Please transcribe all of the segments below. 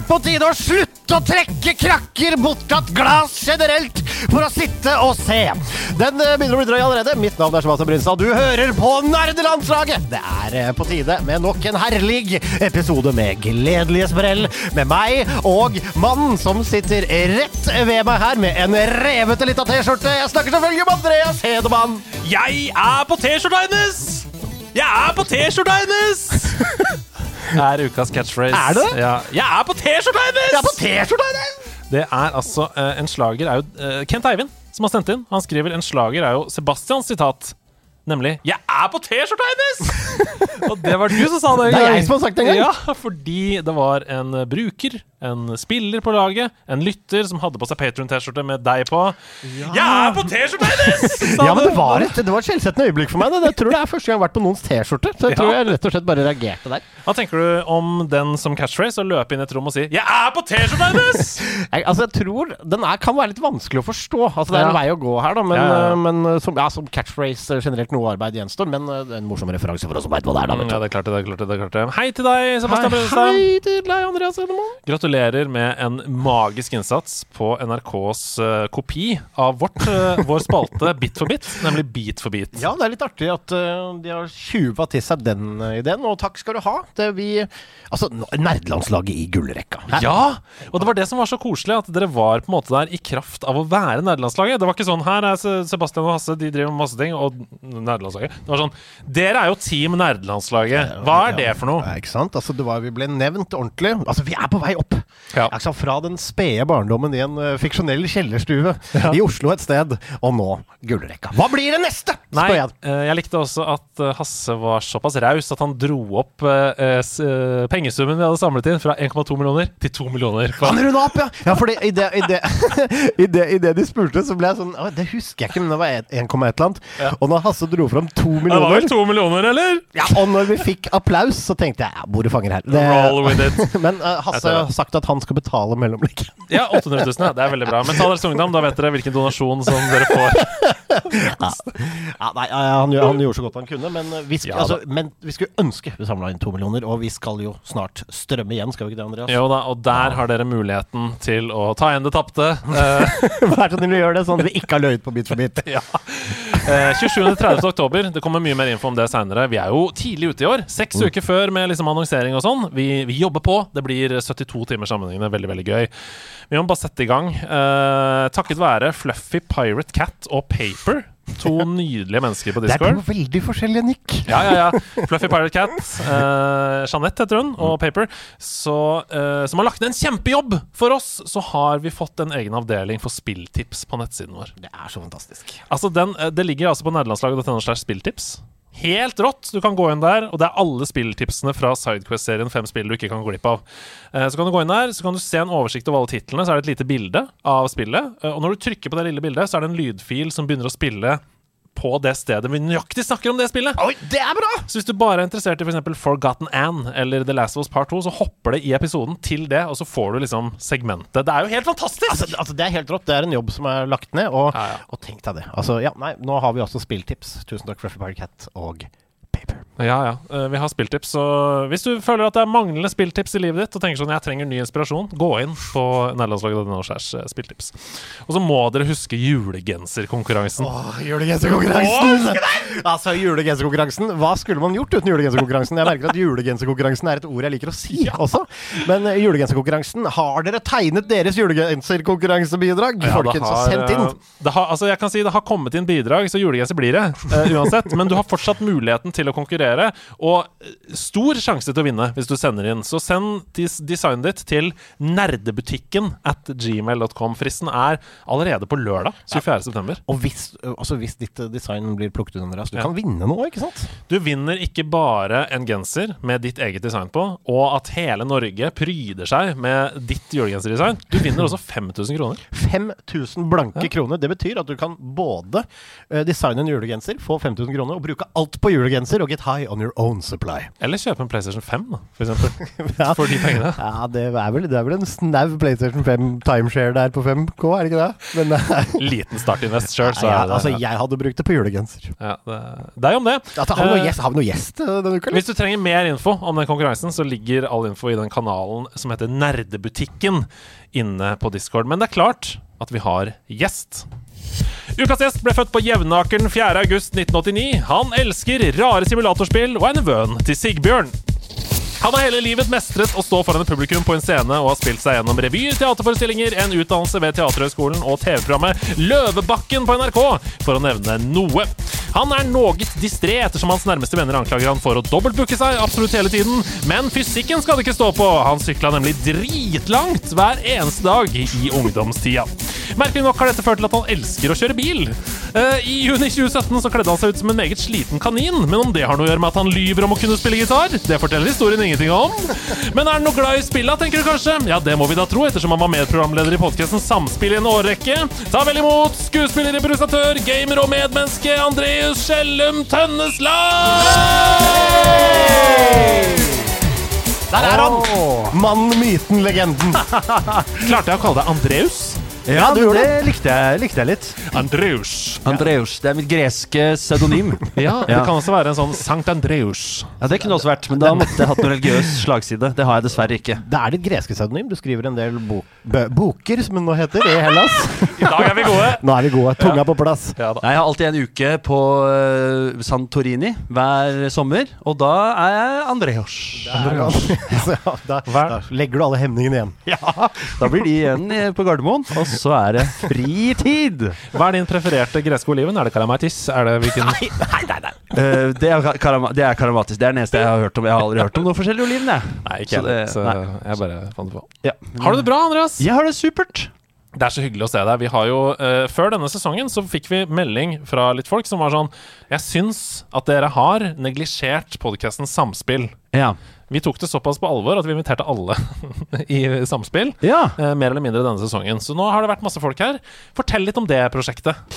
Snart på tide å slutte å trekke krakker bortatt glass generelt for å sitte og se. Den eh, begynner å bli drøy allerede. Mitt navn er Sebastian Brynstad. Du hører på Nerdelandslaget. Det er eh, på tide med nok en herlig episode med gledelige sprell med meg og mannen som sitter rett ved meg her med en revete lita T-skjorte. Jeg snakker selvfølgelig om Andreas Hedemann. Jeg er på T-skjorta hennes! Jeg er på T-skjorta hennes! er ukas catchphrase. Er det? Ja. Jeg er på T-skjorta hennes! Det er altså uh, En slager er jo uh, Kent Eivind som har sendt inn. Han skriver en slager er jo Sebastians sitat. Nemlig 'Jeg er på T-skjorta hennes!' Og det var du som sa det. en Det er jeg som har sagt det en gang. Ja, fordi det var en bruker, en spiller på laget, en lytter som hadde på seg Patron-T-skjorte med deg på. 'Jeg er på T-skjorta hennes!' Ja, men det var et, det var et skjellsettende øyeblikk for meg. Det. Jeg tror det er første gang jeg har vært på noens T-skjorte. Så jeg Ja. tror jeg rett og slett bare reagerte der. Hva tenker du om den som catchphrase? Å løpe inn i et rom og si 'Jeg er på T-skjorta hennes!' Jeg, altså, jeg tror den er, kan være litt vanskelig å forstå. Altså, det er en vei å gå her, da. Men, Ja, ja, ja. øh, men øh, som, ja, som catchphrase øh, generelt noe arbeid gjenstår. Men det er en morsom referanse for oss som veit hva det er, da. Mm, Ja, det er klart det. det er klart det, det er klart det. Hei til deg, Sebastian Brunstad. Hei til deg, Andreas Edemann. Gratulerer med en magisk innsats på NRKs uh, kopi av vårt, uh, vår spalte Bit for bit, nemlig Beat for beat. Ja, det er litt artig at uh, de har tjuva til seg den ideen, og takk skal du ha. Det vi Altså, nerdelandslaget i gullrekka. Her. Ja! Og det var det som var så koselig, at dere var på en måte der i kraft av å være nerdelandslaget. Det var ikke sånn her er Sebastian og Hasse, de driver med masse ting, og nerdelandslaget. Det var sånn Dere er jo team nerdelandslaget. Hva er det for noe? Ja, ikke sant? Altså, det var, vi ble nevnt ordentlig. Altså, vi er på vei opp. Ja. Altså? Fra den spede barndommen i en uh, fiksjonell kjellerstue i Oslo et sted, og nå gullrekka. Hva blir det neste? Nei, jeg. eh, jeg likte også at eh, Hasse var såpass raus at han dro opp eh, eh, eh, pengesummen vi hadde samlet inn, fra 1,2 millioner til 2 millioner. Han runda opp, ja! Ja, for i det, i, det, i, det, I det de spurte, så ble jeg sånn Det husker jeg ikke, men det var 1,1 eller annet. Og når Hasse dro fram to Det var vel 2 millioner, eller? ja, Og når vi fikk applaus, så tenkte jeg ja, bordet fanger her. Det, Roll with it. men uh, Hasse Jeg har sagt at han skal betale mellomlegget. Ja, 800 000. Ja. Det er veldig bra. Men ta deres Ungdom, da vet dere hvilken donasjon som dere får. Ja, nei, han, han gjorde så godt han kunne, men eh, vi, Ja, altså, men vi skulle ønske vi samla inn to millioner, og vi skal jo snart strømme igjen, skal vi ikke det, Andreas? Jo da, og der har dere muligheten til å ta igjen det tapte. Eh, Vær så snill å gjøre det, sånn at vi ikke har løyet på Bit for bit. ja. Eh, 27.30. oktober. Det kommer mye mer info om det seinere. Vi er jo tidlig ute i år. Seks uker før med liksom annonsering og sånn. Vi, vi jobber på. Det blir 72 timer sammenhengende. Veldig, veldig gøy. Vi må bare sette i gang. Eh, takket være Fluffy Pirate Cat og Paper. To nydelige mennesker på Discord. Det er to veldig forskjellige nikk. Ja, ja, ja. Fluffy Pirate Cat, eh, Jeanette heter hun, og Paper, så, eh, som har lagt ned en kjempejobb for oss. Så har vi fått en egen avdeling for spilltips på nettsiden vår. Det er så fantastisk. Altså den, eh, Det ligger altså på nederlandslaget.no slash spilltips. Helt rått! Du kan gå inn der, og det er alle spilltipsene fra Sidequest-serien. Fem spill du ikke kan gå glipp av. Eh, Så kan du gå inn der, så kan du se en oversikt over alle titlene. Så er det et lite bilde av spillet. Eh, Og når du trykker på det lille bildet, så er det en lydfil som begynner å spille på det stedet vi nøyaktig snakker om det spillet. Oi, det er bra! Så hvis du bare er interessert i f.eks. Forgotten Anne eller The Last of Us Part 2, så hopper det i episoden til det, og så får du liksom segmentet. Det er jo helt fantastisk! Altså, altså, det er helt rått. Det er en jobb som er lagt ned, og, Ja, ja. og tenk deg det. Altså, ja, nei, nå har vi også spilltips. Tusen takk, Fluffy Cat og Paper. Ja, ja. Eh, Vi har spilltips. Så hvis du føler at det er manglende spilltips i livet ditt, og tenker sånn jeg trenger ny inspirasjon, gå inn på nederlandslaget.no slash eh, spilltips. Og så må dere huske julegenserkonkurransen. Åh, julegenserkonkurransen! Altså, julegenserkonkurransen. Hva skulle man gjort uten julegenserkonkurransen? Jeg merker at julegenserkonkurransen er et ord jeg liker å si også. Men uh, julegenserkonkurransen, har dere tegnet deres julegenserkonkurransebidrag? Ja, Folkens, har, så sendt inn. eh, Det har, altså jeg kan si det har kommet inn bidrag, så julegenser blir det. Uh, uansett. Men du har fortsatt muligheten til å konkurrere konkurrere, og stor sjanse til å vinne hvis du sender inn. Så send des designet ditt til nerdebutikken at gmail.com. Fristen er allerede på lørdag 24. september. Og hvis, altså hvis ditt eh, design blir plukket ut, Andreas, du Ja. kan vinne noe, ikke sant? Du vinner ikke bare en genser med ditt eget design på, og at hele Norge pryder seg med ditt julegenserdesign. Du vinner også 5000 kroner. 5000 blanke kroner. Det betyr at du kan både eh, designe en julegenser, få 5000 kroner, og bruke alt på julegenser og get high on your own supply. Eller kjøpe en PlayStation 5, da, for eksempel. Ja. For de pengene. Ja, det er vel, det er vel en snau PlayStation 5 timeshare der på 5K, er det ikke det? Men eh, Liten startinvest sjøl, så ja, det altså, jeg hadde brukt det på julegenser. ja, det, det er jo om det. Ja, har, vi noe Eh, gjest, har vi noe gjest eh, denne uka? Hvis du trenger mer info om den konkurransen, så ligger all info i den kanalen som heter Nerdebutikken inne på Discord. Men det er klart at vi har gjest. Ukas gjest ble født på Jevnakeren 4.8.1989. Han elsker rare simulatorspill og er nevøen til Sigbjørn. Han har hele livet mestret å stå foran et publikum på en scene og har spilt seg gjennom revyer, teaterforestillinger, en utdannelse ved Teaterhøgskolen og TV-programmet Løvebakken på NRK, for å nevne noe. Han er noe distré ettersom hans nærmeste venner anklager han for å dobbeltbooke seg absolutt hele tiden, men fysikken skal det ikke stå på. Han sykla nemlig dritlangt hver eneste dag i ungdomstida. Merkelig nok har dette ført til at han elsker å kjøre bil. Eh, I juni 2017 så kledde han seg ut som en meget sliten kanin, men om det har noe å gjøre med at han lyver om å kunne spille gitar, det forteller historien ingenting om. Men er han noe glad i spilla, tenker du kanskje? Ja, det må vi da tro, ettersom han var medprogramleder i podkasten Samspill i en årrekke. Ta vel imot skuespiller, improvisatør, gamer og medmenneske Andreas Skjellum Tønnesland! Der er han! Mannen, myten, legenden. Klarte jeg å kalle deg Andreus? Ja, du gjorde det likte jeg, likte jeg litt. Andreus. Andreus. Det er mitt greske pseudonym. Ja, det kan også være en sånn Sankt Andreus. Ja, Det kunne også vært, men da måtte jeg hatt noe religiøs slagside. Det har jeg dessverre ikke. Det er ditt greske pseudonym. Du skriver en del bo bø boker, som det nå heter, i Hellas. I dag er vi gode. Nå er vi gode. Tunga på plass. Ja da. Jeg har alltid en uke på uh, Santorini hver sommer, og da er jeg Andreus. Andreus. ja, da, da legger du alle hemningene igjen. Ja, Da blir de igjen eh, på Gardermoen, og så er det fritid. Hva er din prefererte greske oliven? Er det kalamatis? Er det hvilken Eh, det, er karama, det er karamatis. Det er den eneste jeg har hørt om. Jeg har aldri hørt om noen forskjellige oliven, jeg. Nei, ikke så, det- Så nei. jeg bare fant det på. Ja. Har du det bra, Andreas? Jeg har det supert. Det er så hyggelig å se deg. Vi har jo, uh, Før denne sesongen så fikk vi melding fra litt folk som var sånn Jeg syns at dere har neglisjert podkasten Samspill. Ja. Vi tok det såpass på alvor at vi inviterte alle i Samspill. Ja. eh, mer eller mindre denne sesongen. Så nå har det vært masse folk her. Fortell litt om det prosjektet.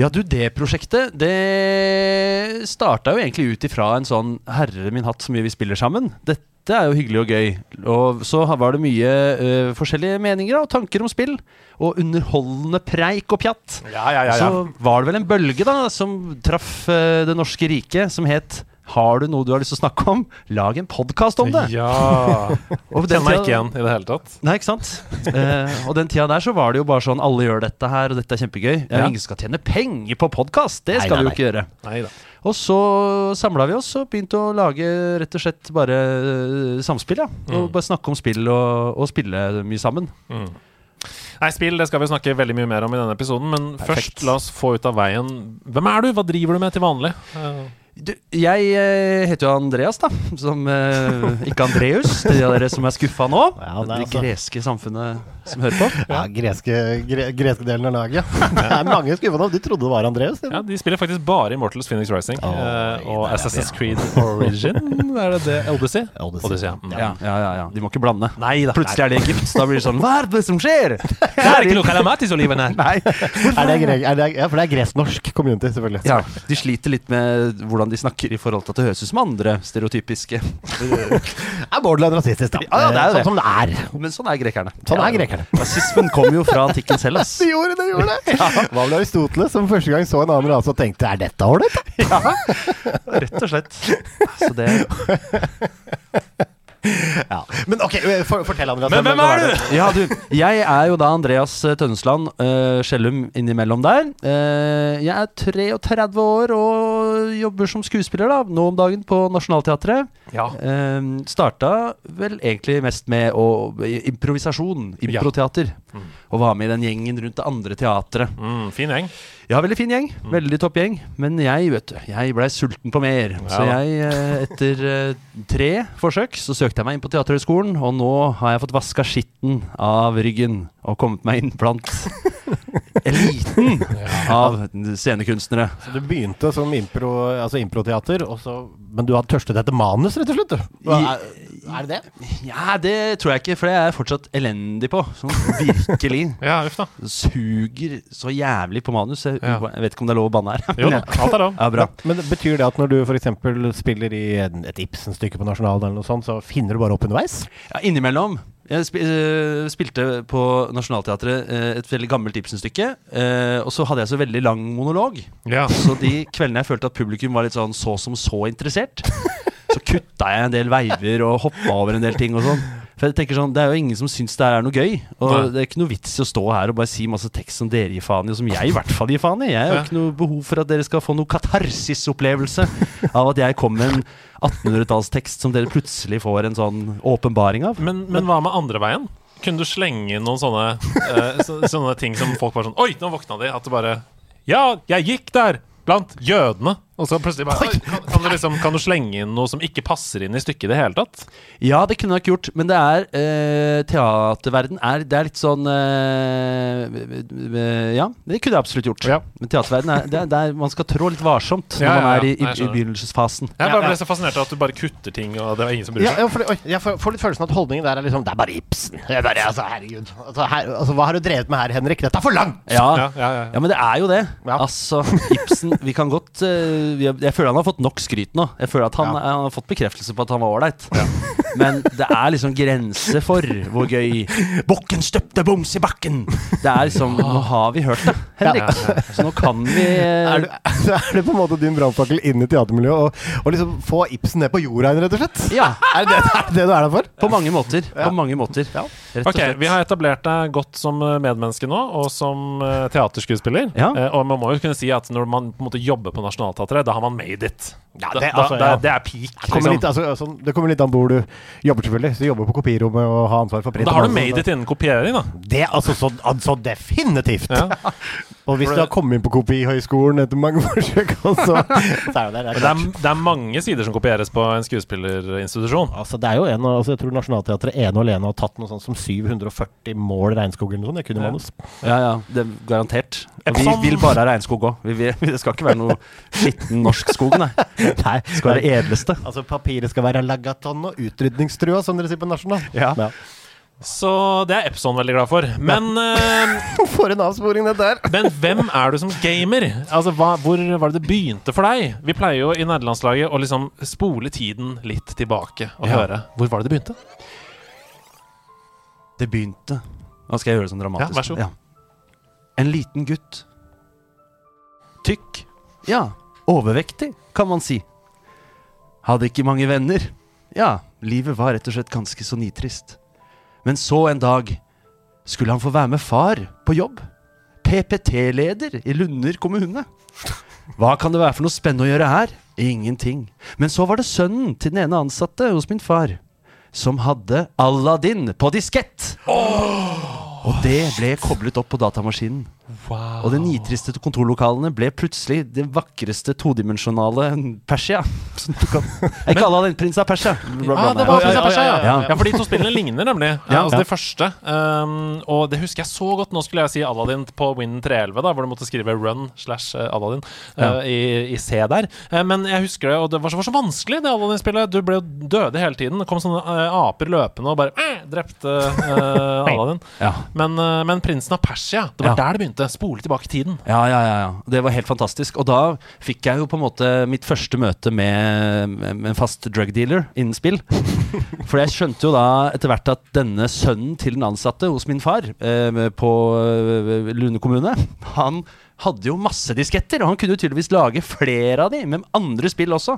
Ja, du, det prosjektet Det starta jo egentlig ut ifra en sånn Herre min hatt, så mye vi spiller sammen. Dette er jo hyggelig og gøy. Og så var det mye uh, forskjellige meninger og tanker om spill. Og underholdende preik og pjatt. Ja, ja, ja, Så var det vel en bølge da som traff uh, det norske riket, som het har du noe du har lyst til å snakke om, lag en podkast om det! Ja. Og den meg ikke igjen i det hele tatt. Nei, ikke sant? Eh, og den tida der så var det jo bare sånn alle gjør dette her, og dette er kjempegøy. Ja. Ja. Ingen skal tjene penger på podkast! Det skal nei, vi jo ikke gjøre. Neida. Og så samla vi oss og begynte å lage rett og slett bare eh, samspill, ja. Og bare snakke om spill og, og spille mye sammen. Nei, spill det skal vi snakke veldig mye mer om i denne episoden, men Perfekt. først la oss få ut av veien Hvem er du? Hva driver du med til vanlig? Eh, Du, jeg eh, heter jo Andreas, da. Som, eh, ikke Andreus, til de av dere som er skuffa nå. Ja, det er det altså- greske samfunnet som hører på. Ja, greske, gre greske delen av laget, ja. Det er mange skuffa nå. De trodde det var Andreas. Ja, De spiller faktisk bare Immortals Phoenix Rising oh, uh, og Assassin's Assassin's Creed Origin. Er det det? Odyssey? Odyssey. ja. Mm. Ja, ja, ja, ja. De må ikke blande. Nei da. Plutselig er det Egypt. Da blir det sånn Hva er det som skjer? Det er ikke noe kalamatis-oliven her. Nei. Er det gre er det, ja, for det er gresk-norsk community, selvfølgelig. Ja, de sliter litt med hvordan de snakker i forhold til at det høres ut som andre stereotypiske. Er borderline rasistisk, da. Ja, ja, det er jo det. Sånn som det er. Men sånn er grekerne. Sånn er grekerne. Rasismen kom jo fra antikken selv, ass. Det gjorde det, gjorde det! Hva med Aristoteles, som første gang så en annen rase og tenkte er dette ålreit? ja, Rett og slett. Så det Ja. Men ok, for, fortell, Andreas. Men hvem er du? Ja, du. Jeg er jo da Andreas eh, Tønnesland uh, Skjellum innimellom der. Uh, jeg er 33 år og jobber som skuespiller da, nå om dagen på Nationaltheatret. Ja. Uh, starta vel egentlig mest med å, improvisasjon, improteater. Og var med i den gjengen rundt det andre teatret. Mm, fin gjeng. Ja, veldig fin gjeng. Veldig topp gjeng. Men jeg, vet du, jeg blei sulten på mer. Så jeg, eh, etter eh, tre forsøk, så søkte jeg meg inn på Teaterhøgskolen. Og nå har jeg fått vaska skitten av ryggen og kommet meg inn blant eliten av scenekunstnere. Så du begynte som impro, altså improteater, og så- men du har tørstet etter manus, rett og slett? du? Hva Er, er det det? Ja, det tror jeg ikke, for det er jeg fortsatt elendig på. Sånn virkelig. Ja, uff da. Suger så jævlig på manus. Jeg, Ja. jeg vet ikke om det er lov å banne her. Jo da, alt er lov. Ja, bra. Men Betyr det at når du f.eks. spiller i et Ibsen-stykke på Nasjonalen, eller noe sånt, så finner du bare opp underveis? Ja, innimellom. Jeg eh, spilte på Nationaltheatret eh, et veldig gammelt Ibsen-stykke. eh, og så hadde jeg så veldig lang monolog. Ja. Så de kveldene jeg følte at publikum var litt sånn så som så interessert, så kutta jeg en del veiver og hoppa over en del ting og sånn. For jeg tenker sånn, Det er jo ingen som syns det er noe gøy. Og Nei. det er ikke noe vits i å stå her og bare si masse tekst som dere gir faen i, og som jeg i hvert fall gir faen i. Jeg har jo ikke noe behov for at dere skal få noe katarsis-opplevelse av at jeg kom med en 1800-tallstekst som dere plutselig får en sånn åpenbaring av. Men, men hva med andre veien? Kunne du slenge inn noen sånne, uh, så, sånne ting som folk bare sånn Oi, nå våkna de! At det bare Ja, jeg gikk der! Blant jødene. Og så plutselig bare kan, kan, du liksom, kan du slenge inn noe som ikke passer inn i stykket i det hele tatt? Ja, det kunne jeg nok gjort, men det er eh, Teaterverden er, det er litt sånn eh, eh, Ja, det kunne jeg absolutt gjort. Ja. Men teaterverden er, det er der man skal trå litt varsomt når Ja, ja, man er i, i, i begynnelsesfasen. Jeg bare ble så fascinert av at du bare kutter ting, og det var ingen som bryr seg. ja, for, jeg får, litt følelsen at holdningen der er liksom Det er bare Ibsen. Jeg er bare, altså, herregud. Altså, her, altså, hva har du drevet med her, Henrik? Dette er for langt! Ja, Ja, ja, ja. ja, men det er jo det. Ja. Altså, Ibsen Vi kan godt eh, Jeg føler han har fått nok skryt nå. Jeg føler at han, Ja. han har fått bekreftelse på at han var ålreit. Men det er liksom grense for hvor gøy Bukken støpte boms i bakken! Det er liksom Nå har vi hørt det, Henrik. Så nå kan vi Er, det, er det på en måte din brannfakkel inn i teatermiljøet og, og liksom få Ibsen ned på jorda igjen, rett og slett? Ja. Er det er det, det du er der for? På mange måter. På mange måter. Rett og Ok. Vi har etablert deg godt som eh, medmenneske nå, og som eh, teaterskuespiller. Ja. Eh, og man må jo kunne si at når man på en måte jobber på Nationaltheatret, da har man made it. Ja, det- altså, da, ja. det er peak. Det kommer, litt, Liksom. altså, sånn, det kommer litt an på hvor du jobber, selvfølgelig. Så du jobber på kopirommet og har ansvar for print. Da har du sånn, made it innen kopiering, da. Det altså så, altså definitivt! Ja. Og hvis For du har kommet inn på Kopihøgskolen etter mange forsøk, og så, så er jo det, det er det er, det er mange sider som kopieres på en skuespillerinstitusjon. Altså, det er jo en altså, Jeg tror Nationaltheatret ene og alene har tatt noe sånt som 740 mål regnskog eller noe sånt. Det kunne Ja. manus. Ja, ja, det er garantert. Og vi vil bare ha regnskog òg. Det skal ikke være noe skitten norsk skog, nei. Nei, Det skal være det edleste. Altså, papiret skal være lagaton og utrydningstrua, som dere sier på Nasjonal. Ja. Så det er Epson veldig glad for. Men, uh, For en avsporing, dette her! men hvem er du som gamer? Altså, hva, Hvor var det det begynte for deg? Vi pleier jo i nederlandslaget å liksom spole tiden litt tilbake og Ja. høre. Hvor var det det begynte? Det begynte Nå skal jeg gjøre det sånn dramatisk. Ja, vær så god. En liten gutt. Tykk. Ja, overvektig, kan man si. Hadde ikke mange venner. Ja, livet var rett og slett ganske så nitrist. Men så en dag skulle han få være med far på jobb. PPT-leder i Lunder kommune. Hva kan det være for noe spennende å gjøre her? Ingenting. Men så var det sønnen til den ene ansatte hos min far, som hadde Aladdin på diskett. Og det ble koblet opp på datamaskinen. Og de nitriste kontorlokalene ble plutselig det vakreste todimensjonale Persia. Som du kan- Ikke Aladdin, prins av Persia. Ja, det var Prins av Persia, ja. Ja. Ja, for de to spillene ligner nemlig. Ja. altså. Det første. Um, og det husker jeg så godt. Nå skulle jeg si Aladdin på Win 311, da, hvor du måtte skrive run slash eh, Aladdin eh, i, i C der. Uh, men jeg husker det, og det var så, var så vanskelig, det Aladdin-spillet. Du ble jo døde hele tiden. Det kom sånne uh, aper løpende og bare drepte Aladdin. Men, men prinsen av Persia, det var der det begynte. Spole tilbake tiden. Ja, ja, ja, ja. Det var helt fantastisk. Og da fikk jeg jo på en måte mitt første møte med, med en fast drug dealer innen spill. For jeg skjønte jo da etter hvert at denne sønnen til den ansatte hos min far eh, på eh, Lune kommune, han hadde jo masse disketter, og han kunne jo tydeligvis lage flere av de, med andre spill også.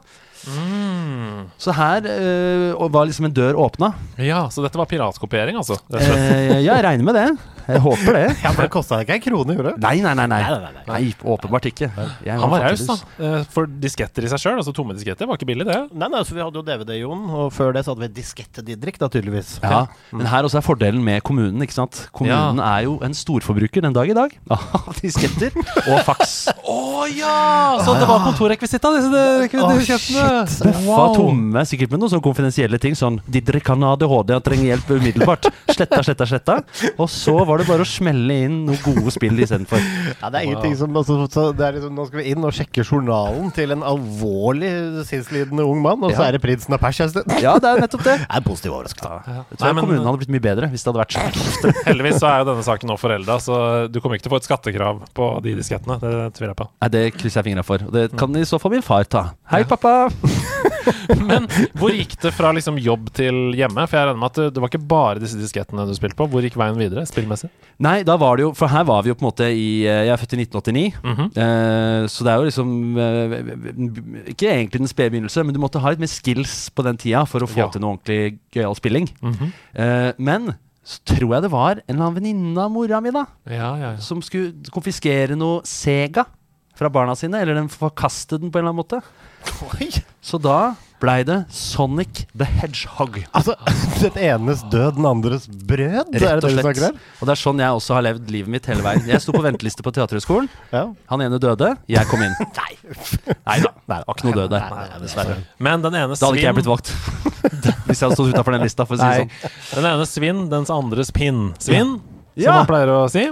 Så her eh, var liksom en dør åpna. Ja, så dette var piratkopiering, altså. Eh, ja, jeg regner med det. Jeg håper det. Ja, for det kosta ikke en krone, gjorde det? Nei, nei, nei. Nei, Nei, nei, nei, nei åpenbart ikke. Jeg Han var raus, da. Eh, For disketter i seg sjøl, altså tomme disketter, var ikke billig, det. Nei, nei, så Vi hadde jo DVD, Jon, og før det så hadde vi Diskette-Didrik, da tydeligvis. Ja, Men her også er fordelen med kommunen. ikke sant? Kommunen er jo en storforbruker den dag i dag av disketter og faks. Å ja! Så det var kontorrekvisitta, disse Å, Oh, shit. Bøffa tomme, sikkert med noen sånne konfidensielle ting. Sånn 'Didrik kan ha ADHD og trenger hjelp umiddelbart'. Sletta, sletta, sletta. Og så var det bare å smelle inn noen gode spill istedenfor. Ja, det er ingenting som altså, så det er liksom, Nå skal vi inn og sjekke journalen til en alvorlig sinnslidende ung mann, og så Ja. er det prinsen av Persia Ja, det er nettopp det. er en positiv overraskelse. Jeg tror Nei, men- kommunen hadde blitt mye bedre hvis det hadde vært sånn. Heldigvis så er jo denne saken nå forelda, så du kommer ikke til å få et skattekrav på de diskettene. Det tviler jeg på. Nei, Det krysser jeg fingra for. Og det kan i så fall min far ta. Hei, pappa! Men hvor gikk det fra liksom jobb til hjemme? For jeg regner med at det, var ikke bare disse diskettene du spilte på. Hvor gikk veien videre, spillmessig? Nei, da var det jo For her var vi jo på en måte i eh, Jeg er født i 1989. Mhm. eh, så det er jo liksom eh, Ikke egentlig den spede begynnelse, men du måtte ha litt mer skills på den tida for å få Ja. til noe ordentlig gøyal spilling. Mhm. Eh, men så tror jeg det var en eller annen venninne av mora mi da Ja, ja, ja. som skulle konfiskere noe Sega fra barna sine. Eller den forkastet den på en eller annen måte. Så da blei det Sonic the Hedgehog. Altså, den enes død, den andres brød? Rett og slett. Og det er sånn jeg også har levd livet mitt hele veien. Jeg sto på venteliste på Teaterhøgskolen. Ja. Han ene døde, jeg kom inn. Nei da. Det Var ikke noe død der. Nei, nei, Dessverre. Men den ene Da hadde ikke jeg blitt svinn, valgt. Hvis jeg hadde stått utafor den lista, for å si det sånn. den ene svinn, dens andres pinn. Svinn, Ja. som man pleier å si.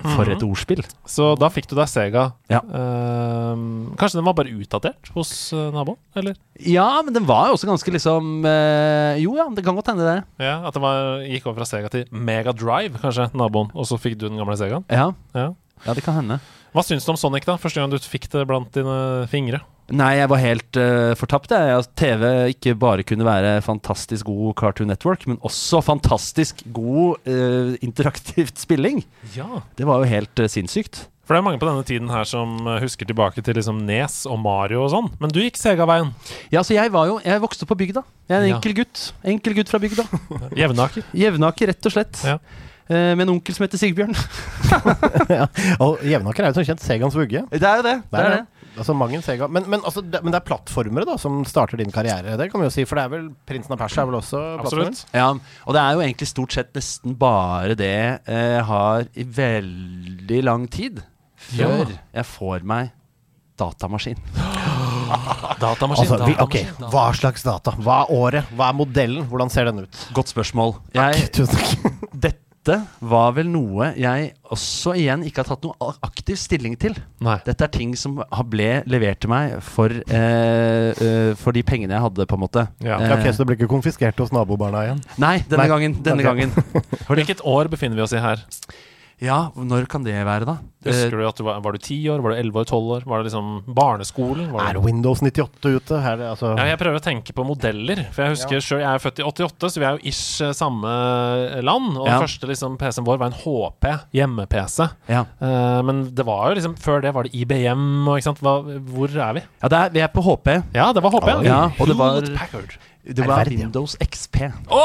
For et ordspill. Så da fikk du deg Sega. Ja. Uh, kanskje den var bare utdatert hos uh, naboen? Eller? Ja, men den var jo også ganske liksom uh, Jo ja, det kan godt hende, det. Ja, At den var, gikk over fra Sega til Mega Drive, kanskje, naboen. Og så fikk du den gamle Segaen? Ja, Ja. Ja det kan hende. Hva syns du om Sonic, da? Første gang du fikk det blant dine fingre? Nei, jeg var helt uh, fortapt. Jeg. At TV ikke bare kunne være fantastisk god Cartoon Network, men også fantastisk god uh, interaktivt spilling. Ja. Det var jo helt uh, sinnssykt. For det er mange på denne tiden her som husker tilbake til liksom Nes og Mario og sånn. Men du gikk Sega-veien. Ja, så jeg var jo Jeg vokste opp på bygda. Jeg er en Ja. enkel gutt. Enkel gutt fra bygda. Jevnaker. Jevnaker, rett og slett. Ja. Eh, med en onkel som heter Sigbjørn. ja. Og Jevnaker er jo som kjent Segans vugge. Det er jo det. Det er det. Altså Sega. Men, men, altså, det, men det er plattformere da som starter din karriere. Det kan vi jo si, for det er vel Prinsen av Persia er vel også plattformen? Ja, og det er jo egentlig stort sett nesten bare det jeg har i veldig lang tid før Ja. jeg får meg datamaskin. Datamaskin. Altså, vi, okay. datamaskin, Hva slags data? Hva er året? Hva er modellen? Hvordan ser den ut? Godt spørsmål. Jeg, Tusen takk. Dette var vel noe jeg også igjen ikke har tatt noe aktiv stilling til. Nei. Dette er ting som ble levert til meg for, eh, eh, for de pengene jeg hadde, på en måte. Ja. Eh, ok, Så det blir ikke konfiskert hos nabobarna igjen? Nei, denne Nei. gangen. Denne okay. gangen. Hvilket år befinner vi oss i her? Ja, når kan det være, da? Husker du at du var, var du 10 år? Var du 11 år? 12 år? Var det liksom barneskolen? Var Er det Windows 98 ute? Her, altså, ja, jeg prøver å tenke på modeller. For jeg husker selv, Jeg er født i 88, så vi er jo ish eh, samme land. Og Ja. den første liksom, PC-en vår var en HP, hjemme-PC. Ja. Uh, men det var jo liksom før det var det IBM og ikke sant. Hva, hvor er vi? ja, det er, vi er på HP. Ja, det var HP. Oh, Ja, og det var- Packard. Det var Ærverdig. Windows XP. Oi,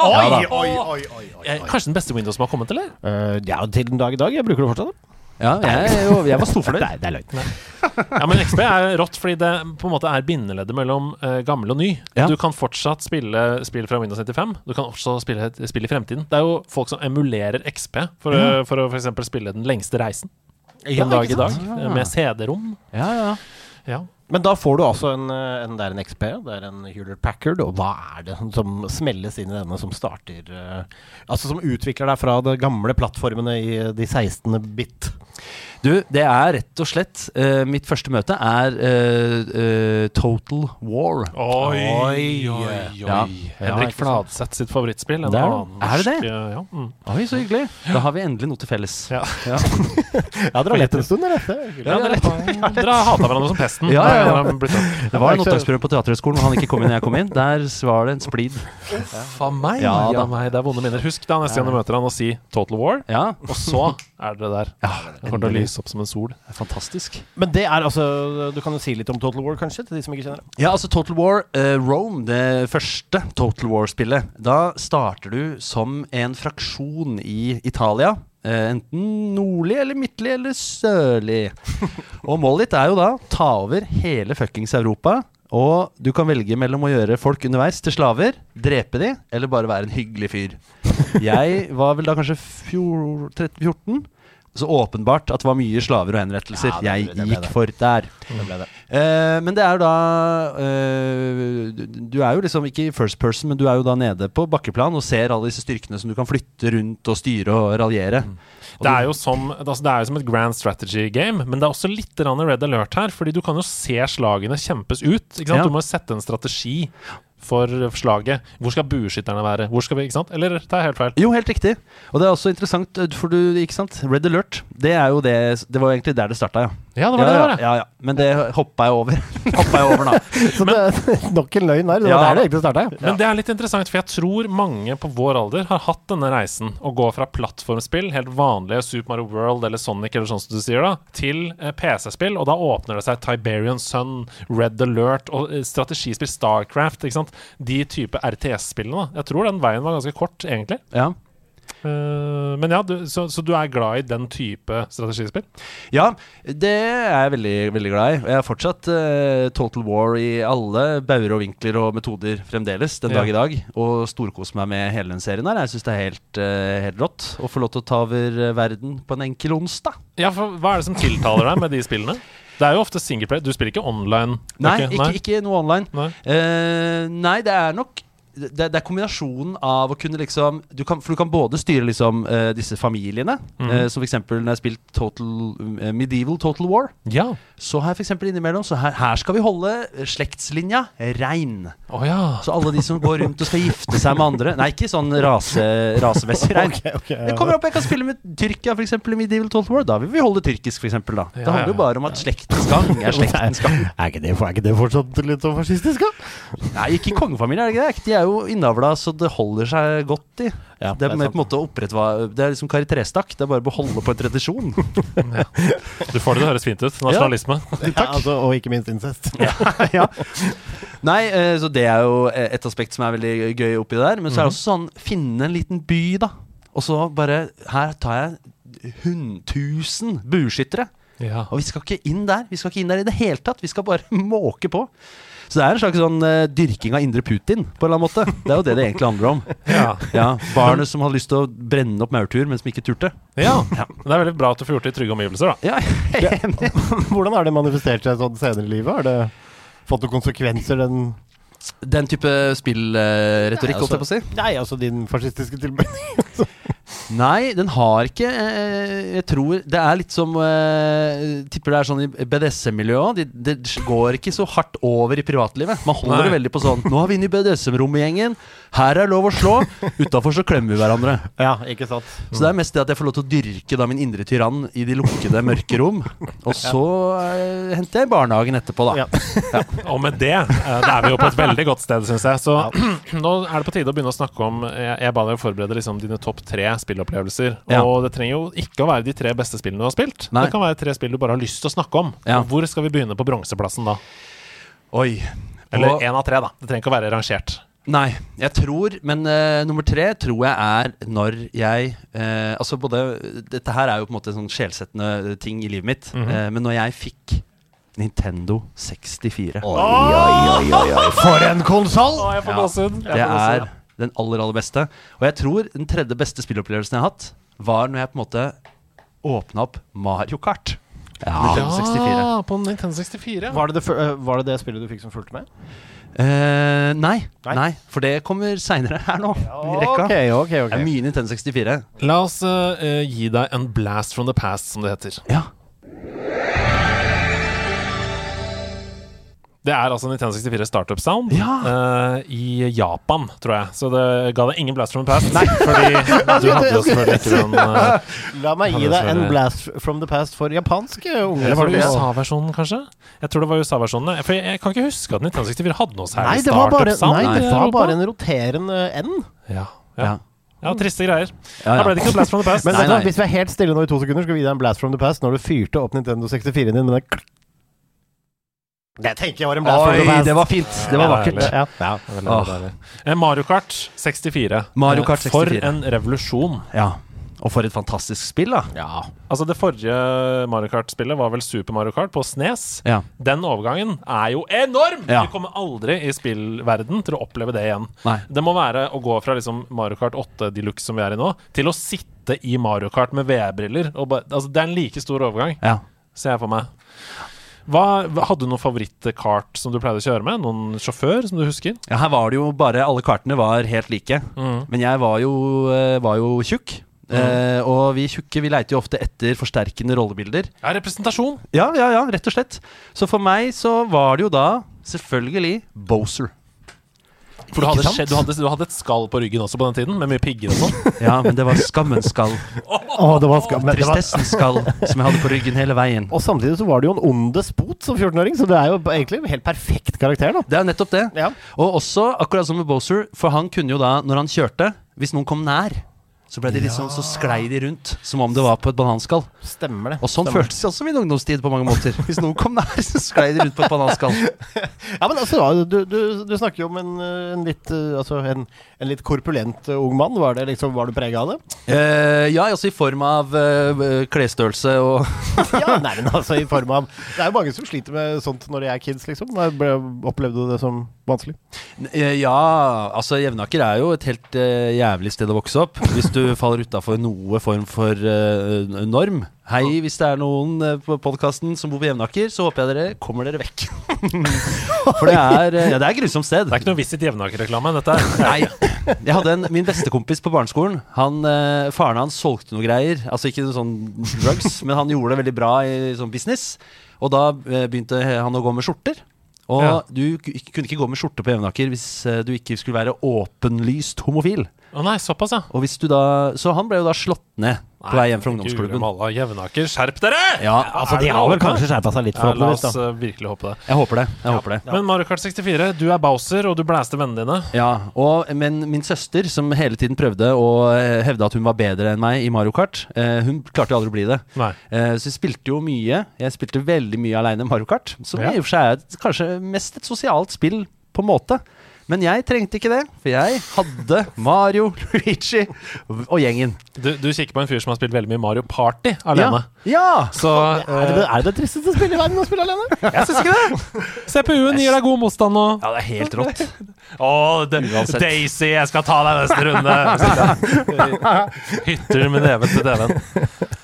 oi, oi, oi, oi, Eh, Kanskje den beste Windows som har kommet, eller? Eh, ja, til den dag i dag. Jeg bruker det fortsatt. Ja, jeg, er jo- jeg var storfornøyd. Det er, det er løgn. Ja, men XP er rått fordi det på en måte er bindeleddet mellom eh, gammel og ny. Ja. Du kan fortsatt spille spill fra Windows 95. Du kan også spille et spill i fremtiden. Det er jo folk som emulerer XP for, å- for å f.eks. spille Den lengste reisen den dag i dag, eh, med CD-rom. Ja, ja. Ja. Men da får du altså en, eh, en, det er en XP, det er en Hewlett Packard, og hva er det som smelles inn i denne som starter eh, Altså som utvikler deg fra de gamle plattformene i de 16. bit? Du, det er rett og slett uh, Mitt første møte er uh, uh, Total War. Oi, Oi, oi. Ja. Henrik ja. Fladseth sitt favorittspill. En Det er det. Er det det? Ja. Mm. Oi, så hyggelig. Da har vi endelig noe til felles. Ja. Ja, dere har lett en stund, dere. Er. Ja, er. Dere har hata hverandre som pesten. Ja, ja, sånn. Det var en opptaksprøve på Teaterhøgskolen hvor han ikke kom inn jeg kom inn. Der var det en splid. Faen meg. Ja, Ja, meg. Det er vonde minner. Husk da neste gang du møter han og si Total War, Ja, og så er dere der. ja Det kommer til å lyse opp som en sol. Det er fantastisk. Men det er altså Du kan jo si litt om Total War, kanskje, til de som ikke kjenner det? Ja, altså Total War uh, Rome, det første Total War-spillet. Da starter du som en fraksjon i Italia. Uh, enten nordlig eller midtlig eller sørlig. Og målet ditt er jo da ta over hele fuckings Europa. Og du kan velge mellom å gjøre folk underveis til slaver, drepe de, eller bare være en hyggelig fyr. Jeg var vel da kanskje 13-14. Så åpenbart at det var mye slaver og henrettelser Ja, jeg det det gikk det. for der. Eh, men det er jo da uh, du, er jo liksom ikke first person, men du er jo da nede på bakkeplan og ser alle disse styrkene som du kan flytte rundt og styre og raljere. Mm. Det er, jo som, altså det er jo som et grand strategy game, men det er også litt red alert her. Fordi du kan jo se slagene kjempes ut. Ja. Du må jo sette en strategi for slaget. Hvor skal bueskytterne være? Hvor skal vi, ikke sant? Eller tar jeg helt feil? Jo, helt riktig. Og det er også interessant, eh, for du, ikke sant Red Alert, det er jo det Det var jo egentlig der det starta, ja. Ja, det var det ja, det var, ja, ja. Men det hoppa jeg over. hoppa jeg over da. Så det er nok en løgn der. Det Ja. var der det egentlig starta. Ja. Men det er litt interessant, for jeg tror mange på vår alder har hatt denne reisen. Å gå fra plattformspill, helt vanlige Super Mario World eller Sonic, eller sånn som du sier da, til eh, PC-spill. Og da åpner det seg Tiberian Sun, Red Alert og eh, strategispill Starcraft. ikke sant? De type RTS-spillene. da. Jeg tror den veien var ganske kort, egentlig. Ja. Eh, men ja, du, så, så du er glad i den type strategispill? Ja, det er jeg veldig, veldig glad i. Jeg har fortsatt uh, Total War i alle bauger og vinkler og metoder fremdeles den Ja. dag i dag. Og storkoser meg med hele den serien her. Jeg syns det er helt, uh, helt rått å få lov til å ta over verden på en enkel onsdag. Ja, for Hva er det som tiltaler deg med de spillene? Det er jo ofte singleplay. Du spiller ikke online? Nei, Ok, ikke, ikke noe online. Nei. Uh, nei, det er nok det, det er kombinasjonen av å kunne liksom du kan, For du kan både styre liksom uh, disse familiene. Mm. Uh, som for eksempel når jeg har spilt Total, uh, Medieval Total War. Ja. Så har jeg for eksempel innimellom Så her, her skal vi holde slektslinja rein. Oh, ja. Så alle de som går rundt og skal gifte seg med andre Nei, ikke sånn rase, rasemessig rein. okay, okay, ja. Det kommer opp, Jeg kan spille med Tyrkia, f.eks. i Medieval Total War. Da vil vi holde tyrkisk, f.eks. Da. Det handler jo bare om at slektens gang er slektens gang. Er ikke, det, er ikke det fortsatt litt sånn fascistisk, da? Nei, ikke i kongefamilien, er det ikke det? De er jo innavla så det holder seg godt i. Ja, det er med på en måte opprettva- Det er liksom Kari Trestakk. Det er bare å beholde på en tradisjon. Du får det til å høres fint ut. Nasjonalisme. Ja, altså, og ikke minst incest. ja. Nei, eh, så det er jo et aspekt som er veldig gøy oppi det der. Men så er det også sånn finne en liten by, da. Og så bare Her tar jeg hund, 1000 bueskyttere. Ja. Og vi skal ikke inn der. Vi skal ikke inn der i det hele tatt. Vi skal bare måke på. Så det er en slags sånn uh, dyrking av indre Putin, på en eller annen måte. Det er jo det det egentlig handler om. Ja. Ja, Barnet som hadde lyst til å brenne opp maurtuer, men som ikke turte. ja. Det er veldig bra at du får gjort det i trygge omgivelser, da. Ja, jeg er enig. Hvordan har det manifestert seg sånn senere i livet? Har det fått noen konsekvenser, den Den type spillretorikk, Nei, holdt jeg på å si? Nei, altså din fascistiske tilbøyning. Nei, den har ikke eh, Jeg tror det er litt som jeg Tipper det er sånn i BDSM-miljøet òg. Det, de går ikke så hardt over i privatlivet. Man holder Nei. det veldig på sånn Nå har vi inne i BDSM-rommet, gjengen. Her er lov å slå. Utafor så klemmer vi hverandre. Ja, ikke sant. Så det er mest det at jeg får lov til å dyrke da min indre tyrann i de lukkede, mørke rom. Og så eh, henter jeg barnehagen etterpå, da. Ja. Og med det, eh, da er vi jo på et veldig godt sted, syns jeg. Så nå er det på tide å begynne å snakke om Jeg, jeg ba deg forberede liksom dine topp tre spillopplevelser. Ja. Og det trenger jo ikke å være de tre beste spillene du har spilt. Nei. Det kan være tre spill du bare har lyst til å snakke om. Ja. Hvor skal vi begynne på bronseplassen da? Oi. Eller Og- én av tre, da. Det trenger ikke å være rangert. Nei, jeg tror Men uh, nummer tre tror jeg er når jeg uh, Altså både Dette her er jo på en måte sånn sjelsettende ting i livet mitt. Mm -hmm. uh, men når jeg fikk Nintendo 64 Oi, oi, oi, oi, oi. For en konsoll! Jeg Det er den aller, aller beste. Og jeg tror den tredje beste spillopplevelsen jeg har hatt, var når jeg på en måte åpna opp Mario Kart. Nintendo 64. Ja, på Nintendo 64. Var det det, øh, var det det spillet du fikk som fulgte med? Eh, nei, Nei. nei, for det kommer seinere her nå. I rekka. Ok, ok, Det er mye Nintendo 64. La oss uh, gi deg en blast from the past, som det heter. Ja. Det er altså Nintendo 64 Startup Sound Ja. uh, i Japan, tror jeg. Så det ga deg ingen blast from the past. Nei, fordi du hadde jo selvfølgelig ikke den uh, La meg gi deg en blast from the past for japanske unge. Eller var det. USA-versjonen, kanskje? Jeg tror det var USA-versjonen. For jeg, jeg kan ikke huske at Nintendo 64 hadde noe særlig Nei, det bare, Startup Sound. nei, det var bare en roterende N. Ja, ja. Ja. Ja, triste greier. Ja, Da ble det ikke noe Blast from the Past. Men Nei, nei. hvis vi er helt stille nå i to sekunder, skal vi gi deg en blast from the past når du fyrte opp Nintendo 64-en din med den klikk. Det tenker jeg var en blast Oi, det var fint. Det var vakkert. ja, ja. Veldig. Eh, Mario Kart 64. Mario Kart 64. For en revolusjon. Ja. Og for et fantastisk spill, da. ja. Altså Det forrige Mario Kart-spillet var vel Super Mario Kart på Snes. Ja. Den overgangen er jo enorm! Ja. Vi kommer aldri i spillverden til å oppleve det igjen. Nei. Det må være å gå fra liksom Mario Kart 8 Deluxe som vi er i nå, til å sitte i Mario Kart med VR-briller. Altså, det er en like stor overgang, Ja. ser jeg for meg. Hva, hadde du noen favorittkart som du pleide å kjøre med? Noen sjåfør som du husker? ja, her var det jo bare Alle kartene var helt like. Mm. Men jeg var jo, eh, var jo tjukk. Eh, og vi tjukke vi leiter jo ofte etter forsterkende rollebilder. Ja, representasjon. Ja, ja, ja, rett og slett. Så for meg så var det jo da selvfølgelig Boser. For du hadde, skjedd, du, hadde, du hadde et skall på ryggen også på den tiden, med mye pigger og sånn. Ja, men det var skammens skall. Oh, det var skam. men det var- Tristessens skall som jeg hadde på ryggen hele veien. Og samtidig så var det jo en ond despot som 14-åring, så det er jo egentlig en helt perfekt karakter, da. Det er nettopp det. Ja. Og også, akkurat som med Boser, for han kunne jo da, når han kjørte Hvis noen kom nær, så ble de liksom Så sklei de rundt som om det var på et bananskall. Stemmer det. Og sånn Stemmer. føltes det også min ungdomstid på mange måter. Hvis noen kom nær, så sklei de rundt på et bananskall. Ja, men altså, du, du, du snakker jo om en, en litt eh, Altså en, en litt korpulent eh, ung mann. Var, det liksom, var du prega av det? Eh, ja, altså i form av uh, klesstørrelse og ja, nei, men altså i form av Det er jo mange som sliter med sånt når de er kids, liksom. Ble- Opplevde du det som vanskelig? Eh, Ja, altså Jevnaker er jo et helt jævlig sted å vokse opp. Hvis du faller utafor noe form for uh, norm. Hei, hvis det er noen eh, på podkasten som bor på Jevnaker, så håper jeg dere kommer dere vekk. For det er, eh, ja, det er et grusomt sted. Det er ikke noe Visit Jevnaker-reklame, dette her. Nei. Jeg hadde en, min bestekompis på barneskolen. Han, uh, faren hans solgte noe greier. Altså ikke noe sånn drugs, men han gjorde det veldig bra i sånn business. Og da begynte han å gå med skjorter. Og Ja. du kunne ikke gå med skjorte på Jevnaker hvis eh, du ikke skulle være åpenlyst homofil. Å nei, såpass, ja. Og hvis du da Så han ble jo da slått ned på vei hjem fra ungdomsklubben. Malla, Jevnaker, skjerp dere! Ja, Altså, de har vel kanskje skjerpa seg litt, Ja, la oss forhåpentligvis. da eh, virkelig håpe det. Jeg håper det. Jeg håper det. Men Mario Kart 64, du er Bowser, og du blæste vennene dine. Ja, og, Men min søster, som hele tiden prøvde å eh, hevde at hun var bedre enn meg i Mario Kart, eh, hun klarte jo aldri å bli det. Nei. Eh, så jeg spilte jo mye. Jeg spilte veldig mye aleine Mario Kart. Som Ja. i og for seg er kanskje mest et sosialt spill, på en måte. Men jeg trengte ikke det, for jeg hadde Mario, Luigi og gjengen. Du, du kikker på en fyr som har spilt veldig mye Mario Party alene. Ja! ja. Så Er det, det, er det det tristeste spillet i verden å spille alene? Jeg syns ikke det! CPU-en gir deg god motstand nå. Ja, det er helt rått. Å, oh, Daisy, jeg skal ta deg neste runde! Hytter med neven til TV-en.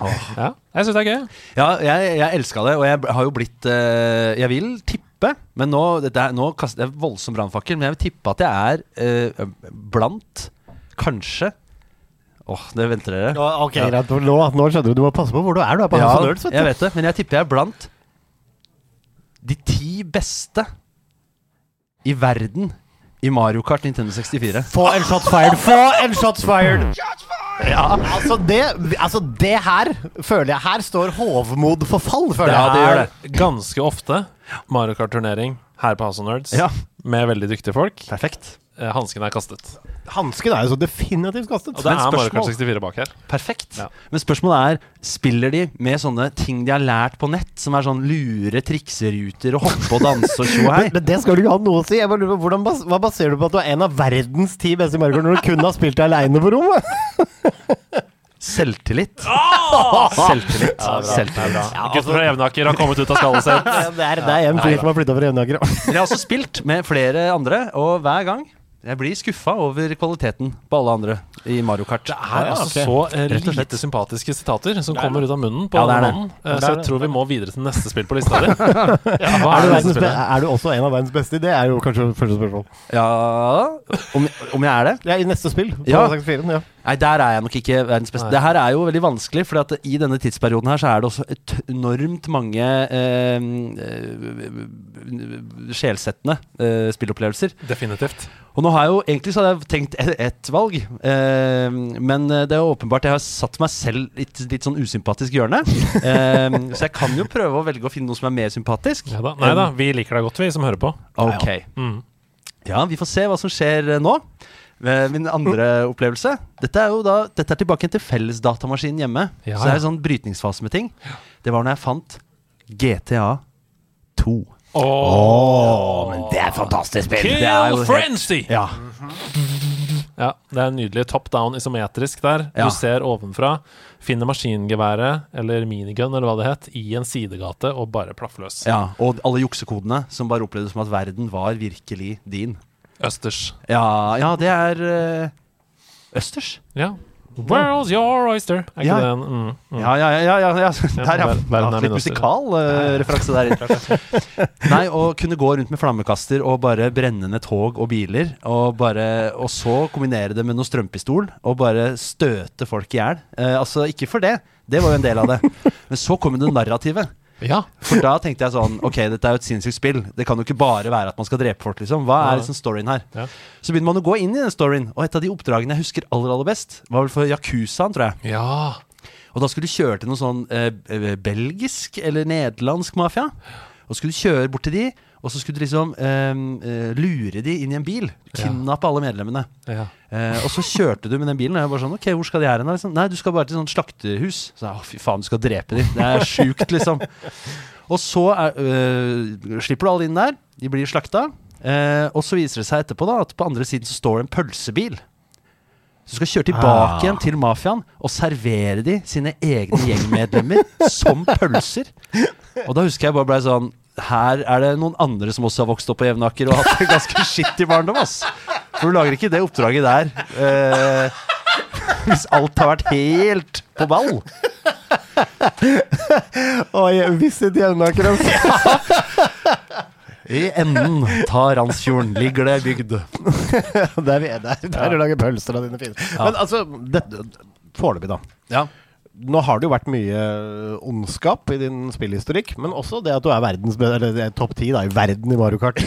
Ja, jeg syns det er gøy. Ja, jeg, jeg elska det, og jeg har jo blitt eh, Jeg vil tippe, men nå, dette er, nå kaster jeg voldsom brannfakkel, men jeg vil tippe at jeg er eh, blant Kanskje Åh, det venter dere. Ja, ok, greit. Nå, nå skjønner du. Du må passe på hvor du er. Du er på Ja, Nerds, vet jeg vet det, men jeg tipper jeg er blant de ti beste i verden i Mario Kart Nintendo 64. Få en shots fired! Få en shots fired! shots fired! Ja, altså det, altså det her føler jeg Her står hovmod for fall, føler Ja, jeg. det gjør det. ganske ofte Mario Kart-turnering her på House of Nerds Ja. med veldig dyktige folk. Perfekt. Eh, Hansken er kastet. Hansken er jo så definitivt kastet. Og det er Mario Kart 64 bak her. Perfekt. Ja. Men spørsmålet er Spiller de med sånne ting de har lært på nett, som er sånn lure trikseruter og hoppe og danse og tjo hei? Men, det skal du ikke ha noe å si. Jeg bare lurer på, hvordan bas hva baserer du på at du er en av verdens ti beste i Mario Kart når du kun har spilt deg aleine på rommet? Selvtillit. Oh! Selvtillit. Selvtillit. Gutten fra Jevnaker har kommet ut av skallet sitt. Det er, det er en fyr som har flytta fra Jevnaker. Jeg har også spilt med flere andre, og hver gang jeg blir skuffa over kvaliteten på alle andre i Mario Kart. Det er Ja, altså okay. så eh, Rett og slett. lite sympatiske sitater som kommer ut av munnen på Ja, denne mannen. Eh, Så jeg tror vi må videre til neste spill på lista di. Ja, Er er er du også en av verdens beste? Det er jo kanskje første spørsmål. Ja Om, om jeg er det? Ja, I neste spill. På Ja. 64, ja. Nei, der er jeg nok ikke verdens beste. Det her er jo veldig vanskelig, for at i denne tidsperioden her så er det også et enormt mange eh, eh, sjelsettende eh, spillopplevelser. Definitivt. Og nå har jeg jo egentlig så hadde jeg tenkt ett et valg, eh, men det er åpenbart jeg har satt meg selv i et litt sånn usympatisk hjørne. Eh, så jeg kan jo prøve å velge å finne noe som er mer sympatisk. Ja da. Nei da, vi liker deg godt, vi som hører på. Ok. Mm. Ja, vi får se hva som skjer eh, nå. Eh, Min andre opplevelse Dette er jo da Dette er tilbake til til fellesdatamaskinen hjemme. Ja, så det er en sånn brytningsfase med ting. Det var når jeg fant GTA 2. men det er et fantastisk spill! Kill det er jo helt- Frenzy! Ja. Ja, det er nydelig. Top down isometrisk der. Ja. Du ser ovenfra, finner maskingeværet, eller minigun, eller hva det het, i en sidegate og bare plaffer løs. Ja, Og alle juksekodene som bare opplevdes som at verden var virkelig din. Østers. Ja, ja det er eh, Østers. Ja. Where's your oyster? Er ikke Ja. det en mm, mm. Ja, ja, ja. ja, ja. Der, ja. ja litt min øster. musikal eh, referanse der. Nei, å kunne gå rundt med flammekaster og bare brennende tog og biler, og, bare, og så kombinere det med noe strømpistol og bare støte folk i hjel. Uh, altså, ikke for det. Det var jo en del av det. Men så kom det narrativet. Ja. For da tenkte jeg sånn Ok, dette er jo et sinnssykt spill. Det kan jo ikke bare være at man skal drepe folk, liksom. Hva er liksom storyen her? Ja. Så begynner man å gå inn i den storyen, og et av de oppdragene jeg husker aller, aller best, var vel for Yakuzaen, tror jeg. ja. Og da skulle du kjøre til noe sånn eh, eh, belgisk eller nederlandsk mafia. Og skulle du kjøre bort til de, og så skulle du liksom eh, eh, lure de inn i en bil. Kidnappe alle medlemmene. ja. Eh, og så kjørte du med den bilen, og jeg bare sånn Ok, hvor skal de her hen? da?» Liksom, Nei, du skal bare til sånn slaktehus. Så jeg, å, fy faen, du skal drepe de. Det er sjukt, liksom. Og så er, øh, slipper du alle inn der. De blir slakta. Eh, og så viser det seg etterpå da at på andre siden så står det en pølsebil. Så du skal kjøre tilbake Ah. igjen til mafiaen og servere de sine egne gjengmedlemmer som pølser. Og da husker jeg bare blei sånn Her er det noen andre som også har vokst opp på Jevnaker og hatt en ganske skittig barndom, ass. For du lager ikke det oppdraget der eh, hvis alt har vært helt på ball. Oi, Visit Jevnaker, altså. I enden tar Randsfjorden ligger det bygd. Der, vi er, der, der du lager pølser av dine fine. Men altså, det- foreløpig, da. Ja. Nå har det jo vært mye ondskap i din spillhistorikk, men også det at du er verdens Eller er topp ti i verden i Mario Kart.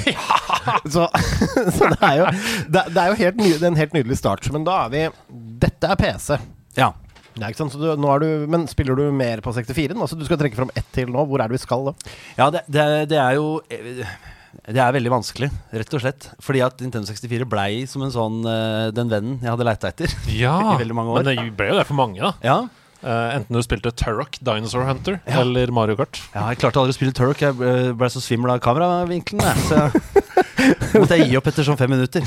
så, så det er jo, det, det er jo helt det er en helt nydelig start. Men da er vi Dette er PC. ja. Det er ikke sant, så du, nå er du, Men spiller du mer på 64-en? Altså, du skal trekke fram ett til nå. Hvor er det vi skal da? Ja, det, det, det er jo eh, Det er veldig vanskelig, rett og slett. Fordi at Nintendo 64 blei som en sånn eh, den vennen jeg hadde leita etter. ja. I veldig mange år. Men det ble jo det for mange, da. Ja, Eh, enten du spilte Turok, Dinosaur Hunter, eller Mario Kart. ja jeg klarte aldri å spille Turok. Jeg ble, ble så svimmel av kameravinkelen. Så måtte jeg gi opp etter sånn fem minutter.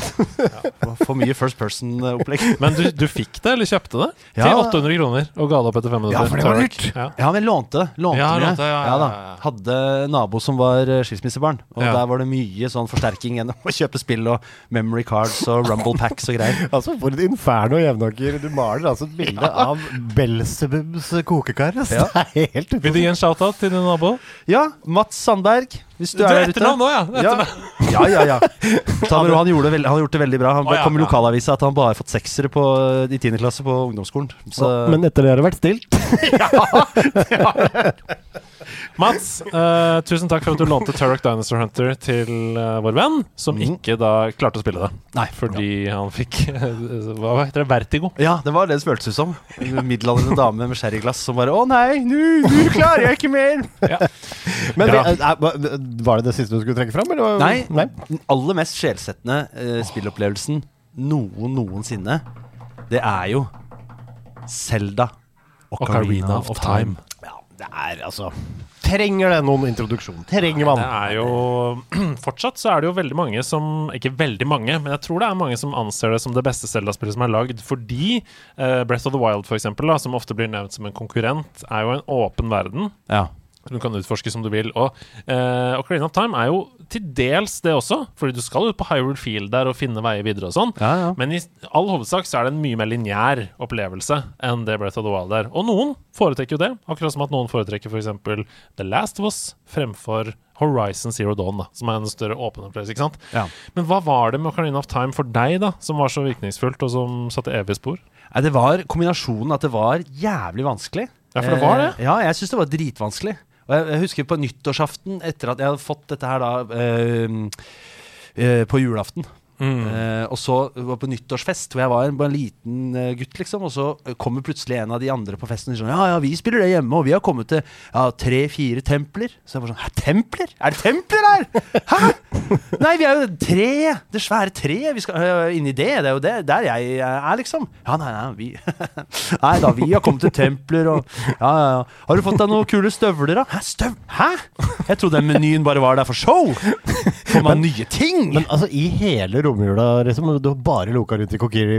For mye First Person-opplegg. Men du, du fikk det, eller kjøpte det? Ja. Til 800 kroner, og ga det opp etter fem minutter. Ja, for det var lurt. dyrt. Ja. Ja, men jeg lånte det. Lånte Ja, lånte, ja, ja, ja, ja. Hadde nabo som var eh, skilsmissebarn, og Ja. der var det mye sånn forsterking gjennom å kjøpe spill og memory cards og rumble packs og greier. Altså, For et inferno, Jevnaker. Du maler altså et bilde av Belsebubs kokekar. Ja. Det er helt Vil du gi en shout-out til din nabo? Ja, Mats Sandberg, hvis du, Du er er etternavn nå, ja. Etternavn. Ja, ja, ja. Ta med han, gjorde det veld, han har gjort det veldig bra. Han ja, kom i ja. lokalavisa at han bare har fått seksere på, i 10. klasse på ungdomsskolen. Så Men etter det har det vært stilt. Mats, uh, tusen takk for at du lånte Turok Dinosaur Hunter til uh, vår venn, som ikke da klarte å spille det. Nei, Fordi han fikk Hva heter det? Vertigo. Ja, det var det det føltes ut som. En Middelaldrende dame med sherryglass som bare 'Å nei, nå klarer jeg ikke mer'. Men Ja. er- var- det det siste du skulle trekke fram? Eller? Nei, den aller mest sjelsettende uh, spillopplevelsen noen noensinne, det er jo Selda Ocarina of Time. Det er altså Trenger det noen introduksjon? Trenger man? Det er jo Fortsatt så er det jo veldig mange som Ikke veldig mange, men jeg tror det er mange som anser det som det beste Zelda-spillet som er lagd, fordi uh, Breath of the Wild, for eksempel, da, som ofte blir nevnt som en konkurrent, er jo en åpen verden. Ja. Du kan utforske som du vil. Og eh, Ocarina of Time er jo til dels det også, fordi du skal ut på Hyrule Field der og finne veier videre og sånn. Ja, ja. Men i all hovedsak så er det en mye mer lineær opplevelse enn det Breath of the Wild er. Og noen foretrekker jo det, akkurat som at noen foretrekker f.eks. The Last of Us fremfor Horizon Zero Dawn, da, som er en større åpen opplevelse. ikke sant? Ja. Men hva var det med Ocarina of Time for deg, da, som var så virkningsfullt, og som satte evige spor? Nei, det var kombinasjonen at det var jævlig vanskelig. Ja, for det var det. Eh, ja, jeg syns det var dritvanskelig. Og jeg, husker på nyttårsaften, etter at jeg hadde fått dette her da eh, eh, på julaften. Mm. Eh, og så var på nyttårsfest, hvor jeg var en, en liten uh, gutt, liksom. Og så eh, kommer plutselig en av de andre på festen og sier sånn Ja, ja, vi spiller det hjemme, og vi har kommet til ja, tre-fire templer. Så jeg bare sånn Hæ, templer? Er det templer her? Hæ? Nei, vi er jo tre. Det svære treet. Vi skal uh, inn i det. Det er jo det, der jeg er, liksom. Ja, nei, nei, vi Nei da, vi har kommet til templer og Ja, ja, ja. Har du fått deg noen kule støvler, da? Hæ, støv... Hæ? Jeg trodde den menyen bare var der for show. Får man nye ting? Men altså, i hele romjula, liksom, du har bare loka rundt i Kokiri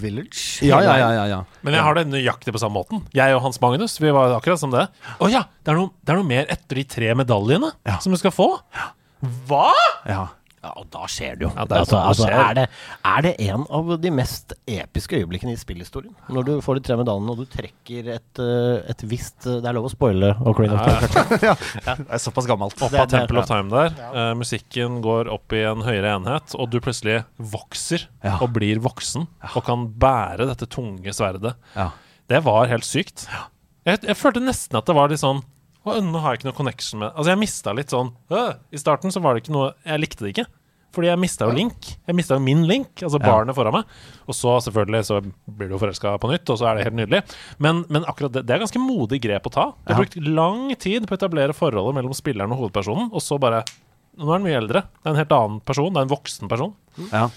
Village? ja, ja, ja, ja, ja. Men jeg har det nøyaktig på samme måten. Jeg og Hans Magnus vi var akkurat som det. Å ja, det er, noe, det er noe mer etter de tre medaljene Ja. som du skal få. Hva?! ja. Ja, og da skjer det jo. Ja, det er altså, sånn det altså, er, det, er det en av de mest episke øyeblikkene i spillhistorien? Når du får de tre medaljene, og du trekker et, eh, et visst Det er lov å spoile Ocarina of Time. ja. Det er såpass gammelt. Opp av Temple of Time der. Uh, musikken går opp i en høyere enhet, og du plutselig vokser Ja. og blir voksen og kan bære dette tunge sverdet. Ja. Det var helt sykt. Jeg, jeg følte nesten at det var litt sånn «Å, Ønne har jeg ikke noe connection med Altså, jeg mista litt sånn «Øh». I starten så var det ikke noe Jeg likte det ikke. Fordi jeg mista jo Link. Jeg mista jo min Link, altså Ja. barnet foran meg. Og så selvfølgelig så blir du jo forelska på nytt, og så er det helt nydelig. Men, men akkurat det, det er ganske modig grep å ta. Du har Ja. brukt lang tid på å etablere forholdet mellom spilleren og hovedpersonen, og så bare Nå er den mye eldre. Det er en helt annen person. Det er en voksen person. Ja.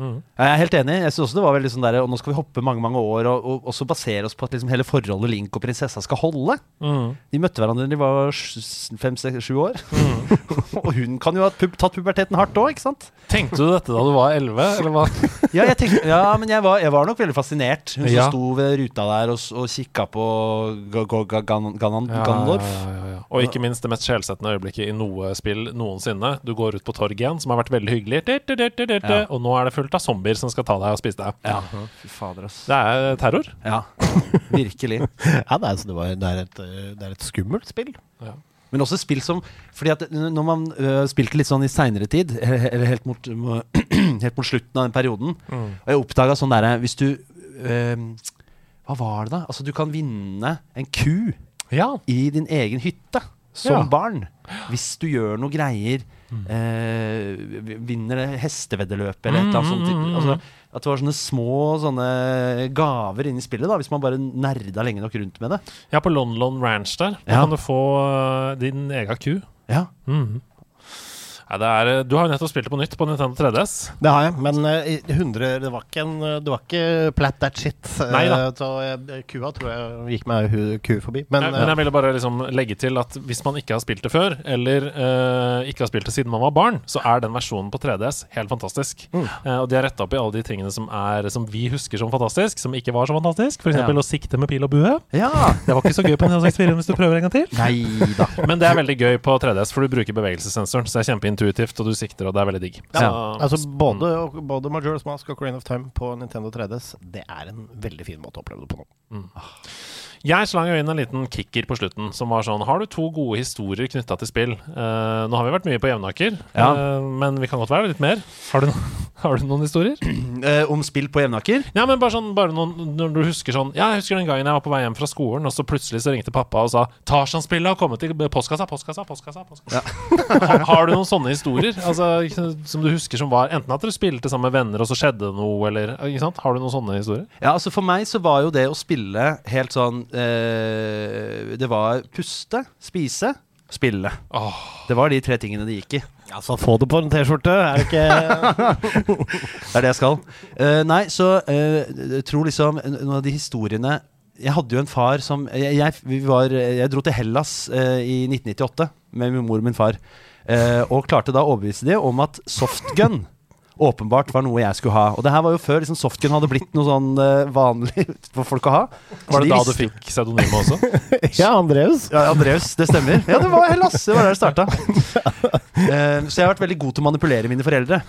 Jeg er helt enig. Jeg synes også det var veldig sånn der Og nå skal vi hoppe mange mange år og, og også basere oss på at liksom hele forholdet Link og prinsessa skal holde. De møtte hverandre da de var fem, seks, sju år. og hun kan jo ha pub tatt puberteten hardt òg, ikke sant? Tenkte du dette da du var elleve, eller hva? Ja, jeg tenkte, ja men jeg var, jeg var nok veldig fascinert. Hun Ja. som sto ved ruta der og, og kikka på Ga- Ga- Ga- Gan- Ganon- Ganondorf. Ja, ja, ja, ja. Og ikke minst det mest sjelsettende øyeblikket i noe spill noensinne. Du går ut på torget igjen, som har vært veldig hyggelig, Ja. og nå er det fullt av zombier som skal ta deg og spise deg. Ja. Fy fader, ass. Det er terror. Ja, virkelig. Ja, det er, det, var, det, er et, eh, det er et skummelt spill. Men også spill som Fordi at når man uh, spilte litt sånn i seinere tid, eller helt mot, helt mot slutten av den perioden, og jeg oppdaga sånn derre Hvis du uh, Hva var det, da? Altså, du kan vinne en ku Ja. i din egen hytte som Ja. barn. Hvis du gjør noe greier. Eh, vinner det hesteveddeløpet eller et eller annet sånt. Mm, mm, mm, Altså, at det var sånne små sånne gaver inni spillet, da hvis man bare nerda lenge nok rundt med det. ja, på Lon Lon Ranch der. Da Ja. kan du få øh, din egen ku. Ja. Mhm. Ja, det er, øh, du har jo nettopp spilt det på nytt på Nintendo 3DS. Det har jeg, men uh, 100 Det var ikke, en, eh, det var ikke plat that shit. Nei, da. Uh, Så jeg, kua tror jeg gikk meg hu, ku forbi. Men, eh, men jeg ville bare liksom legge til at hvis man ikke har spilt det før, eller ikke har spilt det siden man var barn, så er den versjonen på 3DS helt fantastisk. Mm. Eh, og de har retta opp i alle de tingene som, er, som vi husker som fantastisk, som ikke var så fantastisk. F.eks. Ja. å sikte med pil og bue. ja. Det var ikke så gøy på Nintendo 64 hvis du prøver en gang til. Nei. Men det er veldig gøy på 3DS, for du bruker bevegelsessensoren. Så det er kjempeintuitivt, og du sikter, og det er veldig digg. ja, Så- altså både, både Majora's Mask og Crane of Time på Nintendo 3DS, det er en veldig fin måte å oppleve det på nå. Jeg slang jo inn en liten kicker på slutten, som var sånn Har du to gode historier knytta til spill? Uh, nå har vi vært mye på Jevnaker, Ja. uh, men vi kan godt være litt mer. Har du, no har du noen historier? Eh, om spill på Jevnaker? Ja, men bare sånn bare noen, Når du husker sånn Ja, jeg husker den gangen jeg var på vei hjem fra skolen, og så plutselig så ringte pappa og sa Tarzan-spillet har kommet til postkassa, postkassa, postkassa. postkassa. har, har du noen sånne historier Altså som du husker som var Enten at dere spilte sammen med venner, og så skjedde det noe, eller ikke sant? Har du noen sånne historier? Ja, altså For meg så var jo det å spille helt sånn eh, Det var puste, spise, spille. Oh. Det var de tre tingene det gikk i. Altså, få det på en T-skjorte, er det ikke Det er det jeg skal. Uh, nei, så uh, tror liksom noen av de historiene Jeg hadde jo en far som Jeg, jeg, var, jeg dro til Hellas uh, i 1998 med min mor og min far. og klarte da å overbevise dem om at softgun åpenbart var noe jeg skulle ha. Og det her var jo før liksom, softgun hadde blitt noe sånn uh, vanlig for folk å ha. Så var det de da du fikk pseudonymet også? Ja, Andreas. Ja, Andreus, det stemmer. Ja, det var Hellas. Det var der det starta. Uh, så jeg har vært veldig god til å manipulere mine foreldre.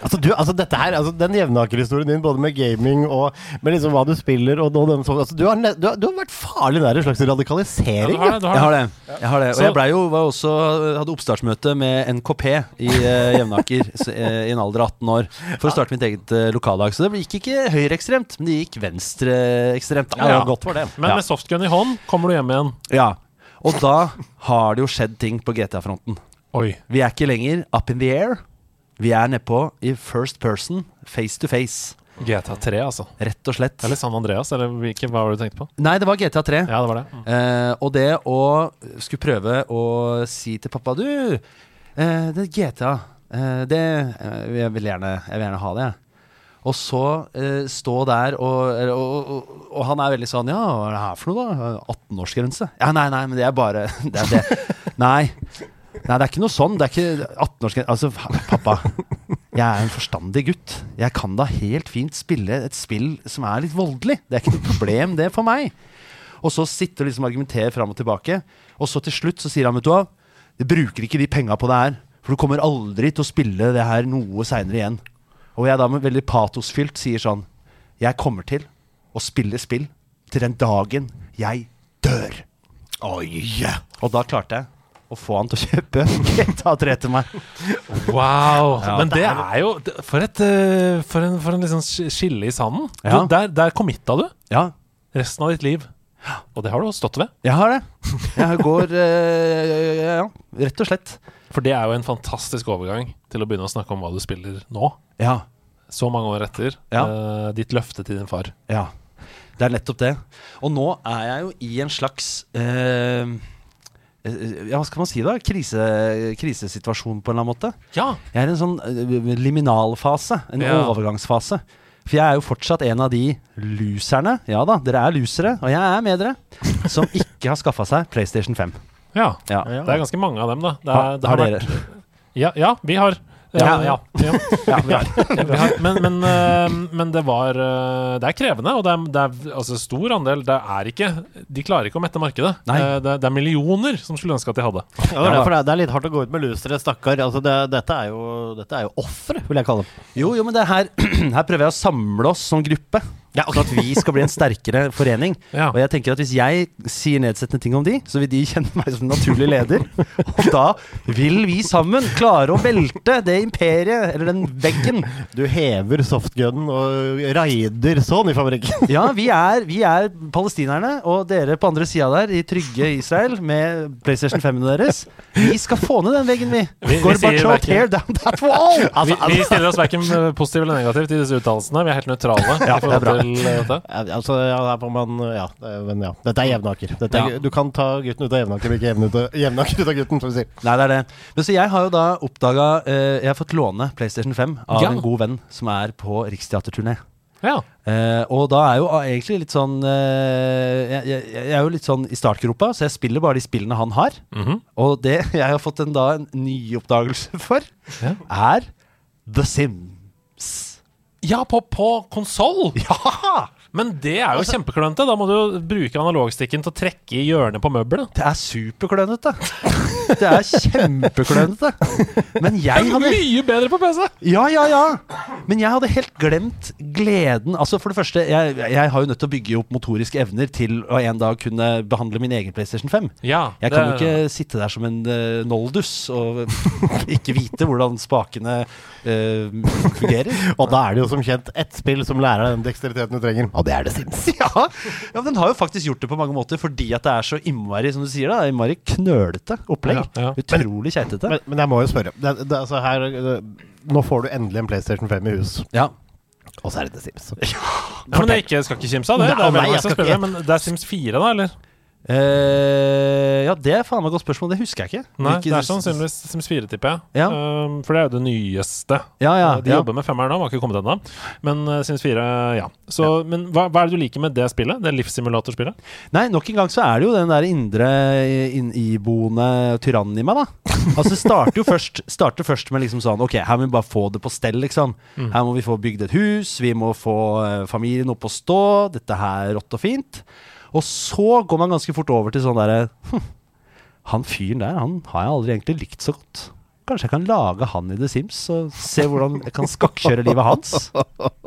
Altså, du, altså dette her, altså Den jevnakerhistorien din, både med gaming og med liksom hva du spiller og, og den, så, altså, du, har, ne- du, har, du har vært farlig nær en slags Ja, radikalisering. du har det, du har Jeg har det. det. Jeg har det. Og jeg ble jo, var også, hadde oppstartsmøte med NKP i uh, Jevnaker eh, i en alder av 18 år for å starte mitt eget uh, lokallag. Så det gikk ikke høyreekstremt, men det gikk venstreekstremt. ja, Ja. Godt for det. Men Ja. med softgun i hånd kommer du hjem igjen. Ja. Og da har det jo skjedd ting på GTA-fronten. Oi. Vi er ikke lenger up in the air. Vi er nedpå i first person face to face. GTA 3, altså. Rett og slett. Eller San Andreas, eller hvilken, hva var det du tenkte på? Nei, det var GTA 3. Ja, det var det. Mm. Eh, og det å skulle prøve å si til pappa Du, eh, det er GTA. Eh, det eh, Jeg vil gjerne, jeg vil gjerne ha det, jeg. Og så eh, stå der, og, og, og, og han er veldig sånn Ja, hva er det her for noe, da? 18-årsgrense? Ja, nei, nei, men det er bare Det er det. Nei. Nei, det er ikke noe sånn. Det er ikke 18-årsgrense Altså, pappa. Jeg er en forstandig gutt. Jeg kan da helt fint spille et spill som er litt voldelig. Det er ikke noe problem, det, for meg. Og så sitte og liksom argumentere fram og tilbake. Og så til slutt så sier han, vet du hva, du bruker ikke de penga på det her. For du kommer aldri til å spille det her noe seinere igjen. Og jeg da med veldig patosfylt sier sånn Jeg kommer til å spille spill til den dagen jeg dør. Oi! Og da klarte jeg å få han til å kjøpe GTA 3 til meg. Wow! Ja. Men det er jo For, et, eh, for en, for en liksom skille i sanden. Ja. Du, der, der committa du Ja, resten av ditt liv. Og det har du stått ved. jeg har det. Jeg går eh, Ja, rett og slett. For det er jo en fantastisk overgang til å begynne å snakke om hva du spiller nå. Ja. Så mange år etter. Ja. Uh, ditt løfte til din far. Ja, det er nettopp det. Og nå er jeg jo i en slags uh, Ja, hva skal man si da? Krise, krisesituasjon på en eller annen måte. Ja! Jeg er i en sånn eh, liminalfase. En Ja. overgangsfase. For jeg er jo fortsatt en av de loserne, ja da, dere er losere, og jeg er med dere, som ikke har skaffa seg PlayStation 5. ja. Ja. Det er ganske mange av dem, da. Det Ha, er, det har har dere? vært, ja, ja, vi har. Ja, ja, ja. Ja, vi har. Vi har, men, men, eh, men det var eh, Det er krevende, og det er, det er altså stor andel Det er ikke De klarer ikke å mette markedet. Nei. Eh, Det, det er millioner som skulle ønske at de hadde. Ja, det, er, for det er- litt hardt å gå ut med lusere, stakkar. Altså, det, dette er jo, dette er jo ofre, vil jeg kalle dem. Jo, jo, men det er her, her prøver jeg å samle oss som gruppe. Sånn at vi skal bli en sterkere forening. Ja. Og jeg tenker at hvis jeg sier nedsettende ting om de, så vil de kjenne meg som naturlig leder. Og da vil vi sammen klare å velte det imperiet, eller den veggen. Du hever softgunen og raider sånn i fabrikken. Ja, vi er, vi er palestinerne, og dere på andre sida der, i trygge Israel, med PlayStation 5-ene deres. Vi skal få ned den veggen, vi. Vi- vi sier Gorbatsjov, tear down that wall! Vi, vi stiller oss verken positivt eller negativt i disse uttalelsene. Vi er helt nøytrale. Ja, det er bra. Til dette. Ja, altså, ja, her får man Ja, er- men ja. Dette er jevnaker. Dette er, Ja. Du kan ta gutten ut av jevnaker, men ikke jevn ut av- jevnaker ut av gutten, som vi sier. Nei, det er det. Men så jeg har jo da oppdaga Jeg har fått låne PlayStation 5 av Ja. en god venn som er på riksteaterturné. Ja. Eh, og da er jo egentlig litt sånn eh, jeg, jeg, jeg er jo litt sånn i startgropa, så jeg spiller bare de spillene han har. Mhm. Og det jeg har fått en, da en nyoppdagelse for, Ja. er The Sims. Ja, på, på konsoll! Ja! Men det er jo kjempeklønete. Da må du jo bruke analogstikken til å trekke i hjørnet på møbelet. Det er superklønete. Det er kjempeklønete. Men jeg hadde Mye bedre på PC! Ja, ja, ja. Men jeg hadde helt glemt gleden. Altså For det første, jeg, jeg har jo nødt til å bygge opp motoriske evner til å en dag kunne behandle min egen PlayStation 5. Ja, Jeg det kan jo ikke ikke sitte der som en uh, noldus og ikke vite hvordan spakene uh, fungerer. Og da er det jo som kjent ett spill som lærer deg den deksteriteten du trenger, og det er det Sims. Ja, ja, men den har jo faktisk gjort det på mange måter fordi at det er så innmari, som du sier, da, innmari knølete opplegg. Ja, ja. Utrolig keitete. Men, men jeg må jo spørre. Det, det, altså her, det, nå får du endelig en PlayStation 5 i hus, Ja. og så er det The Sims. Ja, men det er ikke, jeg skal ikke kimse av det. Nei, det er nei, jeg skal spørre ikke- men det er Sims 4, da, eller? Eh, ja, det er faen meg et godt spørsmål. Det husker jeg ikke. Nei, Hvilke- det er sannsynligvis Sims 4, tipper jeg. Ja. Um, for det er jo det nyeste. Ja, ja, De ja. jobber med femmeren nå, har ikke kommet ennå. Men uh, Sims 4, ja. Så, Men hva, hva er det du liker med det spillet? Det livssimulatorspillet? Nei, nok en gang så er det jo den der indre in iboende tyrannen i meg, da. Altså starter jo først, starter først med liksom sånn Ok, her må vi bare få det på stell, liksom. Her må vi få bygd et hus, vi må få eh, familien opp å stå, dette her er rått og fint. Og så går man ganske fort over til sånn derre hm, Han fyren der, han har jeg aldri egentlig likt så godt. Kanskje jeg kan lage han i The Sims og se hvordan jeg kan skakkjøre livet hans.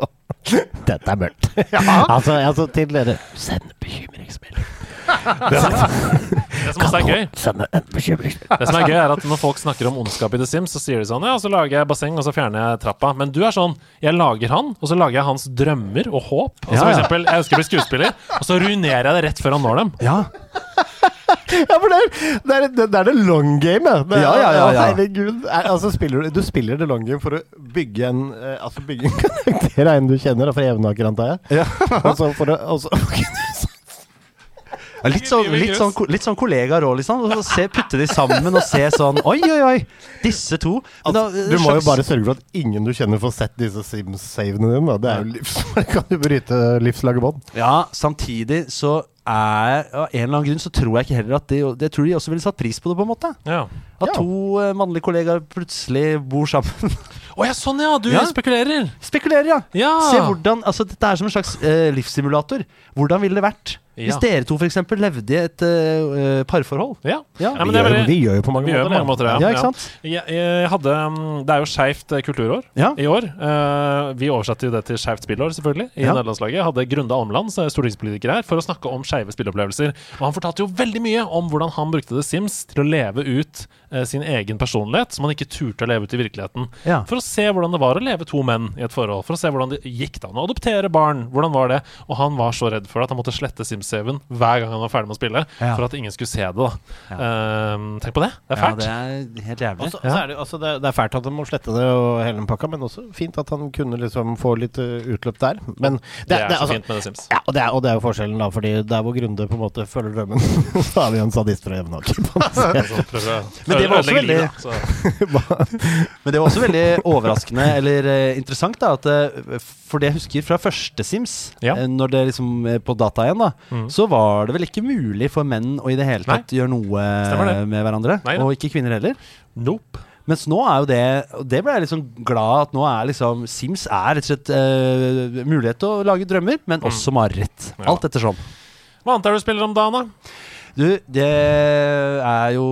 Dette er mørkt. altså, altså, til dere Send bekymringsmelding. Det som også er gøy. Det som er gøy er at når folk snakker om ondskap i The Sims, så sier de sånn Ja, så lager jeg basseng, og så fjerner jeg trappa. Men du er sånn Jeg lager han, og så lager jeg hans drømmer og håp. Altså Ja, For eksempel, jeg ønsker å bli skuespiller, og så ruinerer jeg det rett før han når dem. Ja. Ja, for det er det, er, det, det long game, ja. Det Ja, ja, ja, ja. Herregud. Er, altså, spiller du, du spiller det long game for å bygge en eh, Altså bygge en karakter av en du kjenner, fra Evenaker, antar jeg. Og så for å og så, Ja, litt, sånn, litt, sånn, litt sånn kollegaer òg, liksom. Og se, putte de sammen og se sånn Oi, oi, oi! Disse to. Men da- altså, Du må jo bare sørge for at ingen du kjenner, får sett disse Sims-savene dine. Da. Det er jo livs, kan jo bryte livslaget bånd. Ja, samtidig så er Av en eller annen grunn så tror jeg ikke heller at de Jeg tror de også ville satt pris på det, på en måte. Ja. At Ja. to eh, mannlige kollegaer plutselig bor sammen. Å ja, sånn ja! Du Ja. spekulerer. Spekulerer, ja. Ja. Se hvordan Altså, dette er som en slags eh, livssimulator. Hvordan ville det vært hvis dere to for eksempel levde i et eh, parforhold? Ja. Ja. Ja, men vi, det er gjør, veldig- vi gjør jo på mange Vi gjør måter på mange måter, ja. Ja, ikke sant? Jeg, jeg hadde, um, det er jo skeivt eh, kulturår Ja. i år. Eh, vi oversatte jo det til skeivt spillår, selvfølgelig, i Ja. nederlandslaget. Jeg hadde Grunde Almland, som er stortingspolitiker her, for å snakke om skeive spilleopplevelser. Og han fortalte jo veldig mye om hvordan han brukte The Sims til å leve ut eh, sin egen personlighet, som han ikke turte å leve ut i virkeligheten. Ja. For å se hvordan det var å leve to menn i et forhold. For å se hvordan det gikk da. å adoptere barn. Hvordan var det? Og han var så redd for det at han måtte slette Sims-saven hver gang han var ferdig med å spille, Ja. for at ingen skulle se det. da Ja. Eh, Tenk på det. Det er fælt. Ja, det er helt jævlig. Også, så er det, altså det, det er fælt at han må slette det og hele den pakka, men også fint at han kunne liksom få litt uh, utløp der. Men det, Det er så altså, fint med The Sims. Ja, og det, er, og det er jo forskjellen, da, fordi der hvor Grunde på en måte følger drømmen, så er vi en sadist fra Jevnaker. Men det var også veldig- Men det var også veldig overraskende eller eh, interessant, da. At, eh, for det jeg husker fra første Sims, Ja. eh, når det liksom på data igjen, da, Mm. så var det vel ikke mulig for menn å i det hele tatt gjøre noe med hverandre. Nei og ikke kvinner heller. Nope. Mens nå er jo det Og det ble jeg liksom glad at nå er liksom Sims er rett og slett uh, mulighet til å lage drømmer, men også mareritt. Ja. Alt ettersom. Hva annet er det du spiller om dagen, da? Du, det er jo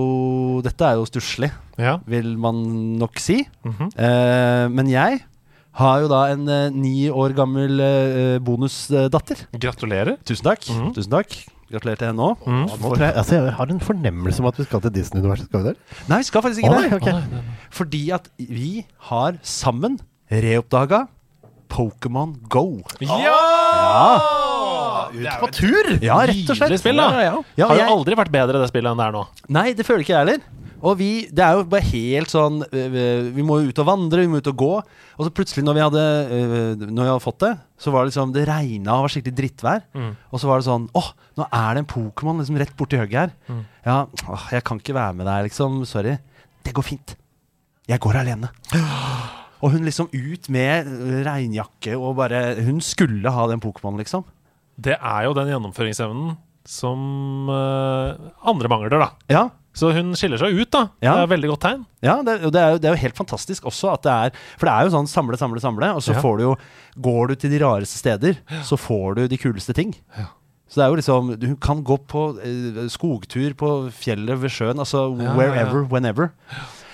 Dette er jo stusslig, Ja. vil man nok si. Mhm. Eh, men jeg har jo da en eh, ni år gammel eh, bonusdatter. Gratulerer. Tusen takk. Mhm. Tusen takk. Gratulerer til henne òg. Mm. Nå altså, jeg har en fornemmelse om at vi skal til Disney-universet. Skal vi der? Nei, vi skal faktisk ikke oh, det. Okay. Oh, Fordi at vi har sammen reoppdaga Pokémon Go. Ja! Ja! Ut på tur! Ja, rett og slett. Spill, da. Ja, ja. Ja, Har jo jeg- aldri vært bedre, det spillet, enn det er nå. Nei, det føler ikke jeg heller. Og vi, det er jo bare helt sånn Vi må jo ut og vandre, vi må ut og gå. Og så plutselig, når vi hadde, når vi hadde fått det, så var det liksom Det regna og var skikkelig drittvær. Mm. Og så var det sånn Åh, nå er det en Pokémon liksom rett borti hugget her. Mm. Ja, åh, jeg kan ikke være med deg, liksom. Sorry. Det går fint. Jeg går alene. Og hun liksom ut med regnjakke og bare Hun skulle ha den Pokémon, liksom. Det er jo den gjennomføringsevnen som uh, andre mangler, da. Ja, Så hun skiller seg ut, da. Ja. Det er et veldig godt tegn. Ja, det, det, er jo, det er jo helt fantastisk også at det er For det er jo sånn samle, samle, samle, og så Ja. får du jo Går du til de rareste steder, så får du de kuleste ting. Ja. Så det er jo liksom Du kan gå på uh, skogtur på fjellet ved sjøen, altså wherever, whenever.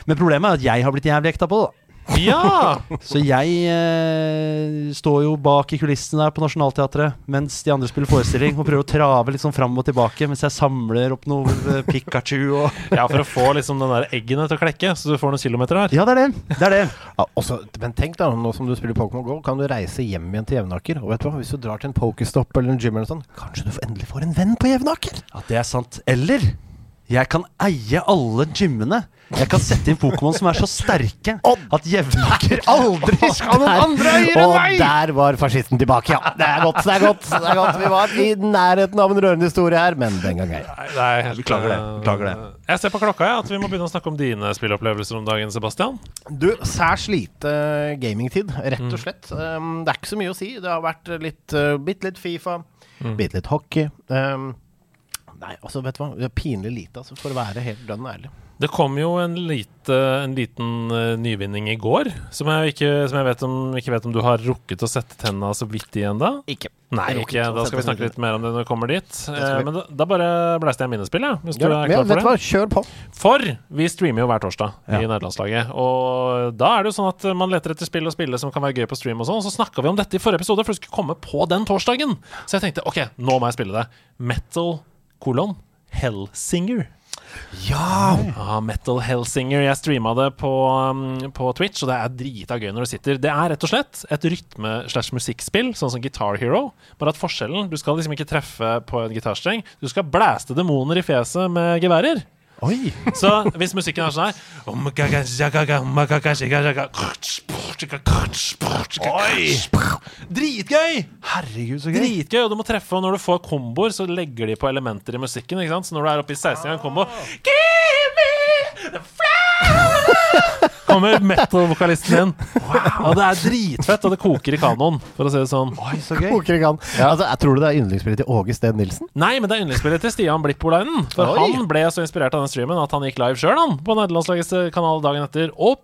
Men problemet er at jeg har blitt jævlig ekta på det. da. Ja! Så jeg eh, står jo bak i kulissene der på Nationaltheatret mens de andre spiller forestilling, og prøver å trave litt sånn fram og tilbake mens jeg samler opp noe eh, Pikachu og ja, for å få liksom den der eggene til å klekke, så du får noen kilometer her. Ja, det er det. Det er det. Ja, også, men tenk da, nå som du spiller Pokémon GO, kan du reise hjem igjen til Jevnaker. Og vet du hva, hvis du drar til en Pokéstop eller en gym eller noe sånt, kanskje du endelig får en venn på Jevnaker? Ja, det er sant. Eller jeg kan eie alle gymmene. Jeg kan sette inn Pokémon som er så sterke at Jevnaker aldri skal noen andre eiere enn Og der var fascisten tilbake, ja. Det er godt, det er godt. det er godt Vi var i nærheten av en rørende historie her, men den gang ei. Er Beklager det, beklager det. Jeg ser på klokka ja, at vi må begynne å snakke om dine spillopplevelser om dagen, Sebastian. Du, særs lite gamingtid, rett og slett. Um, det er ikke så mye å si. Det har vært litt, uh, bitte litt Fifa, bitte litt hockey. Um, nei, altså, vet du hva. Det er pinlig lite, altså, for å være helt dønn ærlig. Det kom jo en, lite, en liten uh, nyvinning i går, som jeg, ikke, som jeg vet om, ikke vet om du har rukket å sette tenna så vidt i ennå. Ikke. Nei, ikke. Da skal vi snakke litt mer om det når vi kommer dit. Eh, men da, da bare blæste jeg minnespill, ja, hvis du Ja, er ja, klar du for hva, kjør på. For vi streamer jo hver torsdag Ja. i nederlandslaget. Og da er det jo sånn at man leter etter spill og spille som kan være gøy på stream og sånn. Og så snakka vi om dette i forrige episode, for det skulle komme på den torsdagen. Så jeg tenkte OK, nå må jeg spille det. Metal kolon Hellsinger. Ja! Ja, Metal Hellsinger. Jeg streama det på, um, på Twitch, og det er drita gøy når du sitter. Det er rett og slett et rytme-slash-musikkspill, sånn som Guitar Hero. Bare at forskjellen Du skal liksom ikke treffe på en gitarstreng. Du skal blæste demoner i fjeset med geværer. Oi! Så hvis musikken er sånn her Dritgøy! Herregud, så gøy. Dritgøy, og du må treffe, og når du får komboer, så legger de på elementer i musikken. Så når du er oppe i 16 gang kombo Give me the flower Kommer metal-vokalisten din. Og det er dritfett, og det koker i kanoen, for å si det sånn. Oi, så gøy. Koker i kan. Altså, jeg tror du det er yndlingsspillet til Åge Steen Nilsen? Nei, men det er yndlingsspillet til Stian Blipp Olainen. For Oi. han ble så inspirert av den streamen at han gikk live sjøl, han, på nederlandslagets kanal dagen etter. Og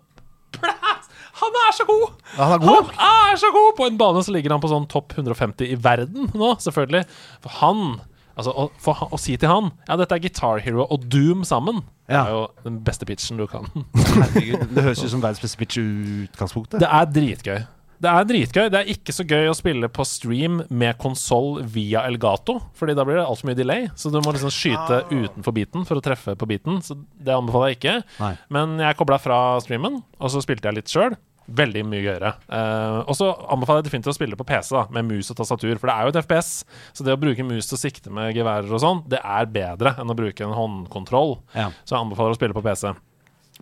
plass! Han er så god! Han er god, Han er så god! På en bane så ligger han på sånn topp 150 i verden nå, selvfølgelig. For han Altså, å, for å si til han Ja, dette er Guitar Hero og Doom sammen. Ja. Det er jo den beste pitchen du kan. Herregud, det høres ut som verdens beste pitch i utgangspunktet. Det er dritgøy. Det er dritgøy. Det er ikke så gøy å spille på stream med konsoll via Elgato, Fordi da blir det altfor mye delay. Så du må liksom skyte utenfor beaten for å treffe på beaten. Så det anbefaler jeg ikke. Nei. Men jeg kobla fra streamen, og så spilte jeg litt sjøl. Veldig mye gøyere. Uh, og så anbefaler jeg definitivt å spille på PC da med mus og tastatur, for det er jo et FPS. Så det å bruke mus til å sikte med geværer og sånn, det er bedre enn å bruke en håndkontroll. Ja. Så jeg anbefaler å spille på PC.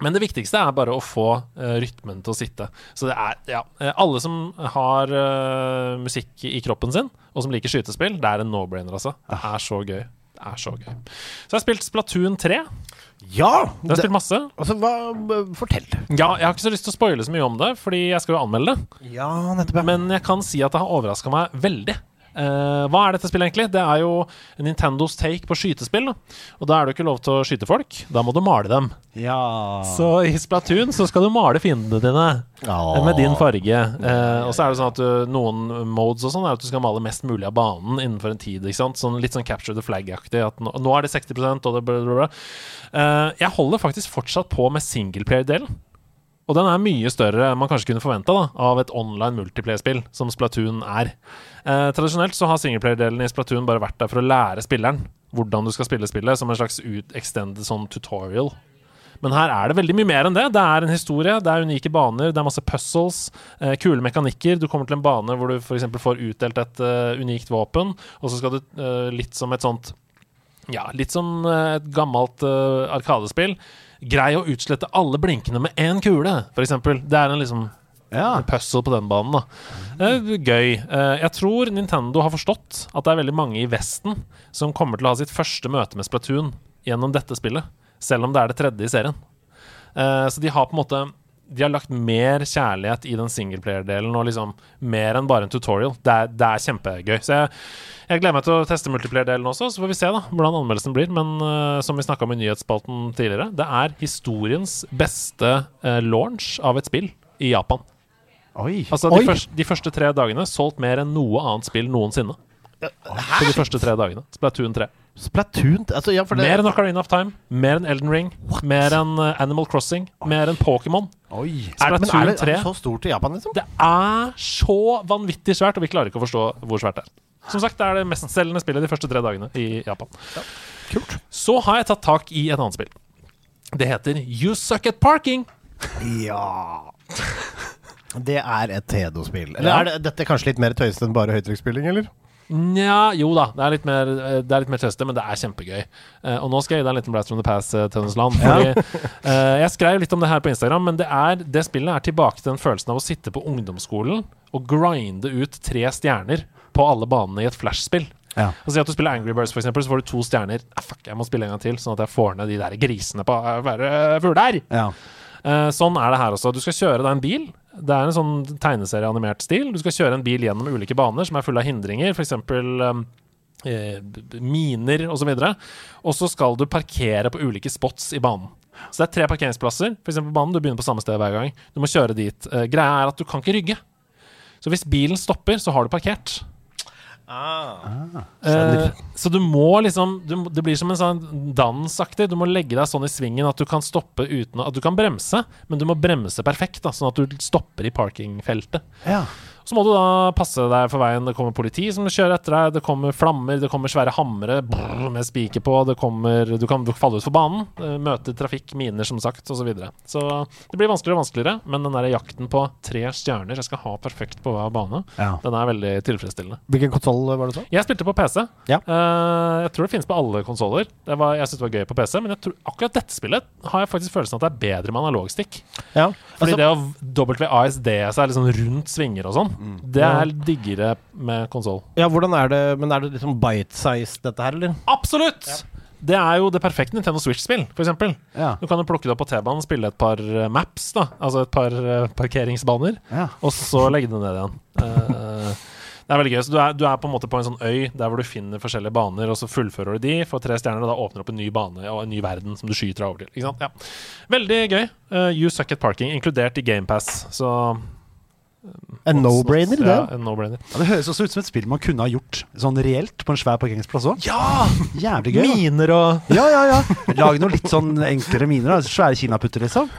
Men det viktigste er bare å få uh, rytmen til å sitte. Så det er, ja eh, Alle som har uh, musikk i kroppen sin, og som liker skytespill, det er en no-brainer, altså. Det er så gøy. Det er så gøy. Så jeg har spilt Splatoon 3. Ja! Du har Det, spilt masse. altså, hva, fortell. Ja, jeg har ikke så lyst til å spoile så mye om det, fordi jeg skal jo anmelde det. Ja, nettopp. Men jeg kan si at det har overraska meg veldig. Eh, hva er dette spillet egentlig? Det er jo Nintendos take på skytespill. Da. Og da er det ikke lov til å skyte folk. Da må du male dem. Ja. Så i Splatoon så skal du male fiendene dine Åh. med din farge. Uh, og så er det sånn at du, noen modes og sånn er at du skal male mest mulig av banen innenfor en tid. Sånn, litt sånn capture the flag-aktig. Nå, nå er det 60% og det bla, bla, bla. Uh, jeg holder faktisk fortsatt på med singleplayer-delen. Og den er mye større enn man kanskje kunne forventa av et online multiplayer-spill, som Splatoon er. Eh, tradisjonelt så har singleplayer-delen i Splatoon bare vært der for å lære spilleren hvordan du skal spille spillet, som en slags extended sånn tutorial. Men her er det veldig mye mer enn det. Det er en historie, det er unike baner, det er masse puzzles, eh, kule mekanikker. Du kommer til en bane hvor du f.eks. får utdelt et uh, unikt våpen, og så skal du uh, litt som et sånt Ja, litt som eh, et gammelt uh, arkadespill. Grei å utslette alle blinkene med én kule, f.eks. Det er en liksom ja. puzzle på den banen. da Eh, Gøy. Eh, Jeg tror Nintendo har forstått at det er veldig mange i Vesten som kommer til å ha sitt første møte med Splatoon gjennom dette spillet, selv om det er det tredje i serien. Eh, Så de har på en måte De har lagt mer kjærlighet i den singleplayer-delen, og liksom mer enn bare en tutorial. Det er, det er kjempegøy. Så jeg, jeg gleder meg til å teste multiplayer-delen også, så får vi se da hvordan anmeldelsen blir. Men uh, som vi snakka om i nyhetsspalten tidligere, det er historiens beste uh, launch av et spill i Japan. Oi. Altså de, Oi. første, de første tre dagene solgt mer enn noe annet spill noensinne. På de første tre dagene. Splatoon 3. Splatoon altså, ja, det, Mer enn Ocarina of Time, mer enn Elden Ring, mer enn eh, Animal Crossing, mer enn Pokémon. Splatoon Er, er Splatoon er 3 det så stort i Japan, liksom? Det er så vanvittig svært, og vi klarer ikke å forstå hvor svært det er. Som sagt, det er det mestselgende spillet de første tre dagene i Japan. Kult. Så har jeg tatt tak i et annet spill. Det heter You Suck at Parking. Ja Det er et Tedo-spill. Eller Ja. er det, dette kanskje litt mer tøysete enn bare høytrykksspilling, eller? Nja, jo da. Det er litt mer, eh, det er litt mer tøysete, men det er kjempegøy. Uh, og nå skal jeg gi deg en liten blast from the past, uh, Tønnesland. Fordi eh, jeg skrev litt om det her på Instagram, men det, er, det spillet er tilbake til den følelsen av å sitte på ungdomsskolen og grinde ut tre stjerner på alle banene i et flashspill. Ja. Og Si at du spiller Angry Birds, for eksempel, så får du to stjerner. Ah, fuck, jeg må spille en gang til, sånn at jeg får ned de der grisene på uh, hver fugler. Ja. Eh, sånn er det her også. Du skal kjøre deg en bil. Det er en sånn tegneserieanimert stil. Du skal kjøre en bil gjennom ulike baner som er fulle av hindringer, f.eks. Um, eh, miner osv. Og så skal du parkere på ulike spots i banen. Så det er tre parkeringsplasser. For på banen, Du begynner på samme sted hver gang. Du må kjøre dit. Eh, greia er at du kan ikke rygge. Så hvis bilen stopper, så har du parkert. Eh, så du må liksom du, Det blir som en sånn dansaktig. Du må legge deg sånn i svingen at du kan stoppe uten At du kan bremse, men du må bremse perfekt, da, sånn at du stopper i parkingfeltet. Ja. Så må du da passe deg for veien. Det kommer politi som kjører etter deg, det kommer flammer, det kommer svære hamre med spiker på, det kommer Du kan falle ut for banen, eh, møte trafikk, miner, som sagt, osv. Så, videre. så det blir vanskeligere og vanskeligere, men den der jakten på tre stjerner Jeg skal ha perfekt på hver bane. Ja. Den er veldig tilfredsstillende. Hvilken konsoll var det så? Jeg spilte på PC. Ja. Eh, jeg tror det finnes på alle konsoller. Jeg syns det var gøy på PC, men jeg tror, akkurat dette spillet har jeg faktisk følelsen at det er bedre med analogstikk. Ja. Fordi Altså, det å WASD seg liksom rundt svinger og sånn, det er diggere med konsoll. ja, hvordan er det Men er det liksom bite-size, dette her, eller? Absolutt! Det er jo det perfekte Nintendo Switch-spill, f.eks. Ja. Du kan jo plukke det opp på T-banen, spille et par eh, maps, da altså et par eh, parkeringsbaner, Ja. og så legge det ned igjen. Eh, det er veldig gøy. Så du er, du er på en måte på en sånn øy der hvor du finner forskjellige baner, og så fullfører du de, får tre stjerner, og da åpner du opp en ny bane og en ny verden som du skyter deg over til. Ikke sant? Ja. Veldig gøy. Uh, you suck at parking, inkludert i GamePass, så En no-brainer, det. Ja, en no-brainer. Ja, det høres også ut som et spill man kunne ha gjort sånn reelt på en svær parkeringsplass òg. Ja! Jævlig gøy. Miner og Ja, ja, ja. Lag noen litt sånn enklere miner. da Svære kinaputter, liksom.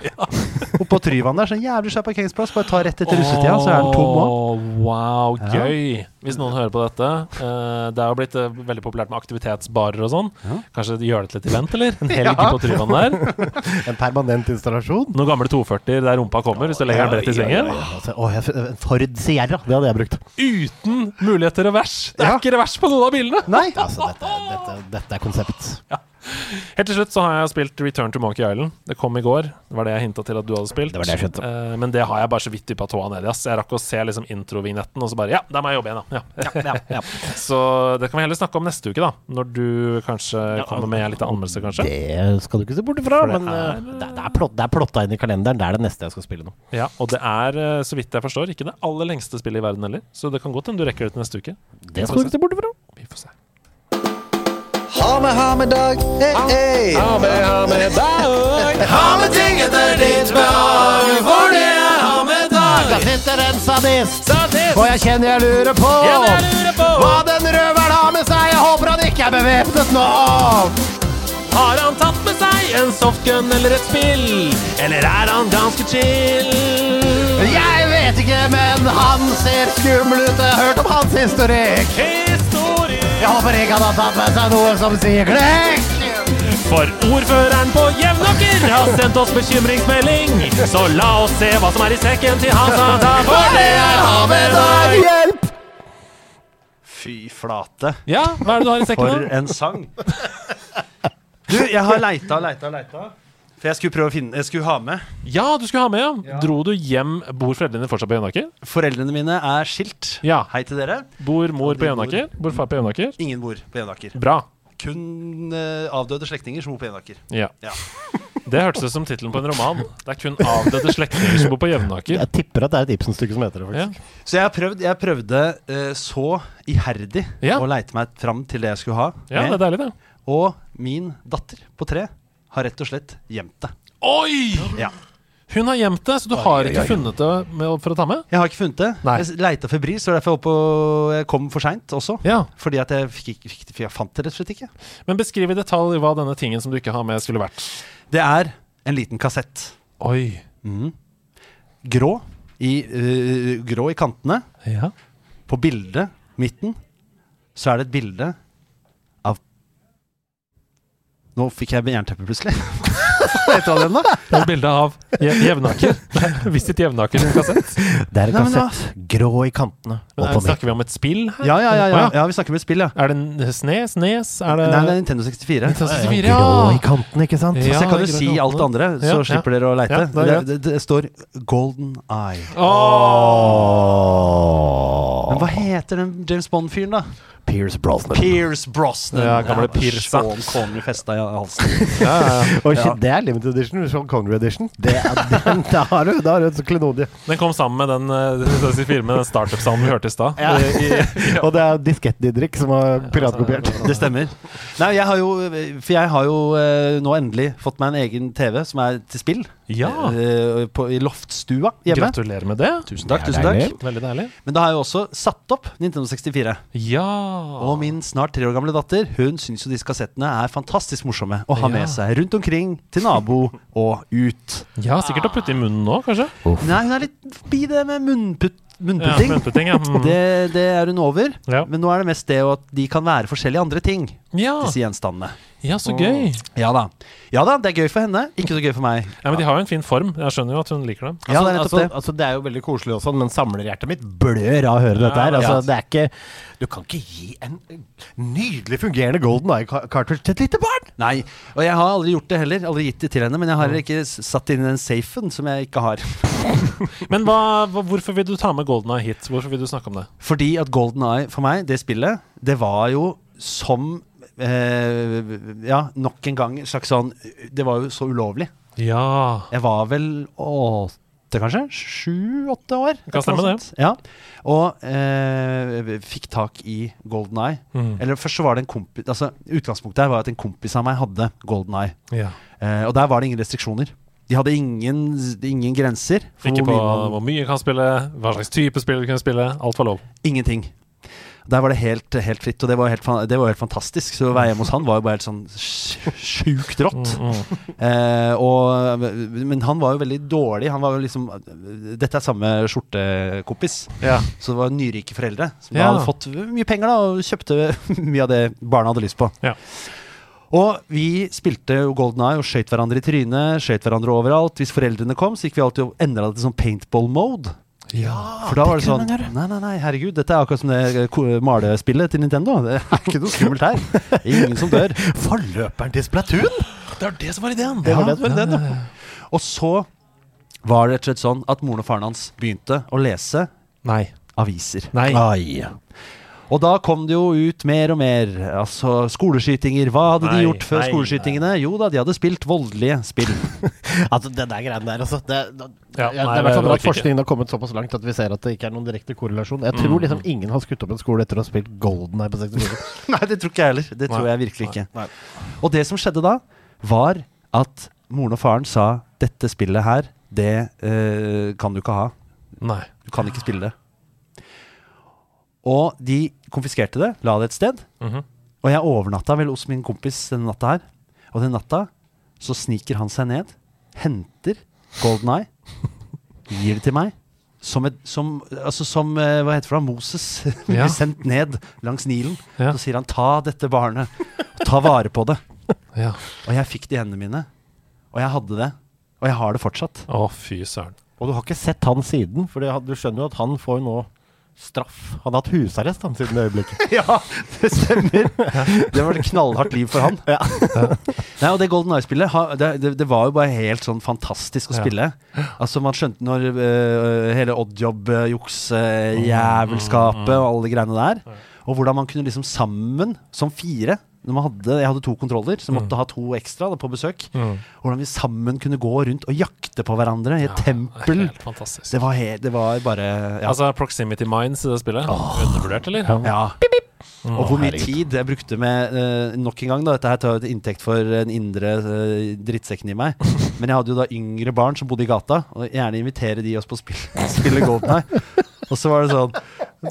Oppå Tryvann der. så en jævlig svær parkeringsplass. Bare ta rett etter russetida, så er den tom òg. Wow, Ja. Hvis noen hører på dette. eh, det er jo blitt eh, veldig populært med aktivitetsbarer og sånn. Ja. Kanskje gjøre gjør det til et event, eller? En helg på Tryvann der. En permanent installasjon. Noen gamle 240 der rumpa kommer, hvis du legger den bredt i svingen. En Ford Sierra, det hadde jeg brukt. Uten mulighet til revers! Det er Ja. ikke revers på noen av bilene! Nei, altså, dette, dette, dette er konsept. Helt til slutt så har jeg spilt Return to Monkey Island. Det kom i går. Det var det jeg hinta til at du hadde spilt. Det var det jeg skjønte. uh, men det har jeg bare så vidt dyppa tåa ned i. ass. Jeg rakk å se liksom introvignetten, og så bare Ja, da må jeg jobbe igjen, da. Ja. så det kan vi heller snakke om neste uke, da. Når du kanskje kommer med en liten anmeldelse, kanskje. Det skal du ikke se bort ifra, det men er- det, det, er plott, det er plotta inn i kalenderen. Det er det neste jeg skal spille nå. Ja, Og det er, eh, så vidt jeg forstår, ikke det aller lengste spillet i verden heller. Så det kan godt hende du rekker det til neste uke. Det skal du ikke se bort ifra. Ha med, ha med dag. Hey, hey. Ha med, ha med dag! Ha med ting etter ditt behag, for det er ha med dag. Der sitter en sadist, og jeg kjenner jeg lurer på Ja, det lurer på. hva den røveren har med seg. Jeg håper han ikke er bevæpnet nå. Har han tatt med seg en softgun eller et spill? Eller er han ganske chill? Jeg vet ikke, men han ser skummel ut. Jeg har hørt om hans historikk. Jeg håper ikke han har tatt med seg noe som sier klekk. For ordføreren på Jevnaker har sendt oss bekymringsmelding. Så la oss se hva som er i sekken til Hans Adam. For det er havedag! Hjelp! Fy flate. Ja, hva er det du har i sekken? For en sang. Du, jeg har leita og leita og leita. For jeg skulle prøve å finne Jeg skulle ha med. Ja, du skulle ha med, ja. Dro du hjem Bor foreldrene dine fortsatt på Jevnaker? Foreldrene mine er skilt. Ja. Hei til dere. Bor mor på Jevnaker? Bor far på Jevnaker? Ingen bor på Jevnaker. Bra. Kun eh, avdøde slektninger som bor på Jevnaker. Ja. Ja. Det hørtes ut som tittelen på en roman. Det er kun avdøde slektninger som bor på Jevnaker. Jeg tipper at det er et Ibsen-stykke som heter det, Ja. faktisk. Så jeg, har prøvd, jeg prøvde eh, så iherdig Ja. å leite meg fram til det jeg skulle ha. ja, det er deilig, det. Og min datter på tre har rett og slett gjemt det. Oi! Ja. Hun har gjemt det, så du har ikke funnet det med, for å ta med? Jeg har ikke funnet det. Nei. Jeg leita febrilsk, og derfor jeg, jeg kom for seint også. Ja. Fordi at jeg, fikk, fikk, jeg fant det rett og slett ikke. Men beskriv i detalj hva denne tingen som du ikke har med, skulle vært. Det er en liten kassett. Oi. Mm. Grå i, uh, grå i kantene. Ja. På bildet, midten, så er det et bilde Nå fikk jeg jernteppe plutselig. Hva heter han den da? Det er et bilde av Je- Jevnaker. Visit Jevnaker sin kassett. Det er en Nei, men kassett. Grå i kantene. Men Og er, snakker vi om et spill her? Ja, ja, ja, ja, ja vi snakker om et spill, ja. Er det Snes? Nes? Er det Nei, det er Nintendo 64. Nintendo Ja, Grå i kantene, ikke sant? Ja. Så jeg kan jo si alt det andre, så Ja, slipper dere å leite. Ja, det det, det, det står Golden Eye. Åh. Men hva heter den James Bond-fyren, da? Pierce Brosnan. Pierce Brosnan. Ja, gamle Pierce. Sean Connery festa i halsen. Ja, ja, Og shit, det er limited edition. Sean Connery edition. Det er, den, da har du, da har du et klenodie. Den kom sammen med den, uh, den startup-sangen vi hørte i stad. Og det er Diskett-Didrik som har piratkopiert. Det stemmer. Nei, jeg har jo For jeg har jo eh, nå endelig fått meg en egen TV som er til spill. Ja. Eh, på, I loftstua hjemme. Gratulerer med det. Tusen takk. Det tusen takk. Veldig deilig. Men da har jeg også satt opp Nintendo 64. Ja. Og min snart tre år gamle datter Hun syns jo disse kassettene er fantastisk morsomme å ha Ja. med seg rundt omkring til nabo og ut. Ja, sikkert å putte i munnen nå, kanskje. Nei, hun er litt forbi det med munnputt Ja, munnputting. munnputting, ja. Mm. Det, det er hun over. Ja. Men nå er det mest det at de kan være forskjellige andre ting, ja. disse gjenstandene. ja, så gøy. Ja da. ja da, det er gøy for henne, ikke så gøy for meg. Ja, Men de har jo en fin form. Jeg skjønner jo at hun liker dem. Ja, det er altså, det. altså, det er jo veldig koselig og sånn, men samlerhjertet mitt blør av å høre dette her. Altså, Ja. det er ikke Du kan ikke gi en nydelig fungerende Golden Eye Carter cartridge til et lite barn! Nei, og jeg har aldri gjort det heller. Aldri gitt det til henne. Men jeg har ikke satt inn i den safen som jeg ikke har. Men hva, hva, hvorfor vil du ta med Golden Eye hit? Hvorfor vil du snakke om det? Fordi at Golden Eye for meg, det spillet, det var jo som eh, Ja, nok en gang en slags sånn Det var jo så ulovlig. Ja. Jeg var vel åtte, kanskje? Sju-åtte år. Kan stemme det. Ja. Og eh, fikk tak i Golden Eye. Mm. Eller først så var det en kompis Altså Utgangspunktet her var at en kompis av meg hadde Golden Eye. ja. Eh, og der var det ingen restriksjoner. De hadde ingen, ingen grenser. Ikke hvor på mye man- hvor mye kan spille, hva slags type spill du kan spille. Alt var lov. Ingenting. Der var det helt, helt fritt, og det var helt, det var helt fantastisk. Så å være hjemme hos han var jo bare helt sånn sjukt rått. Eh, og, men han var jo veldig dårlig. Han var jo liksom Dette er samme skjortekompis. Ja. Så det var nyrike foreldre som Ja. hadde fått mye penger da og kjøpte mye av det barna hadde lyst på. Ja. Og vi spilte Golden Eye og skøyt hverandre i trynet, skøyt hverandre overalt. Hvis foreldrene kom, så gikk vi alltid og endra det til sånn paintball-mode. For da var det sånn Nei, nei, nei, herregud, dette er akkurat som det eh, malespillet til Nintendo. Det er ikke noe skummelt her. Ingen som dør. Forløperen til Splatoon! Det var det som var ideen! Det var det som var ideen, ja. Og så var det rett og slett sånn at moren og faren hans begynte å lese Nei. aviser. Nei. Ai. Og da kom det jo ut mer og mer. Altså skoleskytinger. Hva hadde Nei, de gjort før nei, skoleskytingene? Jo da, de hadde spilt voldelige spill. Altså, det der greiene der, altså. Det, det, Ja, ja, nei, det er i hvert fall bra at forskningen har kommet såpass langt at vi ser at det ikke er noen direkte korrelasjon. Jeg tror liksom ingen har skutt opp en skole etter å ha spilt Golden her på 64. Nei, det tror ikke jeg heller. Det tror Nei. jeg virkelig ikke. Nei. Og det som skjedde da, var at moren og faren sa dette spillet her, det uh, kan du ikke ha. Nei. Du kan ikke spille det. Og de konfiskerte det, la det et sted. Mhm. Og jeg overnatta vel hos min kompis denne natta her. Og den natta så sniker han seg ned, henter Golden Eye, gir det til meg. Som, et, som, altså som eh, Hva heter det? for? Moses blir Ja. sendt ned langs Nilen. Ja. Så sier han 'ta dette barnet', ta vare på det. Ja. Og jeg fikk det i hendene mine. Og jeg hadde det. Og jeg har det fortsatt. Å, fy søren. Og du har ikke sett han siden, for du skjønner jo at han får jo nå straff. Han har hatt husarrest han siden det øyeblikket. Ja, det stemmer. Det var et knallhardt liv for han. Ja. Nei, og det Golden Eye-spillet, det, det, det var jo bare helt sånn fantastisk å Ja. spille. Altså Man skjønte når uh, hele oddjob-juks, øh, jævelskapet og alle de greiene der. Og hvordan man kunne liksom sammen, som fire hadde, Jeg hadde to kontroller, så jeg måtte ha to ekstra da, på besøk. Mm. Hvordan vi sammen kunne gå rundt og jakte på hverandre i et tempel. Helt. Det var, helt, det var bare ja. Altså Proximity Minds i det spillet. Undervurdert, eller? Ja. Mm. Og hvor mye tid jeg brukte med uh, Nok en gang, da. Dette her tar jo til inntekt for den indre uh, drittsekken i meg. Men jeg hadde jo da yngre barn som bodde i gata, og gjerne invitere de oss på å spille, spille Golden Eye. Og så var det sånn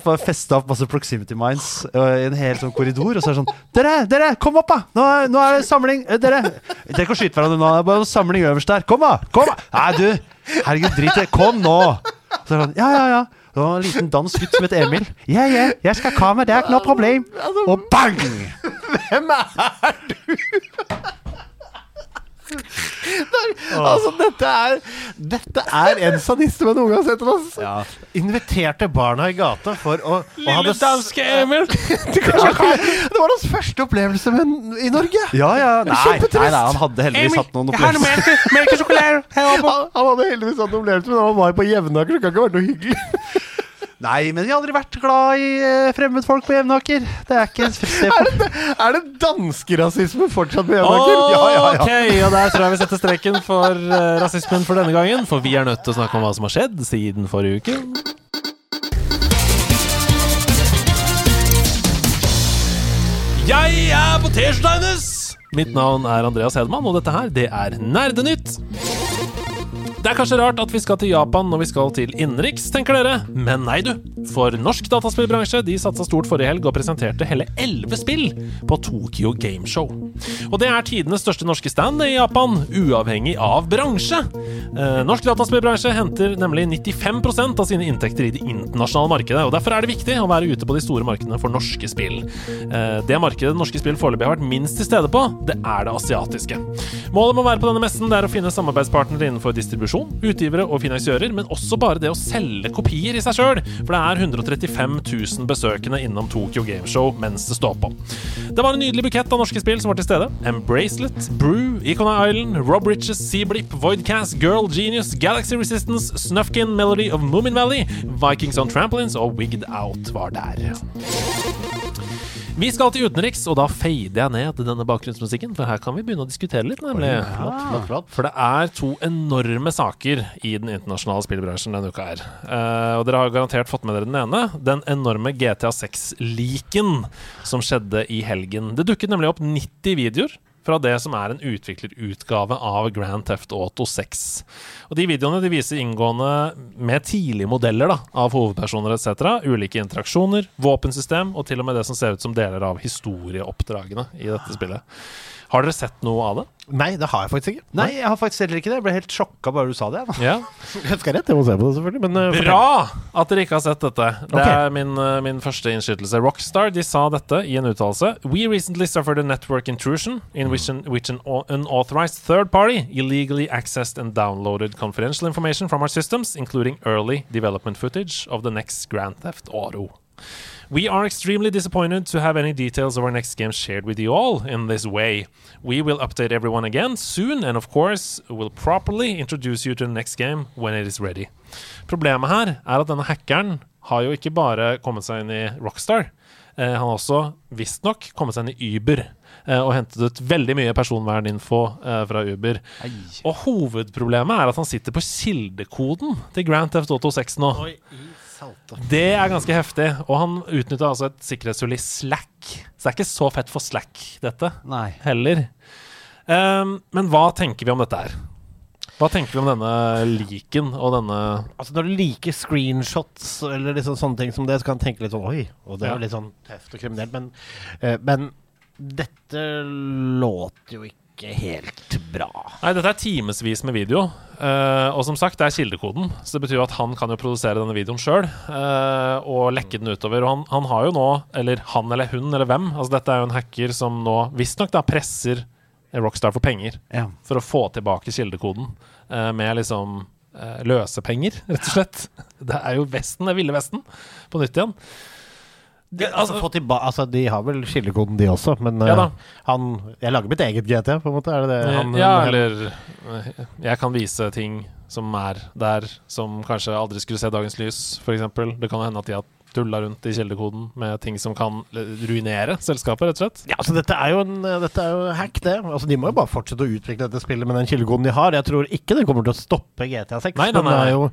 Bare festa opp masse Proximity Minds eh, i en hel sånn korridor. Og så er det sånn Dere, dere, kom opp, da! Nå nå er det samling. Eh, Dere Dere kan skyte hverandre nå. Det er bare en samling øverst der. Kom, da! Kom! Nei, du! Herregud, drit i det. Kom nå! Så er det sånn Ja, ja, ja. Det var en liten dansk gutt som het Emil. Ja, ja, jeg skal komme, det er ikke noe problem. Og bang! Hvem er du?! Altså, dette er Dette er en sadisme noen gang har sett. Altså. Ja. Inviterte barna i gata for å Lille hadde danske Emil! Det var hans første opplevelse med, i Norge! Ja, ja. Nei, Kjempetrist. nei, nei, han hadde heldigvis hatt noen opplevelser. Han, han hadde heldigvis hatt noen opplevelse, men han var på Jevnaker, så det kan ikke ha vært noe hyggelig. Nei, men jeg har aldri vært glad i eh, fremmedfolk på Jevnaker. Det er ikke Er det, er det danskerasisme fortsatt på Jevnaker? Ok, og der tror jeg vi setter streken for eh, rasismen for denne gangen. For vi er nødt til å snakke om hva som har skjedd siden forrige uke. Jeg er på T-skjorta hennes! Mitt navn er Andreas Hedman, og dette her, det er Nerdenytt. Det er kanskje rart at vi skal til Japan når vi skal til innenriks, tenker dere. Men nei, du. For norsk dataspillbransje de satsa stort forrige helg og presenterte hele elleve spill på Tokyo Gameshow. Og det er tidenes største norske stand i Japan, uavhengig av bransje. Eh, norsk dataspillbransje henter nemlig 95% av sine inntekter i det internasjonale markedet, og derfor er det viktig å være ute på de store markedene for norske spill. Eh, det markedet norske spill foreløpig har vært minst til stede på, det er det asiatiske. Målet med å være på denne messen det er å finne samarbeidspartnere innenfor distribusjon, utgivere og finansiører, men også bare det å selge kopier i seg sjøl, for det er 135 000 besøkende innom Tokyo Gameshow mens det står på. Det var en nydelig bukett av norske spill som var til stede. Embracelet, Brew, Icona Island, Rob Riches, Seablip, Voidcast, Girl Genius, Galaxy Resistance, Snufkin, Melody of Moomin Valley, Vikings on Trampolines og Wigged Out var der. Vi skal til utenriks, og da fader jeg ned denne bakgrunnsmusikken, for her kan vi begynne å diskutere litt, nemlig. Flott, flott. For det er to enorme saker i den internasjonale spillbransjen denne uka her. Uh, og dere har garantert fått med dere den ene. Den enorme GTA 6-leaken som skjedde i helgen. Det dukket nemlig opp 90 videoer fra det som er en utviklerutgave av Grand Theft Auto 6. Og De videoene de viser inngående med tidlige modeller da, av hovedpersoner etc., ulike interaksjoner, våpensystem og til og med det som ser ut som deler av historieoppdragene i dette spillet. Har dere sett noe av det? Nei, det har jeg faktisk ikke. Nei, jeg har faktisk heller ikke det. Jeg ble helt sjokka bare du sa det. Ja. Jeg skal rett, jeg må se på det, selvfølgelig. Men, uh. Bra at dere ikke har sett dette. Det okay. er min, uh, min første innskytelse. Rockstar de sa dette i en uttalelse. We recently suffered a network intrusion in which an, which an unauthorized third party illegally accessed and downloaded confidential information from our systems, including early development footage of the next Grand Theft Auto. We are extremely disappointed to have any details of our next game shared with you all in this way. We will update everyone again soon, and of course, will properly introduce you to the next game when it is ready. Problemet her er at denne hackeren har jo ikke bare kommet seg inn i Rockstar. Eh, han har også visstnok kommet seg inn i Uber eh, og hentet ut veldig mye personverninfo eh, fra Uber. Og hovedproblemet er at han sitter på kildekoden til Grand Theft Auto 6 nå. Det er ganske heftig. Og han utnytta altså et sikkerhetshull i Slack. Så det er ikke så fett for Slack, dette, Nei. heller. Um, men hva tenker vi om dette her? Hva tenker vi om denne leaken og denne Altså Når du liker screenshots eller liksom sånne ting som det, så kan du tenke litt sånn Oi, og det er jo litt sånn tøft og kriminelt, men, uh, men dette låter jo ikke helt bra. Nei, dette er timevis med video. Uh, og som sagt, det er kildekoden. Så det betyr at han kan jo produsere denne videoen sjøl og lekke den utover. Og han, han har jo nå, eller han eller hun eller hvem Altså Dette er jo en hacker som nå visstnok presser Rockstar for penger. Ja. For å få tilbake kildekoden uh, med liksom eh, løsepenger, rett og slett. Det er jo Vesten, det Ville Vesten, på nytt igjen. Det, Altså, altså, tilba altså, De har vel skillekoden, de også, men eh, Ja han Jeg lager mitt eget GT, på en måte. Er det det han ja, eller eh, Jeg kan vise ting som er der, som kanskje aldri skulle se dagens lys, f.eks. Det kan hende at de har tulla rundt i kildekoden med ting som kan ruinere selskapet, rett og slett. Ja, altså Dette er jo en Dette er jo hack, det. Altså De må jo bare fortsette å utvikle dette spillet med den kildekoden de har. Jeg tror ikke det kommer til å stoppe GTA 6. Nei, nei, men det er jo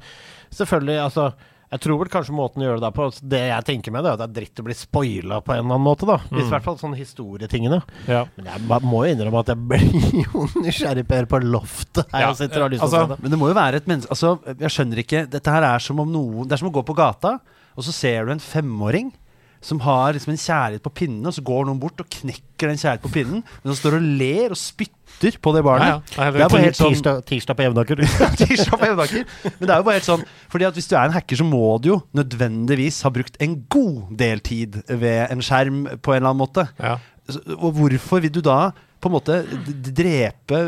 selvfølgelig Altså jeg tror vel kanskje måten å gjøre det på Det jeg tenker med det, er at det er dritt å bli spoila på en eller annen måte. da Hvis Mm. i hvert fall sånne historietingene. Ja. Men jeg må jo innrømme at jeg blir jo nysgjerrig på på loftet. Her Ja, og sitter og har lyst til altså, å se det. Men det må jo være et menneske Altså, jeg skjønner ikke Dette her er som om noen Det er som å gå på gata, og så ser du en femåring som har liksom en kjærlighet på pinnen, og så går noen bort og knekker den kjærligheten på pinnen, men så står og ler og spytter på det barnet. Ja, ja. Det er helt bare helt sånn Tirsdag, tirsdag på Jevnaker. Tirsdag på Evnaker. Men det er jo bare helt sånn Fordi at hvis du er en hacker, så må du jo nødvendigvis ha brukt en god del tid ved en skjerm på en eller annen måte. Ja. Så- Og hvorfor vil du da på en måte drepe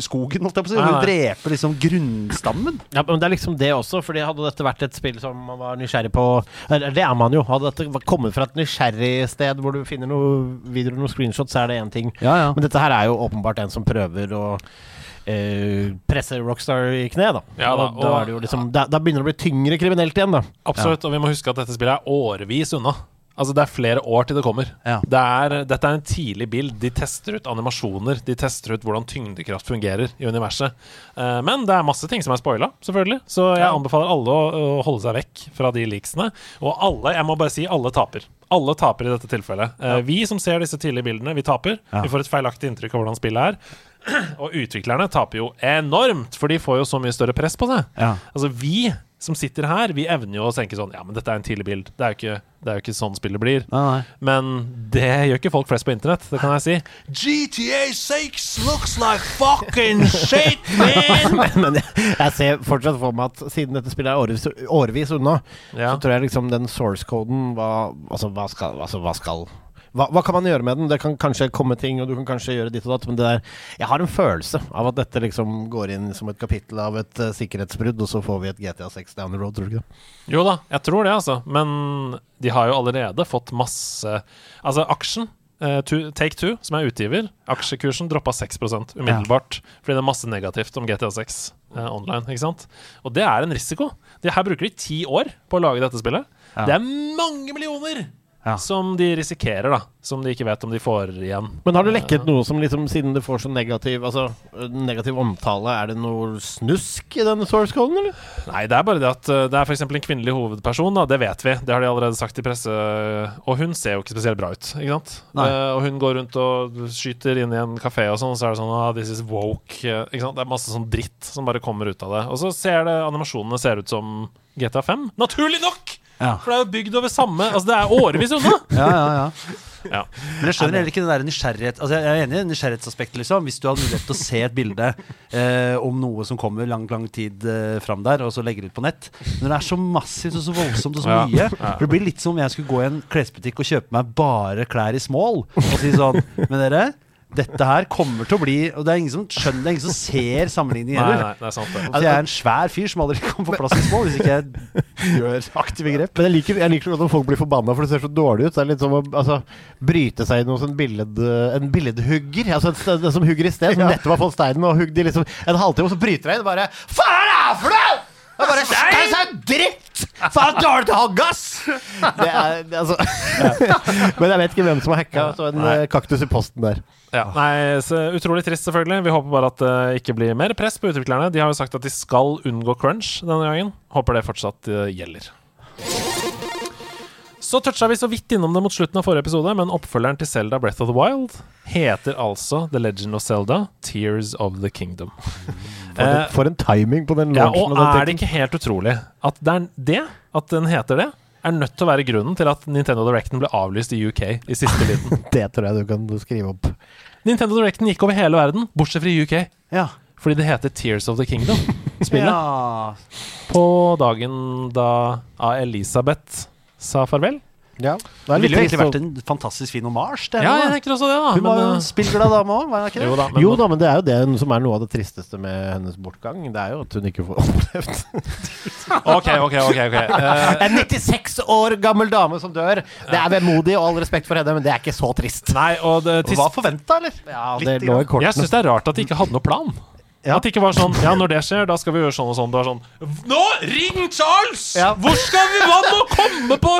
skogen, holdt jeg på å si? Drepe liksom grunnstammen? Ja, men det er liksom det også, fordi hadde dette vært et spill som man var nysgjerrig på eller Det er man jo. Hadde dette kommet fra et nysgjerrig sted hvor du finner noen videoer noen screenshots, så er det én ting. Ja, ja. Men dette her er jo åpenbart en som prøver å eh, presse Rockstar i kne, da. Ja da, og da, er det jo liksom, da, da begynner det å bli tyngre kriminelt igjen, da. Absolutt, og vi må huske at dette spillet er årevis unna. Altså Det er flere år til det kommer. Ja. Det er, dette er en tidlig bild. De tester ut animasjoner. De tester ut hvordan tyngdekraft fungerer i universet. Uh, men det er masse ting som er spoila, selvfølgelig. Så jeg anbefaler alle å, å holde seg vekk fra de leaksene. Og alle, jeg må bare si, alle taper. Alle taper i dette tilfellet. Eh, Vi som ser disse tidlige bildene, vi taper. Ja. Vi får et feilaktig inntrykk av hvordan spillet er. Og utviklerne taper jo enormt, for de får jo så mye større press på seg. Ja. Altså Vi som sitter her, vi evner jo å tenke sånn Ja, men dette er en tidlig bild. Det er jo ikke, det er jo ikke sånn spillet blir. Nei, nei. Men det gjør ikke folk flest på internett, det kan jeg si. GTA 6 looks like fucking shit, man! Men jeg, jeg ser fortsatt for meg at siden dette spillet er årevis, årevis unna, Ja. så tror jeg liksom den source-koden hva, altså, hva skal, altså, hva skal hva, hva kan man gjøre med den? Det kan kanskje komme ting, og du kan kanskje gjøre ditt og datt, men det der Jeg har en følelse av at dette liksom går inn som et kapittel av et uh, sikkerhetsbrudd, og så får vi et GTA 6 down the road, tror du ikke det? Jo da, jeg tror det, altså. Men de har jo allerede fått masse Altså, aksjen Uh, Take Two, som er utgiver, aksjekursen droppa 6% umiddelbart. Fordi det er masse negativt om GTA 6 uh, online. ikke sant? Og det er en risiko. De her bruker de ti år på å lage dette spillet. Ja. Det er mange millioner Ja. som de risikerer, da. Som de ikke vet om de får igjen. Men har det lekket noe som liksom, siden det får så negativ Altså eh, negativ omtale, er det noe snusk i denne source coden, eller? Nei, det er bare det at uh, det er f.eks. en kvinnelig hovedperson, da, det vet vi. Det har de allerede sagt i presse. Og hun ser jo ikke spesielt bra ut, ikke sant? Nei. Eh, og hun går rundt og skyter inn i en kafé og sånn, og så er det sånn ah, This is woke. eh, ikke sant? Det er masse sånn dritt som bare kommer ut av det. Og så ser det animasjonene ser ut som GTA 5. Naturlig nok! Ja. For det er jo bygd over samme Altså, det er årevis unna! Ja, ja, ja. Ja. Men jeg skjønner heller ikke det der nysgjerrighet Altså Jeg er enig i nysgjerrighetsaspektet, liksom. Hvis du hadde mulighet til å se et bilde eh, om noe som kommer lang, lang tid eh, fram der, og så legger det ut på nett. Når det er så massivt og så voldsomt og så mye For Det blir litt som om jeg skulle gå i en klesbutikk og kjøpe meg bare klær i small og si sånn Men dere, dette her kommer til å bli Og det er ingen som skjønner, det er ingen som ser sammenligningen Nei, heller. nei, det er sant, det. Altså, jeg er en svær fyr som aldri kan få plass i små hvis ikke jeg gjør aktive grep. Men jeg liker, jeg liker så godt om folk blir forbanna for det ser så dårlig ut. Det er litt som å altså, bryte seg inn hos en, billed, en billedhugger. Altså en, st- som hugger i sted, som nettopp har fått steinen og hugd i liksom en halvtime, og så bryter deg inn og bare Faen er det for noe?! Det er bare stein! Det er dritt! Faen, dårlig til å hogge, ass! Det er, det er altså Men jeg vet ikke hvem som har hacka så en eh, kaktus i posten der. Ja, nei, så Utrolig trist, selvfølgelig. Vi håper bare at det ikke blir mer press på utviklerne. De har jo sagt at de skal unngå crunch denne gangen. Håper det fortsatt eh, gjelder. Så toucha vi så vidt innom det mot slutten av forrige episode, men oppfølgeren til Zelda Breath of the Wild heter altså The Legend of Zelda Tears of the Kingdom. For, det, en- for en timing på den ja, og er det ikke helt utrolig at det, er det, at den heter det, er nødt til å være grunnen til at Nintendo Directen ble avlyst i UK i siste liten? Det tror jeg du kan skrive opp. Nintendo Directen gikk over hele verden, bortsett fra UK. Ja. Fordi det heter Tears of the Kingdom. Spillet. Ja. På dagen da Elisabeth sa farvel. Ja. Det Det ville jo egentlig vært en fantastisk fin omarsj. Ja, jeg tenker også det, da. Hun var jo en spillglad dame òg, var hun ikke eh, det? jo da, men, Jo da, men det er jo det som er noe av det tristeste med hennes bortgang. Det er jo at hun ikke får opplevd Ok, ok, ok. okay. Uh, En 96 år gammel dame som dør. Det er vemodig, og all respekt for henne, men det er ikke så trist. Nei, og det, tis... Hva forventa, eller? Ja, det lå i jeg kortene. syns det er rart at de ikke hadde noe plan. Ja. At det ikke var sånn Ja, når det skjer, da skal vi gjøre sånn og sånn. Det var sånn Nå! Ring Charles! Ja. Hvor skal vi Hva må komme på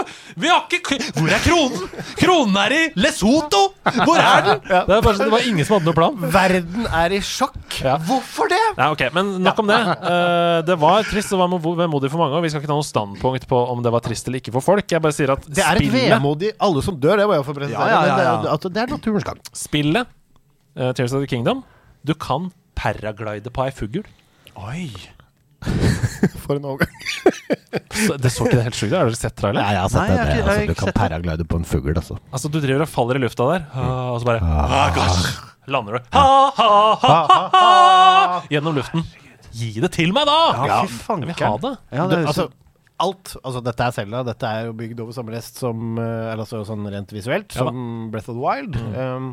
Vi har ikke Hvor er kronen? Kronen er i Lesotho! Hvor er den? Ja. Det, sånn- det var ingen som hadde noen plan. Verden er i sjokk. Ja. Hvorfor det? Nei, ok, Men nok om det. Uh, det var trist og var vemodig for mange. Og vi skal ikke ta noe standpunkt på om det var trist eller ikke for folk. Jeg bare sier at Det er et vemodig Alle som dør, det må jeg få presisere. Ja, ja, ja, men det det er naturens gang. spillet uh, Tears of the Kingdom Du kan paraglide på ei fugl. Oi. For en overgang. Så- Det så ikke det helt sjukt ut? Har dere sett trailer? Nei, jeg har sett Nei, det. jeg har ikke- jeg altså, du kan paraglide på en fugl, altså. Altså, du driver og faller i lufta der, ah, og så bare ah, gosh, lander du ha, ha, ha, ha, ha, gjennom luften. Gi det til meg, da! Ja, fy Jeg vil ha det. Ja, Det, altså, alt Altså, dette er Selda. Dette er jo bygd over samme rest som eh, Eller altså sånn rent visuelt Ja som Breath of the Wild. Um,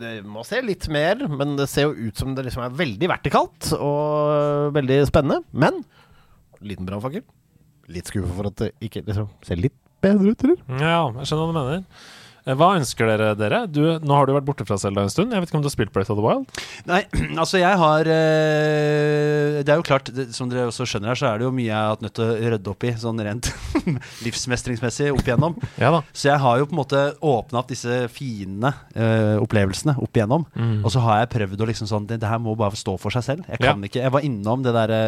det må se litt mer, men det ser jo ut som det liksom er veldig vertikalt og veldig spennende. Men liten brannfakkel. Litt skuffa for at det ikke liksom ser litt bedre ut, eller? Ja, jeg skjønner hva du mener. Eh, Hva ønsker dere, dere? Du, nå har du vært borte fra Selda en stund. Jeg vet ikke om du har spilt Breath of the Wild? Nei, altså jeg har eh, Det er jo klart, som dere også skjønner her, så er det jo mye jeg har hatt nødt til å rydde opp i, sånn rent livsmestringsmessig opp igjennom. Ja. Så jeg har jo på en måte åpna opp disse fine uh, opplevelsene opp igjennom. Og så har jeg prøvd å liksom sånn Det, det her må bare stå for seg selv. Jeg kan ikke Jeg var innom det derre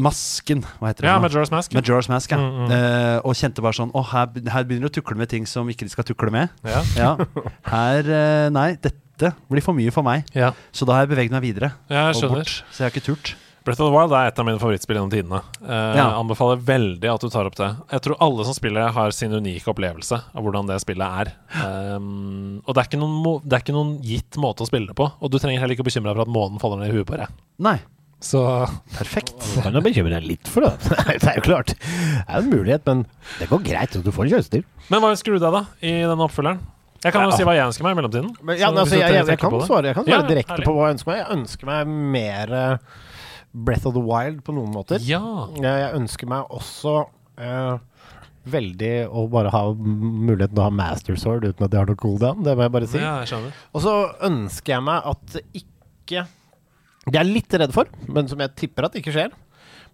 Masken, hva heter det? Ja. Majora's Mask. Majora's Mask, ja. Mm, mm. Uh, og kjente bare sånn Å, her, her begynner du å tukle med ting som ikke de skal tukle med. Ja. Ja. Her uh, Nei, dette blir for mye for meg. Ja, Så da har jeg beveget meg videre. Ja, jeg og skjønner. bort. Så jeg har ikke turt. Breath of the Wild er et av mine favorittspill gjennom tidene. Jeg anbefaler veldig at du tar opp det. Jeg tror alle som spiller, har sin unike opplevelse av hvordan det spillet er. Um, og det er, det er ikke noen gitt måte å spille det på. Og du trenger heller ikke å bekymre deg for at månen faller ned i huet på deg. Nei. Så Perfekt. Du kan jo bekymre deg litt for det. det er jo klart. Det er en mulighet, men det går greit. Du får en kjørestil. Men hva ønsker du deg, da, i denne oppfølgeren? Jeg kan jo Ja. si hva jeg ønsker meg i mellomtiden. Men, ja, altså, jeg, jeg, jeg, kan svare, jeg kan svare Ja, direkte herlig. på hva jeg ønsker meg. Jeg ønsker meg mer eh, Breath of the Wild på noen måter. Ja. Jeg, jeg ønsker meg også eh, veldig å bare ha muligheten til å ha Master Sword uten at jeg har noe cooldown. Det må jeg bare si. ja, jeg. Og så ønsker jeg meg at det ikke Det er litt redd for, men som jeg tipper at ikke skjer.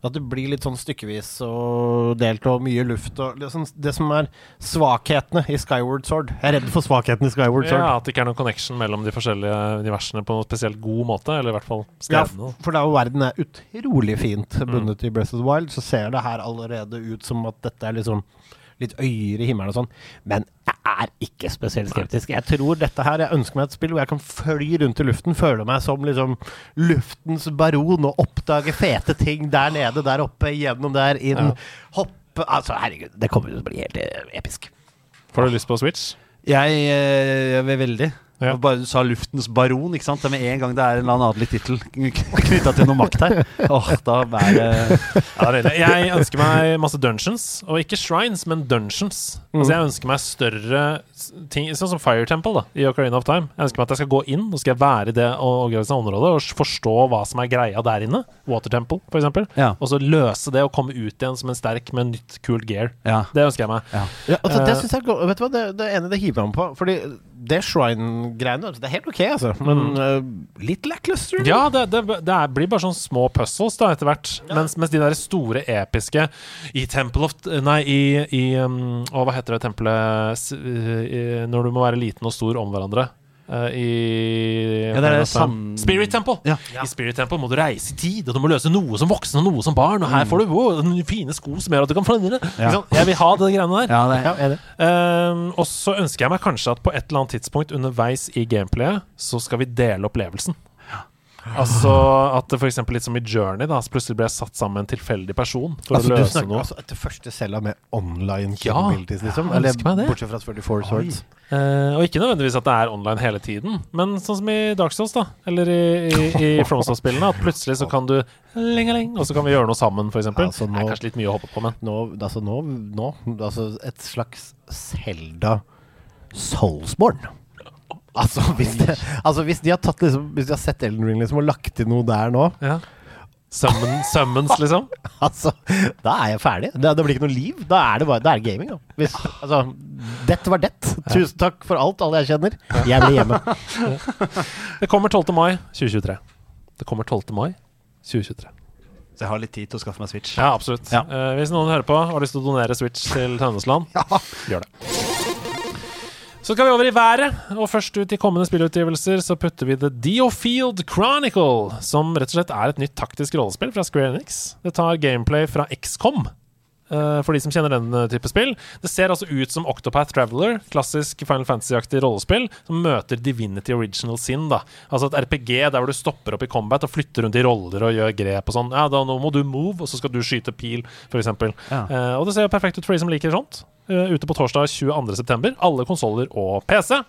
At det blir litt sånn stykkevis og delt og mye luft og liksom det som er svakhetene i Skyward Sword. Jeg er redd for svakhetene i Skyward Sword. Ja, At det ikke er noen connection mellom de forskjellige universene på noen spesielt god måte. Eller i hvert fall Ja, for da verden er utrolig fint bundet i Breath of the Wild, så ser det her allerede ut som at dette er liksom litt øyer i himmelen og sånn. Men jeg er ikke spesielt skeptisk. Jeg tror dette her Jeg ønsker meg et spill hvor jeg kan fly rundt i luften, føle meg som liksom luftens baron og oppdage fete ting der nede, der oppe, gjennom der, inn, hoppe Altså, herregud, det kommer til å bli helt eh, episk. Får du lyst på Switch? Jeg, eh, jeg vil veldig. Ja. Bare du sa 'Luftens baron'. ikke sant? Er Med en gang det er en eller annen adelig tittel knytta til noe makt her. Åh, da er det Ja, det er. Jeg ønsker meg masse dungeons, og ikke shrines, men dungeons. Altså Jeg ønsker meg større ting, sånn som Fire Temple da i Ocarina of Time. Jeg ønsker meg at jeg skal gå inn og skal være i det området og forstå hva som er greia der inne. Water Temple, for eksempel. Ja. Og så løse det og komme ut igjen som en sterk med nytt kult gear. Ja. Det ønsker jeg meg. ja. Ja, altså, det Eh, synes jeg Vet du hva, det, det ene det hiver meg på. Fordi det shrine-greiene altså, Det er helt ok, altså. Men uh, litt lackluster. Ja, det, det, det er, blir bare sånn små puzzles da etter hvert. Mens, mens de der store episke i Temple of Nei, i, i um, Å, hva heter det tempelet Når du må være liten og stor om hverandre? Eh, I Ja, det er sam- Spirit Temple. Ja. I Spirit Temple må du reise i tid, og du må løse noe som voksen og noe som barn. Og her får du wow, fine sko som gjør at du kan flytte. Ja. Jeg vil ha de greiene der. ja, det Ja. Ehm, og så ønsker jeg meg kanskje at på et eller annet tidspunkt underveis i gameplayet, så skal vi dele opplevelsen. Altså at f.eks. litt som i Journey, da, så plutselig ble jeg satt sammen med en tilfeldig person for Altså, å du løse snakker noe. altså etter første cella med online Ja, liksom? Eller bortsett fra 44 Swords? Eh, og ikke nødvendigvis at det er online hele tiden, men sånn som i Dark Souls, da. Eller i, i, i FromSoft-spillene. At plutselig så kan du lengeleng, og så kan vi gjøre noe sammen, f.eks. Altså, Det er kanskje litt mye å hoppe på, men Nå, altså, nå, nå altså, Et slags Selda Soulsborne. Altså hvis, det, altså, hvis de har tatt liksom Hvis de har sett Elden Ring liksom, og lagt til noe der nå, ja. Summon, summons, liksom. altså Da er jeg ferdig. Det, det blir ikke noe liv. Da er det bare Det er gaming, da. Hvis, altså dette var det. Tusen takk for alt, alle jeg kjenner. Jeg blir hjemme. Det kommer 12. mai 2023. Det kommer 12. mai 2023. Så jeg har litt tid til å skaffe meg Switch. Ja, absolutt. Ja. Uh, hvis noen hører på og har lyst til å donere Switch til Tønnesland, gjør det. Så skal vi over i været, og først ut i kommende spillutgivelser så putter vi The Deofield Chronicle, som rett og slett er et nytt taktisk rollespill fra Square Enix. Det tar gameplay fra XCOM. eh, for de som kjenner den eh, type spill. Det ser altså ut som Octopath Traveler, klassisk Final Fantasy-aktig rollespill, som møter Divinity Original Sin. da Altså et RPG der hvor du stopper opp i combat og flytter rundt i roller og gjør grep og sånn. Ja, da nå må du move, og så skal du skyte pil, f.eks. Ja. Uh, og det ser jo perfekt ut for de som liker sånt. Eh, ute på torsdag 22.9. Alle konsoller og PC.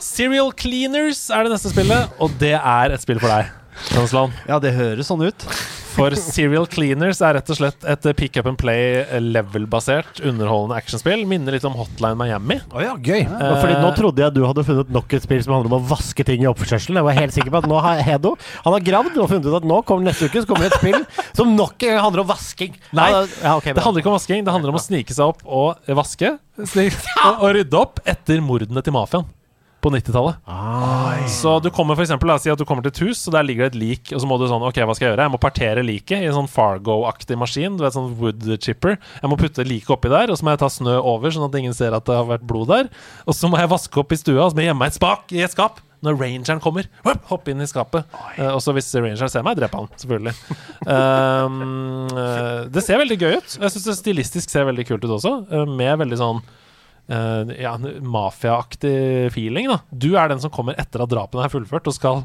Serial Cleaners er det neste spillet, og det er et spill for deg. Transland. Ja, det høres sånn ut. For Serial Cleaners er rett og slett et pick up and play level-basert underholdende actionspill. Minner litt om Hotline Miami. Oh ja, gøy. Fordi Nå trodde jeg du hadde funnet nok et spill som handler om å vaske ting i oppførselen. Jeg var helt sikker på at nå har Hedo Han har gravd og funnet ut at nå kommer neste uke Så kommer det et spill som nok en gang handler om vasking. Nei, ja, okay, Det handler ikke om vasking, det handler om å snike seg opp og vaske. Snik, og, og rydde opp etter mordene til mafiaen på 90-tallet. Så du kommer for eksempel, la oss si at du kommer til et hus, og der ligger det et lik, og så må du sånn Ok, hva skal jeg gjøre? Jeg må partere liket i en sånn Fargo-aktig maskin. Du vet, sånn wood chipper. Jeg må putte liket oppi der, og så må jeg ta snø over, sånn at ingen ser at det har vært blod der. Og så må jeg vaske opp i stua, og så må jeg gjemme meg et spak i et skap. Når rangeren kommer, hopp, hoppe inn i skapet. Uh, og så hvis rangeren ser meg, dreper han, selvfølgelig. Um, uh, det ser veldig gøy ut. Jeg syns det stilistisk ser veldig kult ut også, uh, med veldig sånn eh, ja, mafiaaktig feeling. da Du er den som kommer etter at drapene er fullført, og skal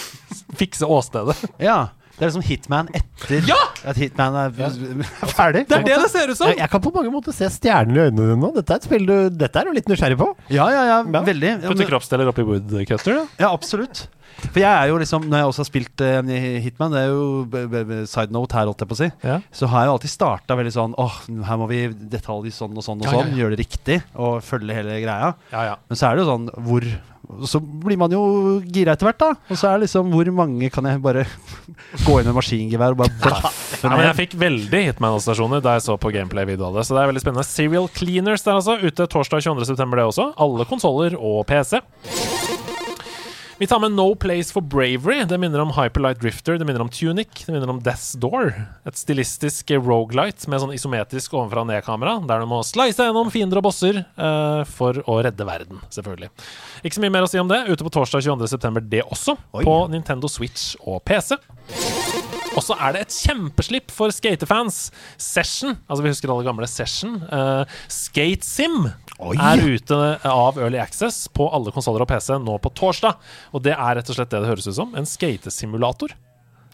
fikse åstedet. Ja. Det er liksom Hitman etter Ja! at Hitman er Ferdig? Det er det det ser ut som! Jeg, jeg kan på mange måter se stjernene i øynene dine nå. Dette er et spill du Dette er du litt nysgjerrig på. Ja, ja, ja. Ja. Veldig. Ja, Putte kroppsdeler oppi woodcutter. Ja, absolutt. For jeg er jo liksom Når jeg også har spilt uh, Hitman, det er jo side note her, holdt jeg på å si, Ja. så har jeg jo alltid starta veldig sånn Åh, her må vi detalje sånn og sånn og sånn. Gjøre det riktig og følge hele greia. Ja, ja. Men så er det jo sånn hvor Så blir man jo gira etter hvert, da. Og så er det liksom Hvor mange kan jeg bare gå inn med maskingevær og bare blaffe Ja, jeg fikk veldig Hitman-assosiasjoner da jeg så på gameplay-video av det. Så det er veldig spennende. Serial Cleaners der altså. Ute torsdag 22.9. det også. Alle konsoller og PC. Vi tar med No Place for Bravery. Det minner om Hyperlight Drifter, det minner om Tunic, det minner om Death's Door. Et stilistisk rogelight med sånn isometrisk ovenfra og ned-kamera, der du må slice gjennom fiender og bosser uh, for å redde verden, selvfølgelig. Ikke så mye mer å si om det. Ute på torsdag 22.9. det også, Oi. på Nintendo Switch og PC. Og så er det et kjempeslipp for skatefans. Session, altså vi husker alle gamle Session. Uh, Skate Sim Oi. er ute av Early Access på alle konsoller og PC nå på torsdag. Og det er rett og slett det det høres ut som. En skatesimulator.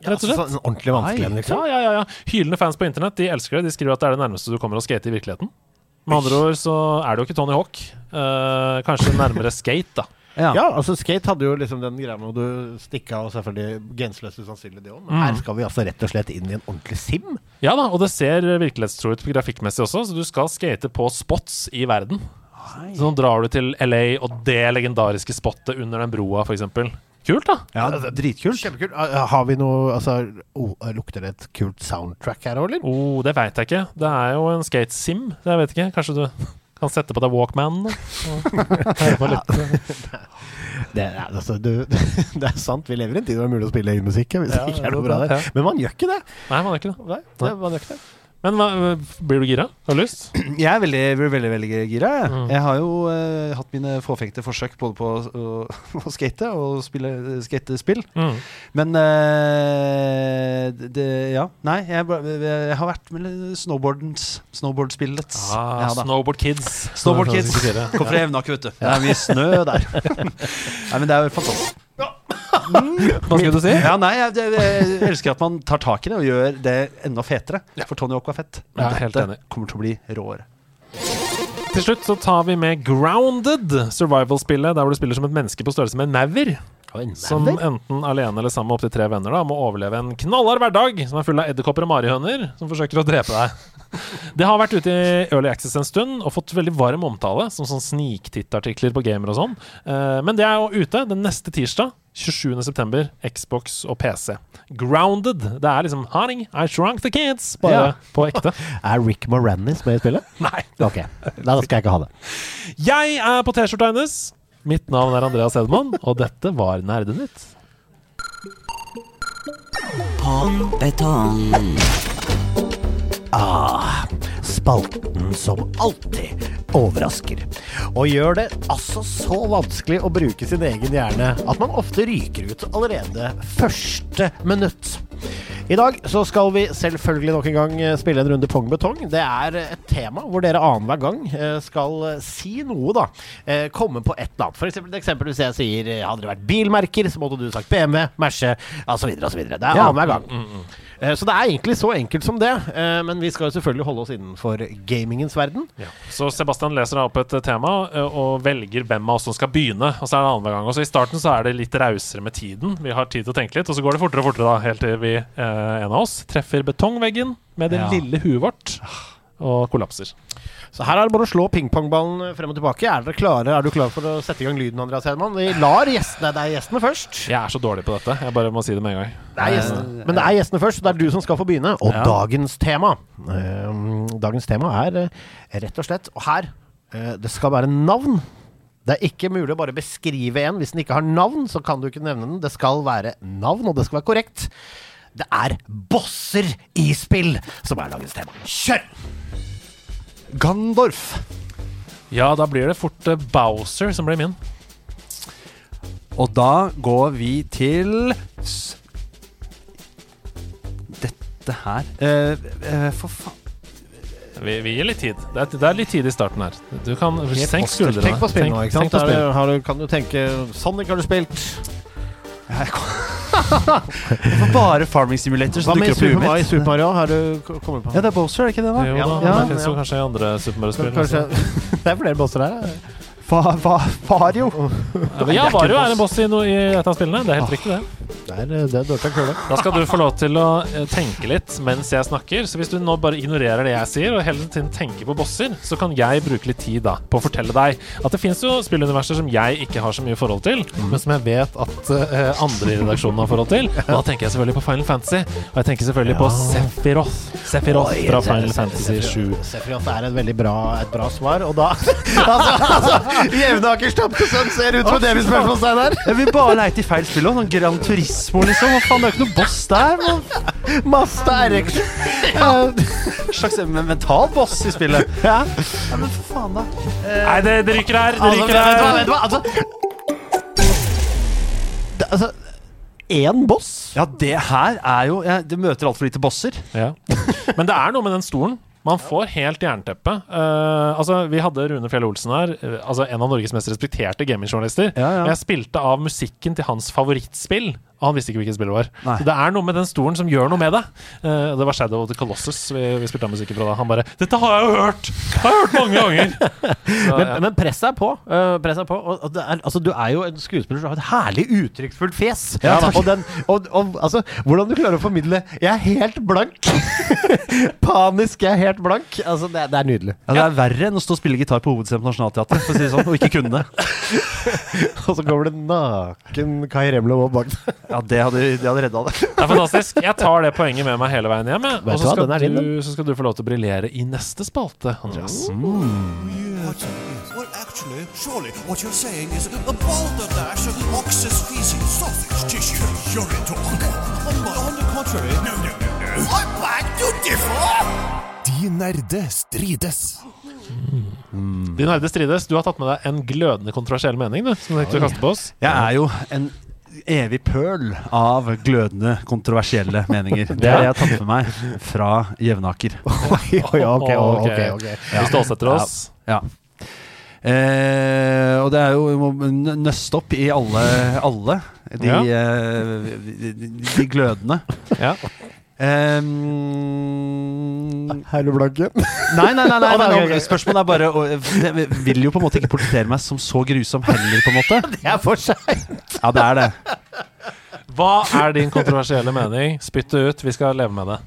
Rett og slett. Sånn ordentlig vanskelig en, liksom. ja, ja, ja. Hylende fans på internett de elsker det. De skriver at det er det nærmeste du kommer å skate i virkeligheten. Med andre ord så er det jo ikke Tony Hawk. Eh, kanskje nærmere skate, da. Ja. Ja, altså Skate hadde jo liksom den greia med å du stikke av, og selvfølgelig grenseløst usannsynlig det òg. Men her skal vi altså rett og slett inn i en ordentlig sim. Ja da, og det ser virkelighetstro ut grafikkmessig også, så du skal skate på spots i verden. Så nå drar du til LA og det legendariske spottet under den broa, f.eks. Kult, da. ja, dritkult. Kjempekult. Ah, Har vi noe Altså, oh, lukter det et kult soundtrack her òg, eller? Oh, det veit jeg ikke. Det er jo en skate sim. Jeg vet ikke. Kanskje du kan sette på deg Walkman? på litt. Det er, altså, du, det er sant, vi lever i en tid hvor det er mulig å spille egen musikk. Hvis Ja, det ikke er noe bra der. Men man gjør ikke det. Nei, man gjør ikke det. Nei, det man gjør ikke det. Men hva, blir du gira? Har du lyst? Jeg er veldig, veldig, veldig, veldig gira. Jeg. Mm. jeg har jo uh, hatt mine fåfengte forsøk både på å, å skate og spille skatespill. Mm. Men uh, det Ja. Nei, jeg, jeg har vært med snowboardens Snowboardspillets. Ah, ja. Snowboard Kids. Snowboard Kids. Kom fra Evnak, vet du. Det er mye snø der. nei, men det er jo fantastisk. Hva skulle du si? Ja, nei, jeg, jeg, jeg elsker at man tar tak i det og gjør det enda fetere. For Tony Hawk var fett. Men Ja, helt dette enig. kommer til å bli råere. Til slutt så tar vi med Grounded, survival-spillet der hvor du spiller som et menneske på størrelse med en maur. Som enten alene eller sammen med opptil tre venner da må overleve en knallhard hverdag som er full av edderkopper og marihøner som forsøker å drepe deg. Det har vært ute i Early Access en stund og fått veldig varm omtale, som sånn sniktittartikler på gamer og sånn. Eh, Men det er jo ute den neste tirsdag. 27.9. Xbox og PC. Grounded. Det er liksom Honey, I shrunk the kids. Bare Ja. på ekte. Er Rick Moranis med i spillet? Nei. Ok, da skal jeg ikke ha det. Jeg er på T-skjorta hennes. Mitt navn er Andreas Edmond, og dette var Nerdenytt. Ah, spalten som alltid overrasker. Og gjør det altså så vanskelig å bruke sin egen hjerne at man ofte ryker ut allerede første minutt. I dag så skal vi selvfølgelig nok en gang eh, spille en runde pong betong. Det er et tema hvor dere annenhver gang eh, skal eh, si noe, da. Komme på et eller annet. For eksempel, eksempel hvis jeg sier hadde det vært bilmerker, så måtte du sagt BMW, Merce osv. osv. Det er Ja. annenhver gang. Eh, Så det er egentlig så enkelt som det. eh, Men vi skal jo selvfølgelig holde oss innenfor gamingens verden. Så Sebastian leser da opp et eh, tema eh, og velger hvem av oss som skal begynne. Og så er det annenhver gang. Og så I starten så er det litt rausere med tiden. Vi har tid til å tenke litt, og så går det fortere og fortere da, helt til vi, eh, en av oss, treffer betongveggen med det Ja. lille huet vårt og kollapser. Så her er det bare å slå pingpongballen frem og tilbake. Er dere klare? Er du klar for å sette i gang lyden, Andreas Hedman? Vi lar gjestene Det er gjestene først. Jeg er så dårlig på dette. Jeg bare må si det med en gang. Det er gjestene. Men det er gjestene først, så det er du som skal få begynne. Og Ja. dagens tema eh, Dagens tema er eh, rett og slett Og her eh, Det skal være navn. Det er ikke mulig å bare beskrive en. Hvis den ikke har navn, så kan du ikke nevne den. Det skal være navn, og det skal være korrekt. Det er bosser i spill som er dagens tema. Kjør! Gandorf. Ja, da blir det fort eh, Bowser som blir min. Og da går vi til s- Dette her eh, eh, For faen Vi, vi gir litt tid. Det er, det er litt tid i starten her. Du kan Senk skuldrene. Tenk på spill nå, ikke sant? tenk på Er spill. det- har du, kan du tenke Sonic har du spilt. Bare Farming Simulator som dukker opp i Super huet Mario, mitt. Super Mario? Har du kommet på? Ja, det er Bowser, er det ikke det? da? Jo da, Ja, men det finnes jo ja. kanskje andre Super Mario-spill. Det er flere Bowser her. Hva, fa, fario. Ja, Vario er en boss i, no, i et av spillene. Det er helt riktig, det. Det er, det er dårlig kule. Da skal du få lov til å eh, tenke litt mens jeg snakker. Så hvis du nå bare ignorerer det jeg sier, og hele tiden tenker på bosser, så kan jeg bruke litt tid da på å fortelle deg at det fins jo spilluniverser som jeg ikke har så mye forhold til, men som jeg vet at uh, andre i redaksjonen har forhold til. Og da tenker jeg selvfølgelig på Final Fantasy, og jeg tenker selvfølgelig på Sephiroth. Sephiroth fra Final Fantasy 7. Sephiroth er et veldig bra, et bra svar, og da Altså, altså Jevnakers tapte sønn ser ut som et evig spørsmålstegn her. Jeg vil bare leite i feil spill òg. Sånn Gran Turismo, liksom. Hva faen, det er ikke noe boss der. Hva Masta RX. slags mental boss i spillet? Ja. Ja, men for faen, da. Nei, det, det ryker her! Det Altså, vet ryker du hva, vet du hva? Altså Altså Én boss? Ja, det her er jo ja, Det møter altfor lite bosser. Ja. Men det er noe med den stolen. Man får helt jernteppe. Uh, altså, vi hadde Rune Fjell Olsen her, eh, altså en av Norges mest respekterte gamingjournalister. Ja, ja. Jeg spilte av musikken til hans favorittspill, og han visste ikke hvilket spill det var. Nei. Så det er noe med den stolen som gjør noe med det. Uh, det var Shadow of the Colossus vi, vi spilte av musikken fra da. Han bare 'Dette har jeg jo hørt! Jeg har hørt mange ganger!' Så, Men, ja. men presset er på. Uh, presset er på og, og det er, altså, du er jo en skuespiller som har et herlig uttrykksfullt fjes. Ja, takk. og, den, og, og altså, hvordan du klarer å formidle 'Jeg er helt blank'. Panisk 'jeg er helt blank'. Altså, det, er- det er nydelig. Ja, Det er verre enn å stå og spille gitar på Hovedscenen på Nationaltheatret, for å si det sånn, og ikke kunne det. Og så kommer det naken Kai Remlo bak deg. Ja, det hadde, det hadde redda det. Det er fantastisk. Jeg tar det poenget med meg hele veien hjem. jeg. Vet Og du så hva, skal, den er din, du, så skal du få lov til å briljere i neste spalte, Andreas. What? Well, actually, surely what you're saying is a balderdash of ox's feces, sausage tissue, urine talk. On, on the contrary, no, no, no, no. I beg to differ! De nerde strides. De nerde Strides, du har tatt med deg en glødende kontroversiell mening du, som du tenkte å kaste på oss. Jeg er jo en evig pøl av glødende, kontroversielle meninger. Det har jeg tatt med meg fra Jevnaker. Oi, oi, ok, ok, ok. Vi stålsetter oss. Ja. Eh, og det er jo vi må nøste opp i alle, alle de, Ja. eh, de, de, de glødende. Ja. Um, Er du blank igjen? nei, nei, nei, nei, nei. Spørsmålet er bare og Jeg vil jo på en måte ikke portrettere meg som så grusom heller, på en måte. Det er for seint. Ja, det er det. Hva er din kontroversielle mening? Spytt det ut, vi skal leve med det.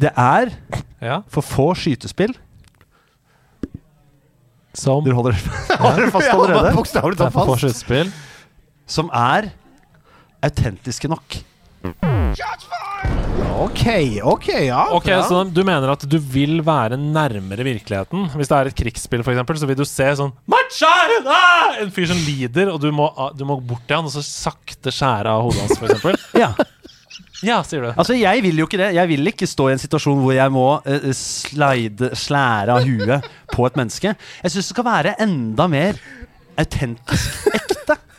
Det er Ja, for få skytespill. Som Du holder, holder dere fast allerede? Bokstavelig det er for få skytespill. Som er autentiske nok. Ok, ok, ja. Ok, Så du mener at du vil være nærmere virkeligheten? Hvis det er et krigsspill, eksempel, så vil du se sånn! En fyr som lider, og du må, ah, du må bort til han og så sakte skjære av hodet hans, eksempel. Ja. Ja, sier du. Altså, jeg vil jo ikke det. Jeg vil ikke stå i en situasjon hvor jeg må uh, slide, slære av huet på et menneske. Jeg syns det skal være enda mer autentisk.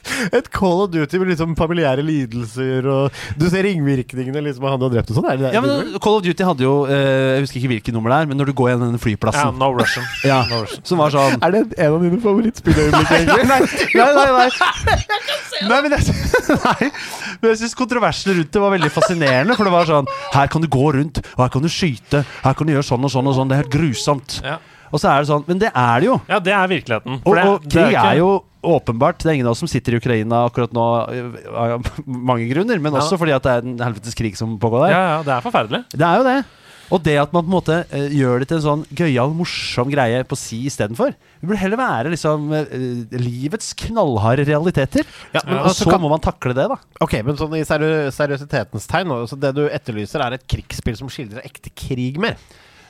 Et Call of Duty med liksom familiære lidelser, og du ser ringvirkningene liksom av han du har drept og sånn. Er det det? Ja, men Call of Duty hadde jo eh, Jeg husker ikke hvilket nummer det er, men når du går gjennom den flyplassen flyplassen no Russian. ja, No Russian. Som var sånn er det en av dine favorittspilløyeblikk, egentlig? Nei, nei, nei. Nei, nei men jeg, nei. Men jeg syns kontroversen rundt det var veldig fascinerende. For det var sånn Her kan du gå rundt, og her kan du skyte, her kan du gjøre sånn og sånn og sånn. Det er helt grusomt. Ja. Og så er det sånn Men det er det jo. ja, det er virkeligheten. Og, For og, og det krig ikke- er jo åpenbart Det er ingen av oss som sitter i Ukraina akkurat nå av mange grunner, men Ja. også fordi at det er en helvetes krig som pågår der. Ja, ja, det er forferdelig. Det er jo det. Og det at man på en måte uh, gjør det til en sånn gøyal, morsom greie på si istedenfor. Det burde heller være liksom uh, livets knallharde realiteter. Ja, men Ja, Og altså, så kan, må man takle det, da. ok, men sånn i seriø seriøsitetens tegn nå, så Det du etterlyser, er et krigsspill som skildrer ekte krig mer?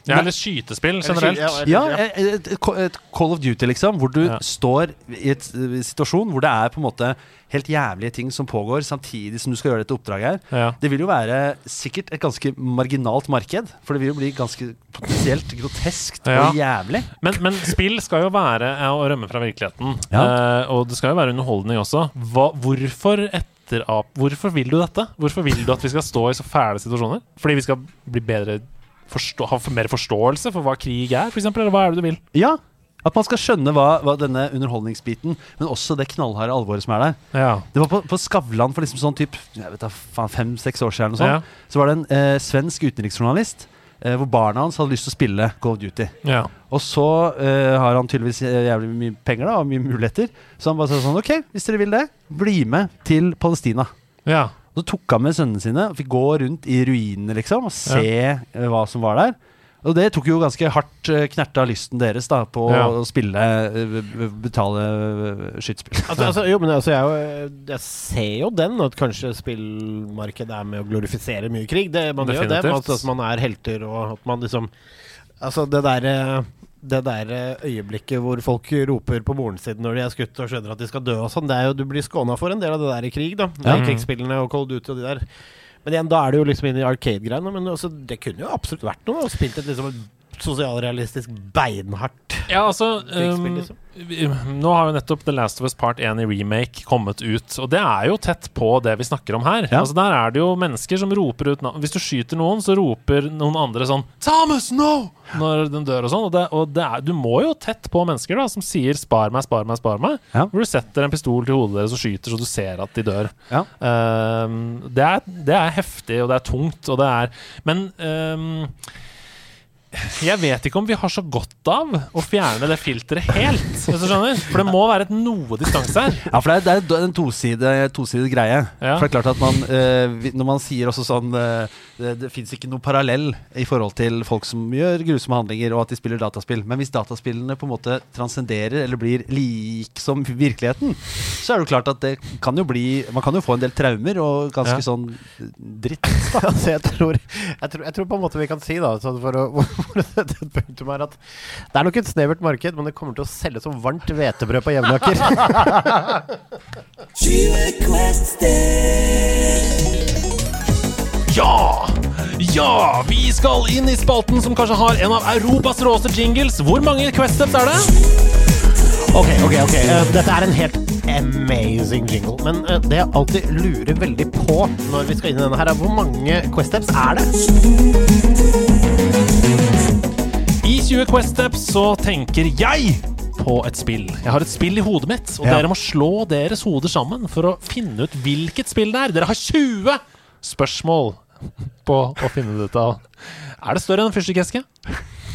Ja, eller skytespill generelt. Eller- Ja, et, et, et Call of Duty, liksom, hvor du Ja. står i et eh, situasjon hvor det er på en måte helt jævlige ting som pågår, samtidig som du skal gjøre dette oppdraget her. Ja. Det vil jo være sikkert et ganske marginalt marked, for det vil jo bli ganske potensielt groteskt Ja. og jævlig. Men, men spill skal jo være eh, å rømme fra virkeligheten. Ja. Eh, og det skal jo være underholdning også. Hva, hvorfor et Hvorfor vil du dette? Hvorfor vil du at vi skal stå i så fæle situasjoner? Fordi vi skal bli bedre forstå, ha mer forståelse for hva krig er, f.eks.? Eller hva er det du vil? Ja. At man skal skjønne hva, hva denne underholdningsbiten, men også det knallharde alvoret som er der. Ja. Det var på, på Skavlan for liksom sånn typ, jeg vet da, fem-seks år siden. sånt. Ja. Så var det en eh, svensk utenriksjournalist eh, hvor barna hans hadde lyst til å spille Call of Duty. ja. Og så eh, har han tydeligvis eh, jævlig mye penger da, og mye muligheter. Så han bare sa sånn OK, hvis dere vil det, bli med til Palestina. ja. Så tok han med sønnene sine og fikk gå rundt i ruinene liksom og se ja. hva som var der. Og det tok jo ganske hardt uh, knerta lysten deres da på Ja. å spille eh, betale skytspill skytespill. Altså, altså, jo, men altså, jeg, jeg ser jo den, at kanskje spillmarkedet er med å glorifisere mye krig. Det, man gjør jo det, Definitivt. altså, at man er helter, og at man liksom Altså, det derre det der eh, øyeblikket hvor folk roper på moren sin når de er skutt og skjønner at de skal dø og sånn, det er jo Du blir skåna for en del av det der i krig, da. Ja. I krigsspillene og Cold Duty og de der. Men igjen, da er det jo liksom inn i Arcade-greiene. Men altså, det kunne jo absolutt vært noe. Spilt et liksom sosialrealistisk beinhardt Ja, altså krigsspill, um, liksom. Nå har jo nettopp The Last of Us Part 1 i remake kommet ut, og det er jo tett på det vi snakker om her. Ja. Altså Der er det jo mennesker som roper ut. Hvis du skyter noen, så roper noen andre sånn 'Thomas, no!' når den dør og sånn. Og, det, og det er, du må jo tett på mennesker da som sier 'spar meg, spar meg, spar meg'. Ja. Hvor du setter en pistol til hodet deres og skyter så du ser at de dør. Ja. Um, det, er, det er heftig, og det er tungt, og det er Men um, jeg vet ikke om vi har så godt av å fjerne det filteret helt. Hvis du skjønner For det må være et noe distanse her. Ja, for det er, det er en toside, greie. Ja. For det er klart at man eh, Når man sier også sånn eh, Det, det fins ikke noe parallell i forhold til folk som gjør grusomme handlinger, og at de spiller dataspill. Men hvis dataspillene på en måte transcenderer eller blir lik som virkeligheten, så er det jo klart at det kan jo bli Man kan jo få en del traumer og ganske Ja. sånn dritt. altså, jeg, tror, jeg, tror, jeg tror på en måte vi kan si da sånn for å for å sette et punktum her at det er nok et snevert marked, men det kommer til å selge som varmt hvetebrød på Jevnaker. Ja! Ja! Vi skal inn i spalten som kanskje har en av Europas råeste jingles. Hvor mange Quest-steps er det? ok, ok, ok Uh, Dette er en helt amazing jingle. Men uh, det jeg alltid lurer veldig på når vi skal inn i denne her, er hvor mange Quest Steps er det? I 20 Quest-steps så tenker jeg på et spill. Jeg har et spill i hodet mitt, og Ja. dere må slå deres hoder sammen for å finne ut hvilket spill det er. Dere har 20 spørsmål på å finne det ut av. Er det større enn en fyrstikkeske?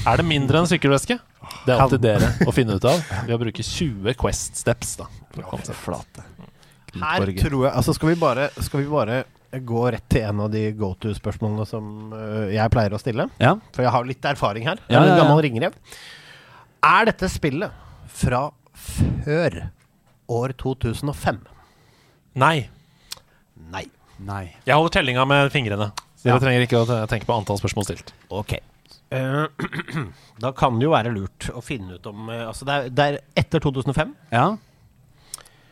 Er det mindre enn en sykkelveske? Det er opp til dere å finne ut av ved å bruke 20 Quest-steps. da for å komme seg. Flate. Her tror jeg Altså, skal vi bare, skal vi bare gå rett til en av de go to-spørsmålene som eh, jeg pleier å stille? Ja. For jeg har litt erfaring her. Jeg er en ja, ja. gammel ringrev. Er dette spillet fra før år 2005? Nei. Nei. Nei. Jeg holder tellinga med fingrene. Så Ja. Dere trenger ikke å tenke på antall spørsmål stilt. Ok. Eh, da kan det jo være lurt å finne ut om eh, Altså, det er, det er etter 2005. Ja.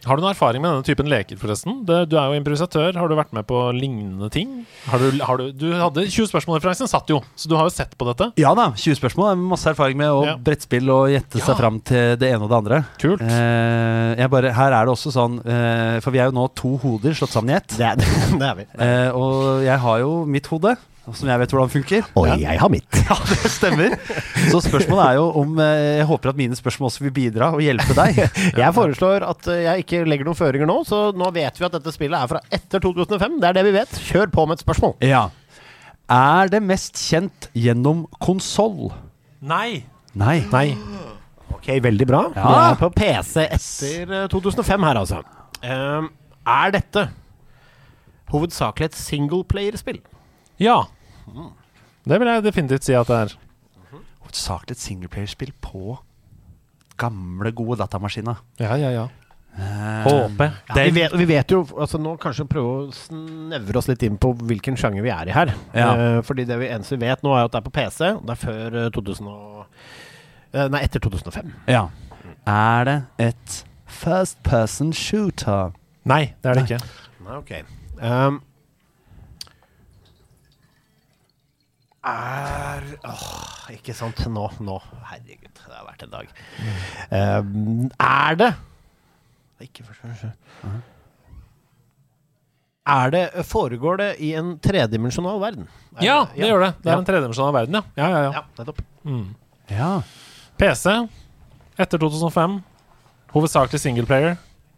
Har du noen erfaring med denne typen leker, forresten? Det, du er jo improvisatør. Har du vært med på lignende ting? Har du, har du, du hadde 20 spørsmål-referansen, satt jo, så du har jo sett på dette. Ja da, 20 spørsmål. er Masse erfaring med å Ja. brettspill og gjette Ja. seg fram til det ene og det andre. Kult. Eh, jeg bare, her er det også sånn eh, For vi er jo nå to hoder slått sammen i ett. Det er, det er vi. Eh, og jeg har jo mitt hode, som jeg vet hvordan funker. Og jeg har mitt. Ja, det stemmer. Så spørsmålet er jo om eh, Jeg håper at mine spørsmål også vil bidra og hjelpe deg. Jeg foreslår at eh, jeg ikke legger noen føringer nå, så nå vet vi at dette spillet er fra etter 2005. Det er det vi vet. Kjør på med et spørsmål. Ja. Er det mest kjent gjennom konsoll? Nei. Nei. Nei. Ok, veldig bra. Ja. Det er på PC etter eh, 2005 her, altså. Um, er dette hovedsakelig et singleplayerspill? Ja. Det vil jeg definitivt si at det er. Hovedsakelig et singleplayerspill på gamle, gode datamaskiner. Ja, ja, ja. Eh, HP. Ja, vi, vet, vi vet jo altså Nå kanskje prøve å snevre oss litt inn på hvilken sjanger vi er i her. Ja. Uh, fordi det vi eneste vi vet nå, er at det er på PC. Det er før eh, 2000 og, uh, Nei, etter 2005. Ja. Er det et first person shooter? Nei, det er det ikke. Nei, ok. Ehm, er Åh, ikke sant. Nå, nå. Herregud, det har vært en dag. Um, er det Ikke først, først. Er det, foregår det i en tredimensjonal verden? Er Ja, det gjør det. Det er Ja. en tredimensjonal verden, ja. Ja, ja, ja. Ja, nettopp. Ja. PC etter 2005. Hovedsakelig singleplayer.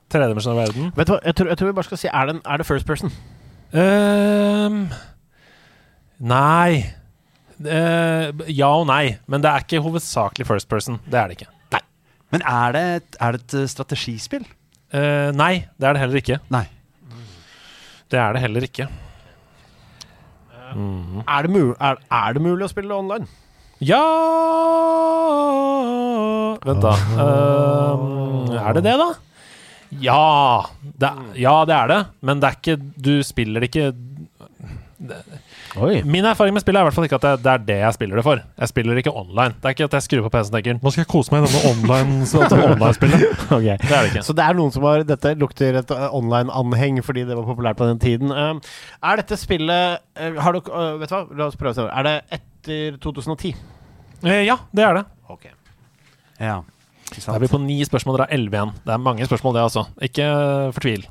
Tredimensjonal verden. Vet du hva, jeg tror, jeg tror vi bare skal si Er det, er det first person? Um, nei Ja og nei, men det er ikke hovedsakelig first person. Det er det ikke. Men er det, et- er det et eh, strategispill? Uh, nei, det er det heller ikke. Nei. Det er det heller ikke. Er det, mulig, er, er det mulig å spille det online? Ja Vent, da. Uh, er det det, da? Ja det, ja, det er det. Men det er ikke Du spiller det ikke Oi. Min erfaring med spillet er i hvert fall ikke at det, det er det jeg spiller det for. Jeg spiller ikke online. Det er ikke at jeg skrur på PC-en og tenker Nå skal jeg kose meg i denne online-spillet'. Det er det ikke. Så det er noen som har Dette lukter et uh, online-anheng fordi det var populært på den tiden. Um, er dette spillet uh, Har dere uh, Vet du hva, la oss prøve å se. Er det etter 2010? Eh, ja, det er det. Ok. Ja. Da er vi på ni spørsmål, dere har elleve igjen. Det er mange spørsmål, det, altså. Ikke fortvil.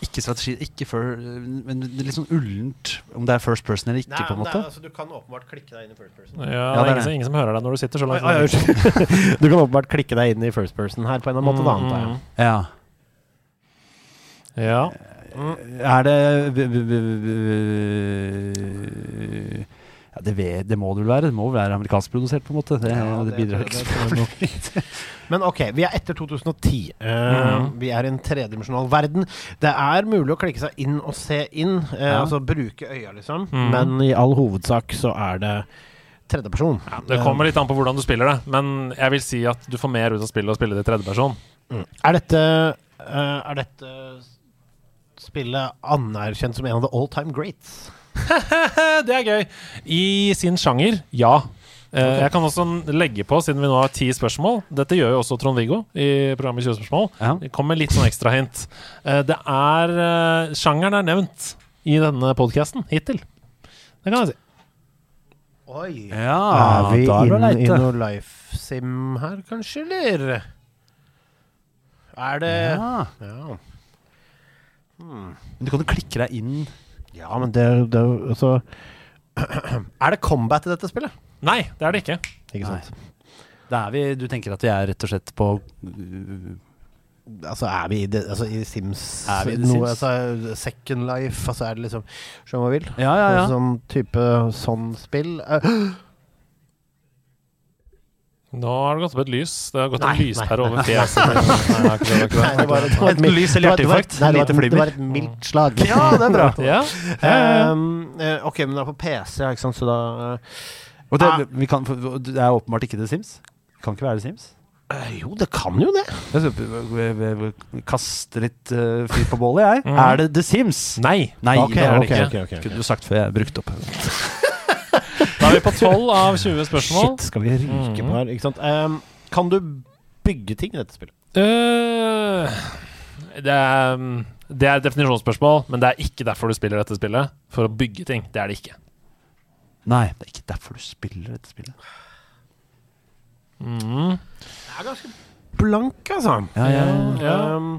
Ikke strategi, ikke før Men det er litt sånn ullent om det er first person eller ikke, på en måte. altså, du kan åpenbart klikke deg inn i first person. Ja, det det er er ingen, det. som, ingen som hører deg når du sitter så Oi, langt. oi, unnskyld. du kan åpenbart klikke deg inn i first person her på en eller annen måte, da, antar jeg. Ja. Mm, Ja. Er det ja, det, ved, det må det vel være. Det må vel være amerikanskprodusert, på en måte. Det, Ja, det bidrar ikke. Men ok, vi er etter 2010. Eh, Mhm. Vi er i en tredimensjonal verden. Det er mulig å klikke seg inn og se inn, uh, Ja. altså bruke øya, liksom. Mhm. Men i all hovedsak så er det tredjeperson. Det kommer litt an på hvordan du spiller det, men jeg vil si at du får mer ut av spillet å spille det i tredjeperson. Mm. Er dette uh, Er dette spillet anerkjent som en av the all time greats? det er gøy. I sin sjanger, ja. Okay. Jeg kan også legge på, siden vi nå har ti spørsmål Dette gjør jo også Trond-Viggo i programmet 20 spørsmål. Ja. Det kommer litt sånn ekstra hint. Eh, Det er eh, Sjangeren er nevnt i denne podkasten hittil. Det kan jeg si. Oi. Ja, er vi er inne i noe life sim her, kanskje, eller? Er det Ja. Ja. Men du kan jo klikke deg inn Ja, men det, det altså Er det combat i dette spillet? Nei, det er det ikke. Ikke sant? Da er vi, Du tenker at vi er rett og slett på uh, Altså, er vi i, det, altså, i Sims Er vi i noe, Sims? Altså, Second Life, altså er det liksom Skjønner hva jeg vil? Ja, ja, ja. Sånn type sånn spill. Eh, Nå har det gått opp et lys. Det har gått Nei, en lyspære over fjeset. Det det, det det var, det var et lys eller var- det var- hjerteinfarkt. Nei, det var, Lite et- det var et mildt slag. Ja, det er bra. Ja, ja, ja, ja. Um, eh, ok, men det er på PC, ikke sant, så da Og det, Ah. vi kan, det er åpenbart ikke The Sims. Kan ikke være The Sims. Uh, Jo, det kan jo det. Kaste litt uh, fyr på bålet, jeg. Mm. Er det The Sims? Nei. Nei, okay, det er det okay, ikke. ok, ok, ok. Kunne du sagt før jeg brukte opp. Da er vi på 12 av 20 spørsmål. Shit, skal vi ryke på her, ikke sant. Um, kan du bygge ting i dette spillet? Uh, det, er, det er et definisjonsspørsmål, men det er ikke derfor du spiller dette spillet. For å bygge ting. Det er det ikke. Nei, det er ikke derfor du spiller dette spillet. Mm. Det er ganske blank, altså. Ja, ja, ja. Um,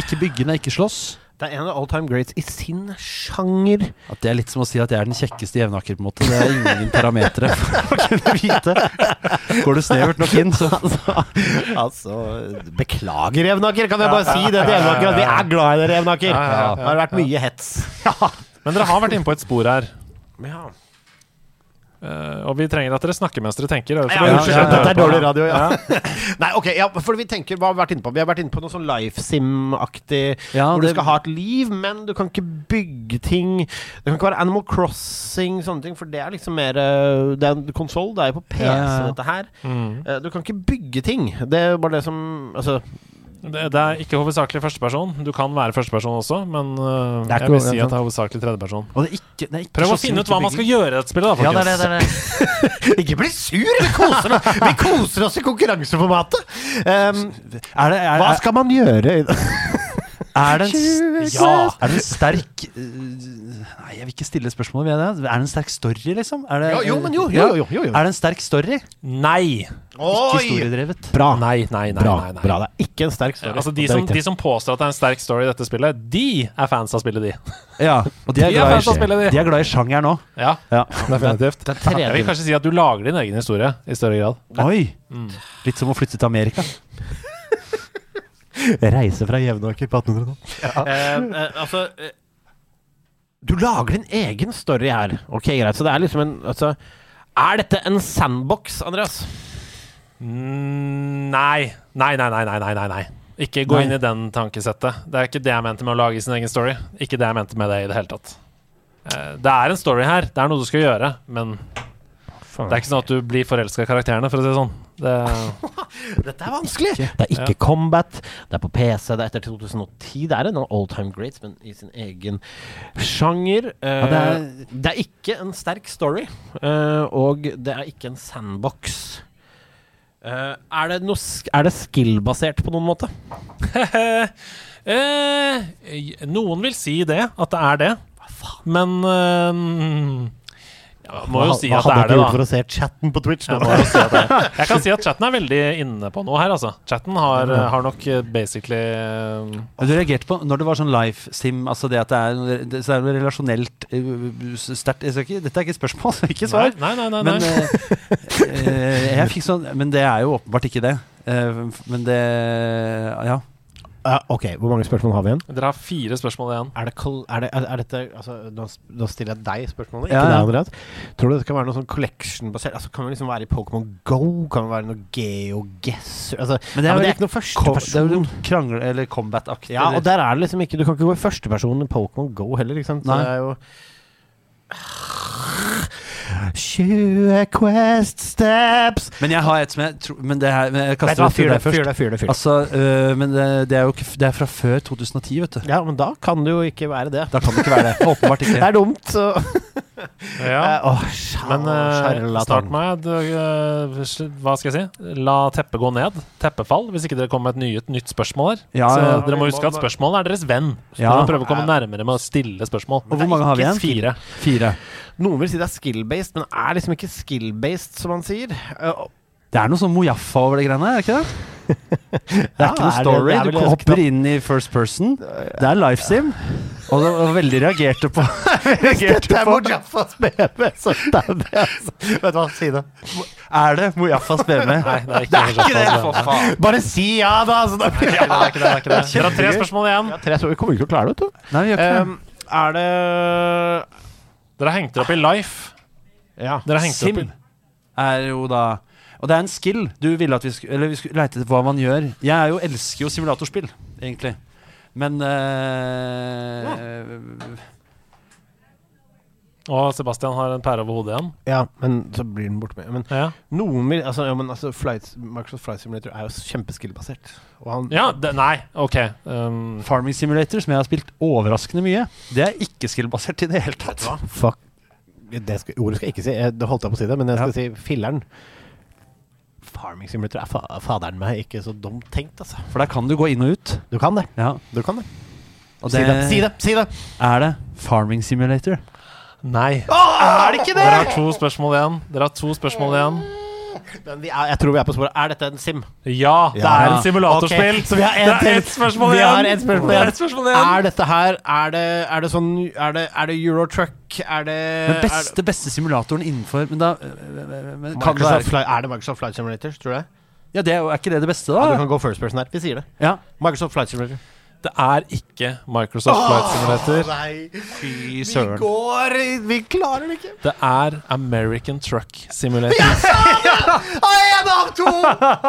Ikke byggende, ikke slåss. Det er en av all time greats i sin sjanger. At det er litt som å si at jeg er den kjekkeste jevnaker, på en måte. Det er ingen parametere for å kunne vite. Går du snevert nok inn, så altså, altså Beklager, Jevnaker, kan jeg bare si det til Jevnaker. At vi er glad i dere, Jevnaker. Ja, ja, ja. Det har vært mye hets. Men dere har vært inne på et spor her. Ja. Eh, og vi trenger at dere snakker mens dere tenker. Ja, ja, Ja, det dette er dårlig radio, ja. Nei, ok, ja, for vi tenker, hva har vi vært inne på? Vi har vært inne på noe sånn life sim-aktig, Ja, hvor du skal ha et liv, men du kan ikke bygge ting. Det kan ikke være Animal Crossing, sånne ting, for det er liksom mer eh, Det er en konsoll, det er jo på PC, dette her. Mm. Uh, Du kan ikke bygge ting. Det er bare det som Altså, Det, det er ikke hovedsakelig førsteperson. Du kan være førsteperson også, men uh, jeg vil si at det er hovedsakelig tredjeperson. Og det er ikke, det er ikke Prøv å finne ut hva man skal gjøre i dette spillet, da, Ja, det folkens. er det. det, ikke bli sur! Vi koser oss, vi koser oss i konkurranseformatet! Um, Er det, er, hva skal man gjøre? Er det en, Ja. er det en sterk øh, Nei, jeg vil ikke stille spørsmål ved det. Er det en sterk story, liksom? Er det, Jo, jo, men jo, jo, jo, jo, jo. Er det en sterk story? Nei. Ikke historiedrevet. Bra. Nei, nei, nei. Bra, nei, nei. bra. Det er ikke en sterk story. Altså, de, er som, de som påstår at det er en sterk story i dette spillet, de er fans av spillet, de. Ja, og de er, De er glad fans av i, spillet, de. de er glad i sjangeren òg. Ja, Ja. definitivt. Det det Jeg vil kanskje si at du lager din egen historie i større grad. Oi! Litt som å flytte til Amerika. Reise fra Jevnaker på 1800-tallet. Eh, eh, altså eh, Du lager din egen story her. Ok, greit. Så det er liksom en altså, Er dette en sandbox, Andreas? Mm, nei. Nei, nei, nei, nei, nei, nei, nei. Ikke gå Nei. inn i den tankesettet. Det er ikke det jeg mente med å lage sin egen story. Ikke det jeg mente med det i det hele tatt. Eh, Det er en story her. Det er noe du skal gjøre, men det er ikke sånn at du blir forelska i karakterene, for å si det sånn. Det, Dette er vanskelig! Det er ikke combat, det er på PC, det er etter 2010. Det er en all time greats, men i sin egen sjanger. Uh, det det, er- er, ikke en sterk story, uh, og det er ikke en sandbox. Uh, er, det det skill-basert på noen måte? eh, noen vil si det, at det er det. Men eh, ja, Må jo si at det er det, da. for å se chatten på Twitch? Jeg, må jo si at det. jeg kan si at chatten er veldig inne på noe her, altså. Chatten har, har nok eh, basically eh, Du reagerte på når det var sånn life sim, altså det at det er, det, så er det relasjonelt øh, sterkt ikke, Dette er ikke et spørsmål, ikke svar. Nei, nei, nei. nei, Men, nei. eh, eh, jeg fikk sånn, men det er jo åpenbart ikke det. Eh, men det Ja. Ja, ok, Hvor mange spørsmål har vi igjen? Dere har fire spørsmål igjen. Er, det, er, det, er, dette altså, nå, stiller jeg deg spørsmålet, ikke Ja, ja. deg, Andreas. Tror du det skal være noe sånn collection-basert? Altså, kan det liksom være i Pokémon Go? Kan det være noe GeoGuessr? Altså, Men det er ja, men det er ikke noe førsteperson. Det er jo krangle- eller combat-aktig. Ja, og der er det liksom ikke Du kan ikke gå i førsteperson i Pokémon Go heller, ikke sant? Så Nei. Det er jo 20 Quest Steps Men jeg har et som jeg tror Men det her men jeg kaster det fyr det, først. fyr det, fyr det. Fyr det. Altså, øh, men det, det er jo ikke Det er fra før 2010, vet du. Ja, men da kan det jo ikke være det. Da kan det ikke være det. Åpenbart ikke. Det er dumt, så Ja. Uh, sja- Men uh, start med eh, sl- Hva skal jeg si? La teppet gå ned. Teppefall, hvis ikke dere kommer med et nytt, nytt spørsmål her. Ja, Så ja. Dere må huske at spørsmålet er deres venn. Så Ja. dere må prøve å komme nærmere med å stille spørsmål. Og hvor mange har vi igjen? Fire. Fire. Noen vil si det er skill-based, men det er liksom ikke skill-based, som man sier. Eh, Det er noe sånn Mojaffa over det greiene er det ikke det? Det er Ja, ikke noe er det- story. det er Du hopper inn i first person. Det er life sim. Og det var veldig reagerte på Reagerte Dette er Mojaffas BB, så det er altså. Vet du hva, si det. Er det Mojaffas BB? Nei, det er ikke det. ikke det, for faen! Bare si ja, da! Altså, da. Det er ikke det, det er ikke det, det er det. Dere har tre spørsmål igjen. Ja, tre, så vi kommer ikke til å klare det, vet du. Nei, vi gjør ikke det. Um, er det Dere har hengt dere opp i Life. Ja. Dere har hengt dere opp Sim i er jo da Og det er en skill. Du ville at vi skulle Eller vi skulle leite etter hva man gjør. Jeg er jo, elsker jo simulatorspill, egentlig. Men eh, Og Sebastian har en pære over hodet igjen. ja, men så blir den borte med. Men Ja, noen vil Altså, ja, men altså Flight, Microsoft Flight Simulator er jo kjempeskill-basert. Ja det, Nei, OK. Um, Farming Simulator, som jeg har spilt overraskende mye, det er ikke skill-basert i det hele tatt. Fuck. Det skal, ordet skal jeg ikke si. Jeg, det holdt jeg på å si det, men jeg skal si filleren. Farming Simulator er fa faderen meg ikke så dumt tenkt, altså. For der kan du gå inn og ut. Du kan det. Ja, Du kan det. og Si det. Si det! Si det! Er det Farming Simulator? Nei. er det ikke Dere har to spørsmål igjen. Dere har to spørsmål igjen. Men vi er, jeg tror vi er på sporet. Er dette en sim? Ja, det Ja. er en simulatorspill. Ok, så vi har det en er til. ett spørsmål Vi igjen. har spørsmål Det er igjen. ett spørsmål igjen. Er dette her Er det, er det sånn Er det, er det Eurotruck? Er det Den beste, beste simulatoren innenfor Men da men kan det Microsoft være, Flight, er det Microsoft Flight Simulator? Tror du det? Ja, det er, jo- er ikke det det beste, Ja, du da? kan gå first person her. Vi sier det. Ja. Microsoft Flight Simulator. Det er ikke Microsoft Flight Simulator. nei! Fy søren. Vi går Vi klarer det ikke. Det er American Truck Simulator. Én av to!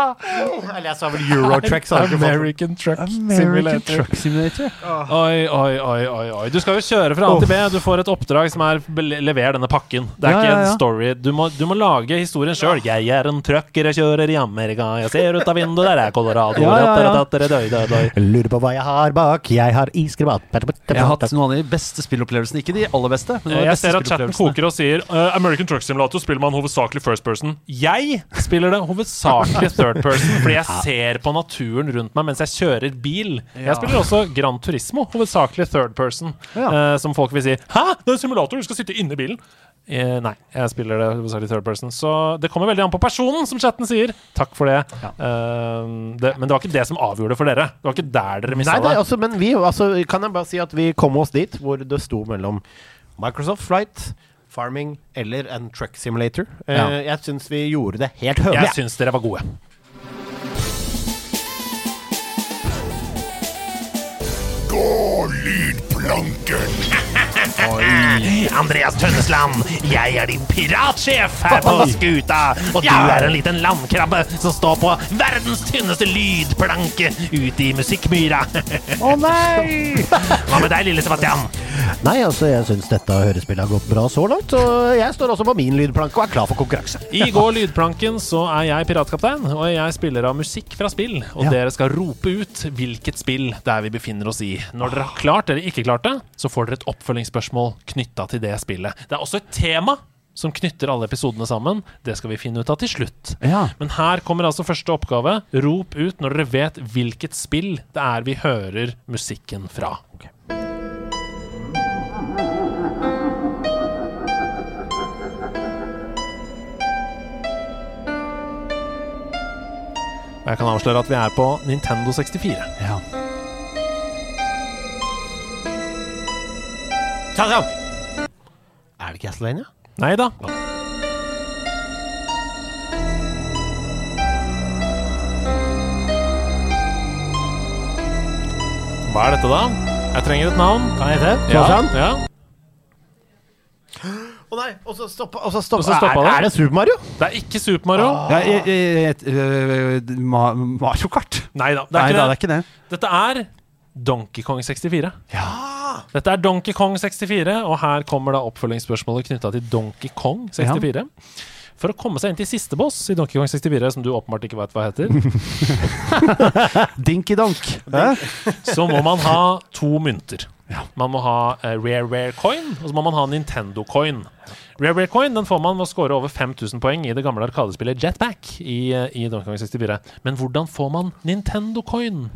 Eller jeg sa vel Eurotrack. jeg det. American Truck American Simulator. Truck Simulator. Oi, oi, oi, oi, oi. Du skal jo kjøre fra A til B. Du får et oppdrag som er lever denne pakken. Det er Ja, ikke ja, ja. en story. Du må, du må lage historien sjøl. Jeg er en trucker, jeg kjører i Amerika. Jeg ser ut av vinduet, der er Colorado. Jeg lurer på hva jeg har bar bak, jeg har iskrem Jeg har hatt noen av de beste spillopplevelsene. Ikke de aller beste. Men noen av de Jeg beste ser at chatten spillopplevelsene. koker og sier uh, American Truck Simulator spiller man hovedsakelig first person. Jeg spiller det hovedsakelig third person, fordi jeg ser på naturen rundt meg mens jeg kjører bil. Jeg spiller også Gran Turismo, hovedsakelig third person, Ja. eh, som folk vil si Hæ, det er en simulator, du skal sitte inne i bilen. Eh, nei, jeg spiller det hovedsakelig third person. Så det kommer veldig an på personen, som chatten sier. Takk for det. Eh, det men det var ikke det som avgjorde for dere. Det var ikke der dere mista det, det. altså, men vi altså, kan jeg bare si at vi kom oss dit hvor det sto mellom Microsoft Flight, Farming eller en truck simulator. Eh, Ja. jeg syns vi gjorde det helt høvelig. Jeg syns dere var gode. Gå lydplanken! Andreas Tønnesland, jeg er din piratsjef her på skuta. Og du er en liten landkrabbe som står på verdens tynneste lydplanke ute i musikkmyra. Å nei! Hva med deg, lille Sebastian? Nei, altså, jeg syns dette hørespillet har gått bra så langt, og jeg står også på min lydplanke og er klar for konkurranse. I går lydplanken så er jeg piratkaptein, og jeg spiller av musikk fra spill. Og Ja. dere skal rope ut hvilket spill det er vi befinner oss i. Når dere har klart eller ikke klart det, så får dere et oppfølgingsspørsmål knytta til det spillet. Det er også et tema som knytter alle episodene sammen. Det skal vi finne ut av til slutt. Ja. Men her kommer altså første oppgave. Rop ut når dere vet hvilket spill det er vi hører musikken fra. Okay. jeg kan avsløre at vi er på Nintendo 64. Ja. Ta det opp! Er det Castlevania? Nei da. Hva er dette, da? Jeg trenger et navn. Kan jeg hete? Ja, ja. Å nei, og så stoppa, og så stoppa. Og så stoppa er, det. er det Super Mario? Det er ikke Super Mario. Ja, jeg, jeg, jeg, øh, Ma- Mario Kart? Nei da, det Nei er da, ikke det er ikke det. Dette er Donkey Kong 64. Dette er Donkey Kong 64, og her kommer da oppfølgingsspørsmålet knytta til Donkey Kong 64. For å komme seg inn til siste boss i Donkey Kong 64, som du åpenbart ikke veit hva heter, Dinky Donk. Så må man ha to mynter. Man må ha uh, Rare Rare Coin, og så må man ha Nintendo Coin. Rare Rare Coin den får man ved å score over 5000 poeng i det gamle arkadespillet Jetback i, i Donkey Kong 64. Men hvordan får man Nintendo Coin?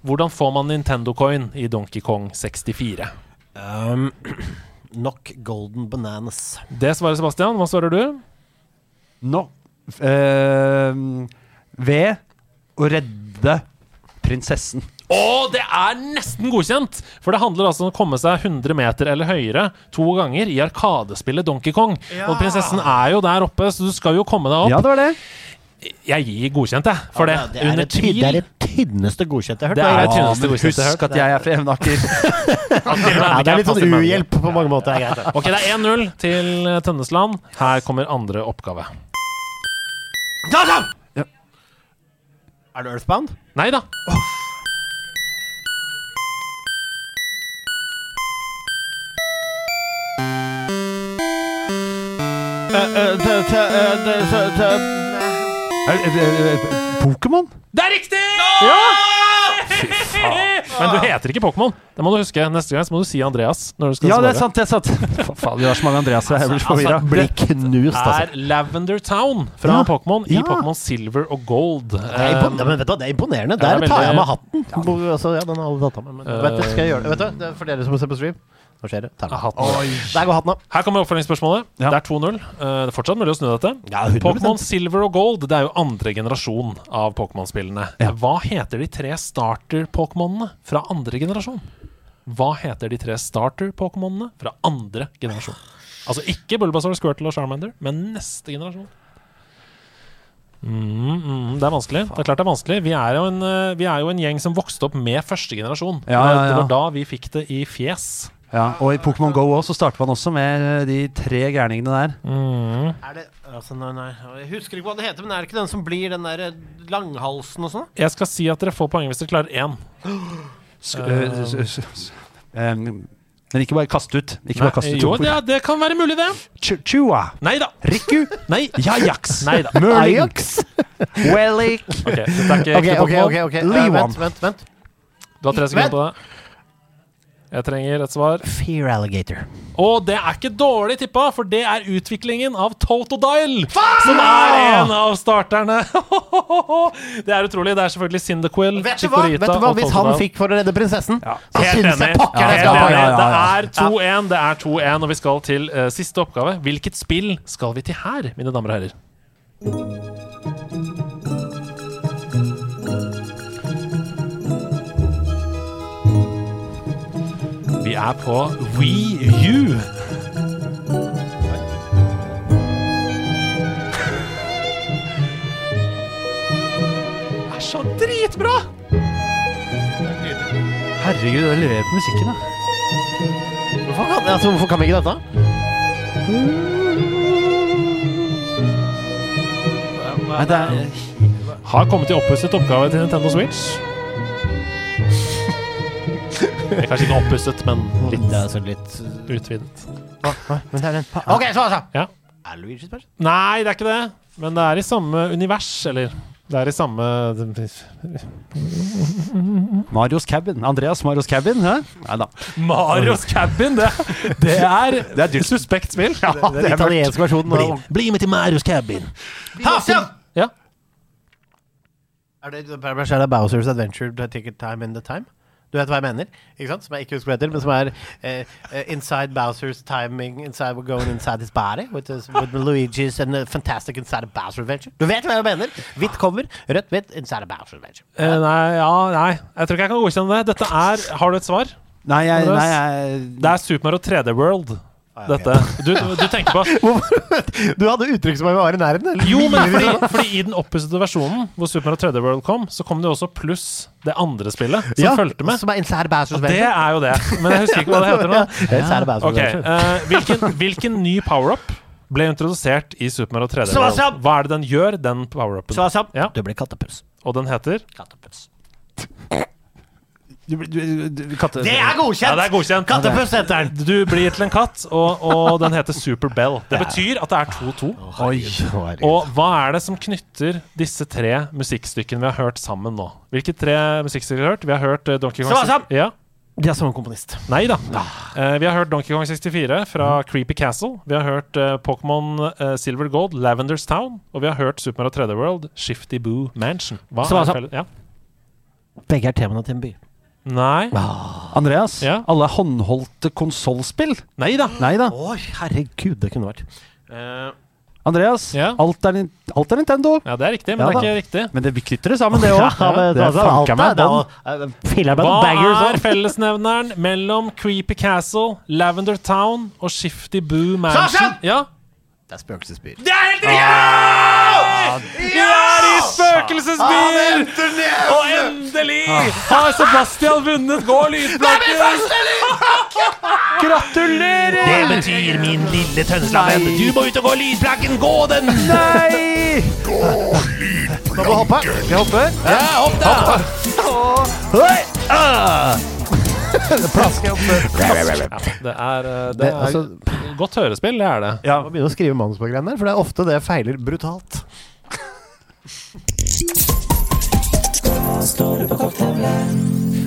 Hvordan får man Nintendo Coin i Donkey Kong 64? Um, nok Golden Bananas. Det svarer Sebastian. Hva svarer du? Nå øh, Ved å redde prinsessen. Og det er nesten godkjent! For det handler altså om å komme seg 100 meter eller høyere to ganger i arkadespillet Donkey Kong. Og prinsessen er jo der oppe, så du skal jo komme deg opp. Ja, det var det. Jeg gir godkjent, jeg, for det. det, er Under det, tvil. det er det tynneste godkjente jeg har hørt. Det er det tynneste godkjente jeg har Husk hørt. at jeg er fra Evnaker. Ja, det er litt sånn uhjelp på mange måter. Det er. Ok, det er 1-0 til eh, Tønnesland. Her kommer andre oppgave. Ja, ja. Ja. Er du Earthbound? Nei da. Er- Pokémon? Det er riktig! Ja! Men du heter ikke Pokémon. Det må du huske. Neste gang så må du si Andreas. Når du skal Ja, det er sant. det er sant For faen, vi har så mange Andreaser. Jeg blir Altså, forvirra. Blir knust, altså. er Lavender Town fra Ja. Pokémon i Ja. Pokémon Silver og Gold. Det Um, men vet du, hva, det er imponerende. ja, Der det er tar jeg av med hatten. Ja, Altså, ja, den har alle tatt av meg. Men, vet du, skal jeg gjøre det? Vet du, det er for dere som ser på stream. Nå skjer det. Der går hatten av. Her kommer oppfølgingsspørsmålet. Ja. Det er 2-0. Uh, det er fortsatt mulig å snu dette. Ja, Pokémon Silver og Gold Det er jo andre generasjon av Pokémon-spillene. Ja. Hva heter de tre starter-Pokémonene fra andre generasjon? Hva heter de tre starter-Pokémonene fra andre generasjon? Altså ikke Bulbasaur, Squirtle og Charmander, men neste generasjon. Mm, mm, det er vanskelig. Det er klart det er vanskelig. Vi er jo en, eh, vi er jo en gjeng som vokste opp med første generasjon. Ja, ja, ja. Det var da vi fikk det i fjes. Ja, og i Pokémon Go også, så starter man også med de tre gærningene der. Mm. Er det altså, nei, nei, Jeg husker ikke hva det heter, men er det ikke den som blir den der eh, langhalsen og sånn? Jeg skal si at dere får poeng hvis dere klarer én. Em, men ikke bare kast ut. Ikke bare kast ut jo, ja, det kan være mulig, det. Ch- Chua. Nei da. Riku. Nei. Jajax. Nei da. Merling. Ajax? Wellick. Okay, okay, okay, okay, okay. Eh, vent, vent, vent. Du har tre sekunder på det. Jeg trenger et svar. Fear Alligator. Og det er ikke dårlig tippa, for det er utviklingen av Totodile! Som er en av starterne. det er utrolig. Det er selvfølgelig Cyndaquil, Vet du hva? Vet du hva? Hvis han fikk for å redde prinsessen, så Helt syns jeg pokker det skal ja, ja, Det er 2-1, det er 2-1, og vi skal til uh, siste oppgave. Hvilket spill skal vi til her, mine damer og herrer? Vi er på Wii U. Det er så dritbra! Herregud, du har på musikken, da. Hvorfor kan, altså, hvorfor kan vi ikke dette? Nei, det er har kommet i oppusset oppgave til Nintendo Switch. Det kanskje ikke oppusset, men litt Det er så litt utvidet. Men det er den OK, så altså. Ja. Er Luigi's spørsmål? Nei, det er ikke det. Men det er i samme univers, eller Det er i samme Marios Cabin. Andreas Marios Cabin, hæ? Nei da. Marios Cabin! Det, det er Det er et suspekt spill. Ja, Det er den italienske versjonen. Bli, bli med til Marios Cabin. Hastian! Ja. Er det, er det Bowsers Adventure Ticket Time in the Time? Du vet hva jeg mener? Ikke sant? Som jeg ikke husker hva heter, men som er uh, Inside Bowsers Timing Inside We're Going Inside His Body with, his, with Luigi's and the Fantastic Inside a Bowser Adventure. Du vet hva jeg mener? Hvitt cover, rødt, hvitt, Inside a Bowser Adventure. Uh, nei, ja, nei. Jeg tror ikke jeg kan godkjenne det. Dette er Har du et svar? Nei, jeg, nei, jeg Det er Super Mario 3D World. Dette. Du, du tenker på Du hadde uttrykk som om jeg var i nærheten. eller? Jo, men fordi, fordi i den oppussede versjonen, hvor Super Mario 3D World kom, så kom det jo også pluss det andre spillet som Ja, fulgte med. Som er Og det er jo det. Men jeg husker ikke hva det heter nå. Ja. Okay. Eh, hvilken, hvilken ny power-up ble introdusert i Super Mario 3D World? Hva er det den gjør, den power-upen? Ja. du blir kattepuss. Og den heter? Kattepuss. Du, du, du, katte, Det er godkjent! Ja, det er godkjent. Kattepuss heter den. Du blir til en katt, og, og den heter Super Bell. Det betyr at det er 2-2. Og hva er det som knytter disse tre musikkstykkene vi har hørt sammen nå? Hvilke tre musikkstykker vi har hørt? Vi har hørt eh, Donkey Kong! Ja. De er samme komponist. Nei da. Uh, vi har hørt Donkey Kong 64 fra Creepy Castle. Vi har hørt uh, Pokémon uh, Silver Gold, Lavenders Town. Og vi har hørt Super Mario 3D World, Shifty Boo Mansion. Hva Så er felles? Ja. Begge er temaene til en by. Nei. Andreas, Ja? alle håndholdte konsollspill? Nei da. Nei da. Oi, herregud, det kunne vært. Andreas, Ja? alt, er, nin- alt er Nintendo. Ja, det er riktig, men Ja det er da. ikke riktig. Men det, vi knytter det sammen, det òg. det er fanka meg bånd. Filler meg Hva noen bangers er fellesnevneren mellom Creepy Castle, Lavender Town og Shifty Boo Mansion? Sasha! Ja. Det er spøkelsesbyer. Det er helt riktig! Spøkelsesbyer! Og endelig har Sebastian vunnet Gå lydplakken! Gratulerer! Det betyr min lille Tønneslaven. Du må ut og gå lydplakken. Gå den! Nei! Gå du hoppe? Skal jeg hopper. Ja, hopp da! Oi! Ah! Plask. Ja, det er, eh, det Det, er altså, godt hørespill, det er det. ja. Jeg må begynne å skrive manus på greiene der, for det er ofte det feiler brutalt.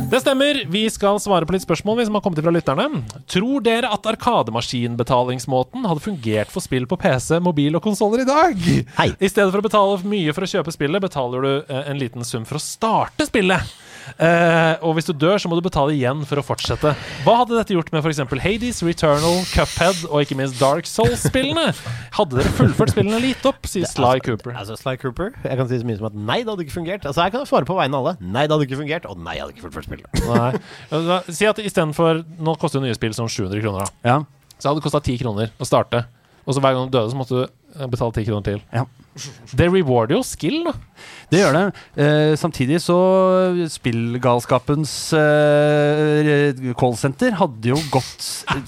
Det stemmer. Vi skal svare på litt spørsmål vi som har kommet fra lytterne. Tror dere at arkademaskinbetalingsmåten hadde fungert for spill på PC, mobil og konsoller i dag? Hei. I stedet for å betale mye for å kjøpe spillet, betaler du eh, en liten sum for å starte spillet. Eh, og hvis du dør, så må du betale igjen for å fortsette. Hva hadde dette gjort med f.eks. Hades, Returnal, Cuphead og ikke minst Dark Souls-spillene? Hadde dere fullført spillene litt opp, sier Sly Cooper. Altså, Sly Cooper, jeg kan si så mye som at nei, det hadde ikke fungert. Altså, jeg kan svare på vegne av alle. Nei, det hadde ikke fungert, og nei, jeg hadde ikke fullført spillet. Nei. Si at istedenfor Nå koster jo nye spill sånn 700 kroner, da. Ja. Så hadde det kosta 10 kroner å starte. Og så hver gang du døde, så måtte du eh, betale 10 kroner til. Ja. Det rewarder jo skill, da. Det gjør det. Eh, samtidig så Spillgalskapens eh, callsenter hadde jo gått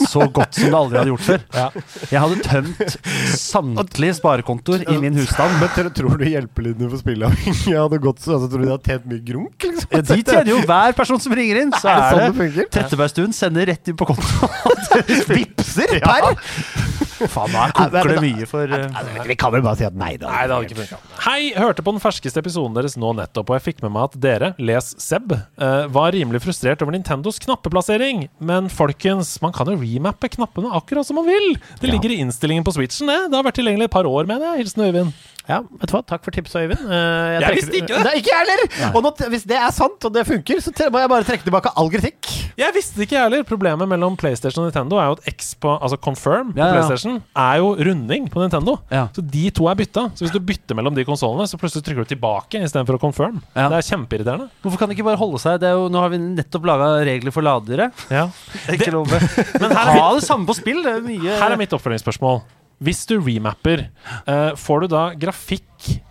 så godt som det aldri hadde gjort før. Ja. Jeg hadde tømt samtlige sparekontoer i min husstand. Men tror, du hjelpelydene for spilleavhengige hadde gått så altså, Tror du de hadde tjent mye grunk? Liksom? Ja, de tjener jo hver person som ringer inn, så Er det sånn det? Trettebergstuen sender rett inn på kontoen. Vipser per! Faen, nå koker det mye for eh, Vi kan vel bare si at nei da. Nei, det hadde ikke funka. Hei, hørte på den ferskeste episoden deres nå nettopp, og jeg fikk med meg at dere, les Seb, eh, var rimelig frustrert over Nintendos knappeplassering. Men folkens, man kan jo remappe knappene akkurat som man vil. Det ligger i innstillingen på Switchen, det. Det har vært tilgjengelig et par år, mener jeg. Hilsen Øyvind. Ja, vet du hva? Takk for tipset, Øyvind. Jeg, Jeg visste ikke det! Nei, ikke jeg heller! Og nå, hvis det er sant, og det funker, så må jeg bare trekke tilbake all kritikk. Jeg visste det ikke, jeg heller. Problemet mellom PlayStation og Nintendo er jo at X på Altså Confirm på Ja, ja. PlayStation er jo runding på Nintendo. Ja. Så de to er bytta. Så hvis du bytter mellom de konsollene, så plutselig trykker du tilbake istedenfor å confirm. Ja. Det er kjempeirriterende. Hvorfor kan det ikke bare holde seg? Det er jo, nå har vi nettopp laga regler for ladere. Ja. Det er ikke lov med Men her er ha det samme på spill! Det er mye Her er mitt oppfølgingsspørsmål. Hvis du remapper, uh, får du da grafikk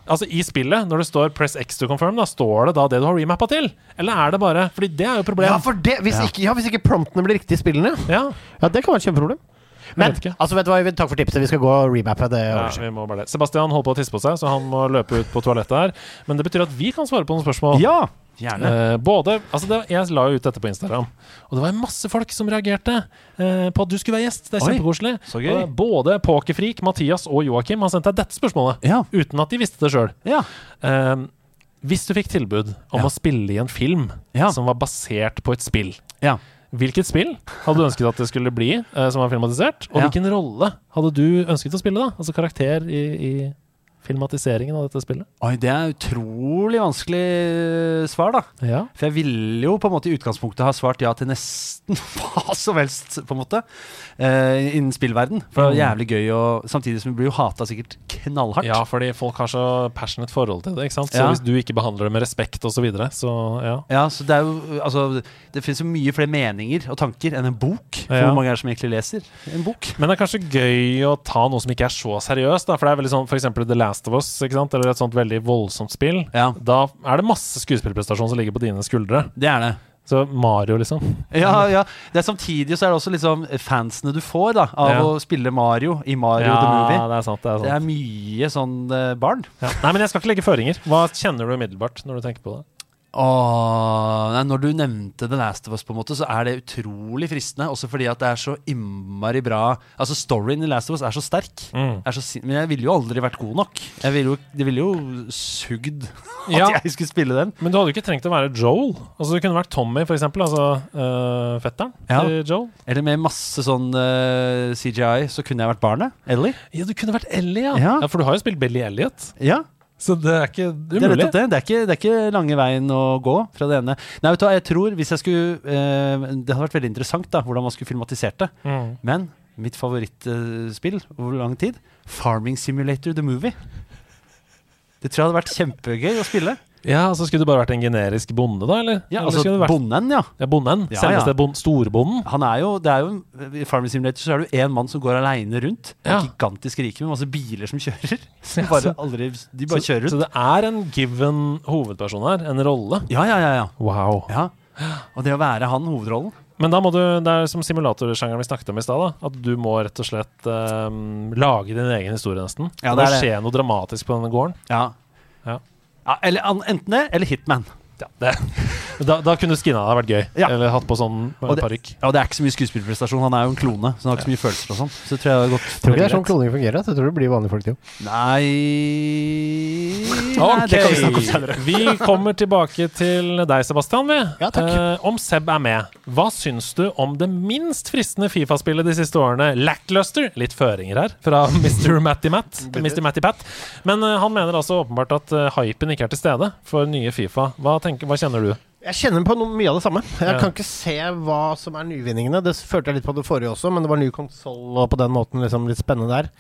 Altså i spillet, når det står 'press X to confirm', da står det da det du har remappa til? Eller er det bare Fordi det er jo problemet. Ja, for det, hvis, Ikke, ja, hvis ikke promptene blir riktig i spillene, Ja, ja, det kan være et kjempeproblem. Men vet altså, vet du hva, Øyvind, takk for tipset. Vi skal gå og remappe det. ja, vi må bare det. Sebastian holder på å tisse på seg, så han må løpe ut på toalettet her. Men det betyr at vi kan svare på noen spørsmål. Ja! Gjerne. Uh, både, altså det, Jeg la jo ut dette på Instagram, og det var masse folk som reagerte uh, på at du skulle være gjest. Det er kjempekoselig. Uh. Både Pokerfreak, Mathias og Joakim har sendt deg dette spørsmålet, Ja. uten at de visste det sjøl. ja. hvis du fikk tilbud om Ja. å spille i en film som var basert på et spill, ja. hvilket spill hadde du ønsket at det skulle bli, eh, som var filmatisert? Og hvilken rolle hadde du ønsket å spille, da? Altså karakter i, i filmatiseringen av dette spillet? Oi, det er utrolig vanskelig svar, da. Ja. For jeg ville jo på en måte i utgangspunktet ha svart ja til nesten hva som helst, på en måte. Uh, innen spillverden. For det er jævlig gøy, og samtidig som vi blir jo hata sikkert knallhardt. Ja, fordi folk har så passionate forhold til det. ikke sant? Så Ja. hvis du ikke behandler det med respekt osv., så, videre, så ja. Ja, så det er jo Altså, det finnes jo mye flere meninger og tanker enn en bok. For Ja. Hvor mange er det som egentlig leser en bok? Men det er kanskje gøy å ta noe som ikke er så seriøst. Da, for det er veldig sånn for eksempel The Last of Us, sant? eller et sånt veldig voldsomt spill. Ja. Da er det masse skuespillerprestasjon som ligger på dine skuldre. Det er det. Så Mario, liksom. Ja, ja. Det er samtidig så er det også liksom fansene du får da av Ja. å spille Mario i Mario ja, the Movie. det er sant. Det er Det er mye sånn eh, barn. Ja. Nei, men jeg skal ikke legge føringer. Hva kjenner du umiddelbart når du tenker på det? Åh, nei, når du nevnte The Last of Us, på en måte så er det utrolig fristende. Også fordi at det er så innmari bra Altså Storyen i Last of Us er så sterk. Mm. Er så sin men jeg ville jo aldri vært god nok. Jeg ville jo, det ville jo sugd at Ja. jeg skulle spille den. Men du hadde jo ikke trengt å være Joel. Altså Du kunne vært Tommy, for eksempel. Altså øh, fetteren Ja. til Joel. Eller med masse sånn øh, CGI, så kunne jeg vært barnet. Ellie. Ja, du kunne vært Ellie, ja. Ja. For du har jo spilt Billy Elliot. Ja, Så det er ikke det er umulig. nettopp det. Det er, ikke, det er ikke lange veien å gå fra det ene. Nei, vet du hva, jeg tror hvis jeg skulle eh, Det hadde vært veldig interessant da hvordan man skulle filmatisert det. Mm. Men mitt favorittspill over lang tid, Farming Simulator The Movie. Det tror jeg hadde vært kjempegøy å spille. Ja, altså Skulle du bare vært en generisk bonde, da? eller? Ja, altså eller vært Bonden, ja. ja, bonden? Ja, Selveste ja. bon storbonden? Han er jo, det er jo I Farming Simulator så er det jo én mann som går aleine rundt. Ja. Gigantisk rike med masse biler som kjører. Som bare aldri, de bare så, kjører så det er en given hovedperson her? En rolle? Ja, ja, ja, ja. Wow. ja. Og det å være han hovedrollen Men da må du, det er som simulatorsjangeren vi snakket om i stad, at du må rett og slett um, lage din egen historie, nesten. Ja, det det må er det. skje noe dramatisk på denne gården. Ja. Ja. Ja eller enten det, eller Hitman. Ja, det, da, da kunne skinna ha vært gøy. Ja. Eller hatt på sånn parykk. Og det er ikke så mye skuespillerprestasjon. Han er jo en klone, så han har ikke så mye følelser og sånn. Så tror jeg det har gått Tror du det er sånn kloning fungerer? Jeg tror det blir vanlige folk til. Nei Ok, Nei, vi vi kommer tilbake til deg, Sebastian. Vi. Ja, takk. Eh, om Seb er med, hva syns du om det minst fristende Fifa-spillet de siste årene? Lackluster? Litt føringer her fra Mr. Matty Matt. Mr. Matty Pat. Men eh, han mener altså åpenbart at eh, hypen ikke er til stede for nye Fifa. Hva, tenker, hva kjenner du? Jeg kjenner på noe, mye av det samme. Jeg Ja. kan ikke se hva som er nyvinningene. Det følte jeg litt på det forrige også, men det var ny konsoll og på den måten liksom litt spennende der.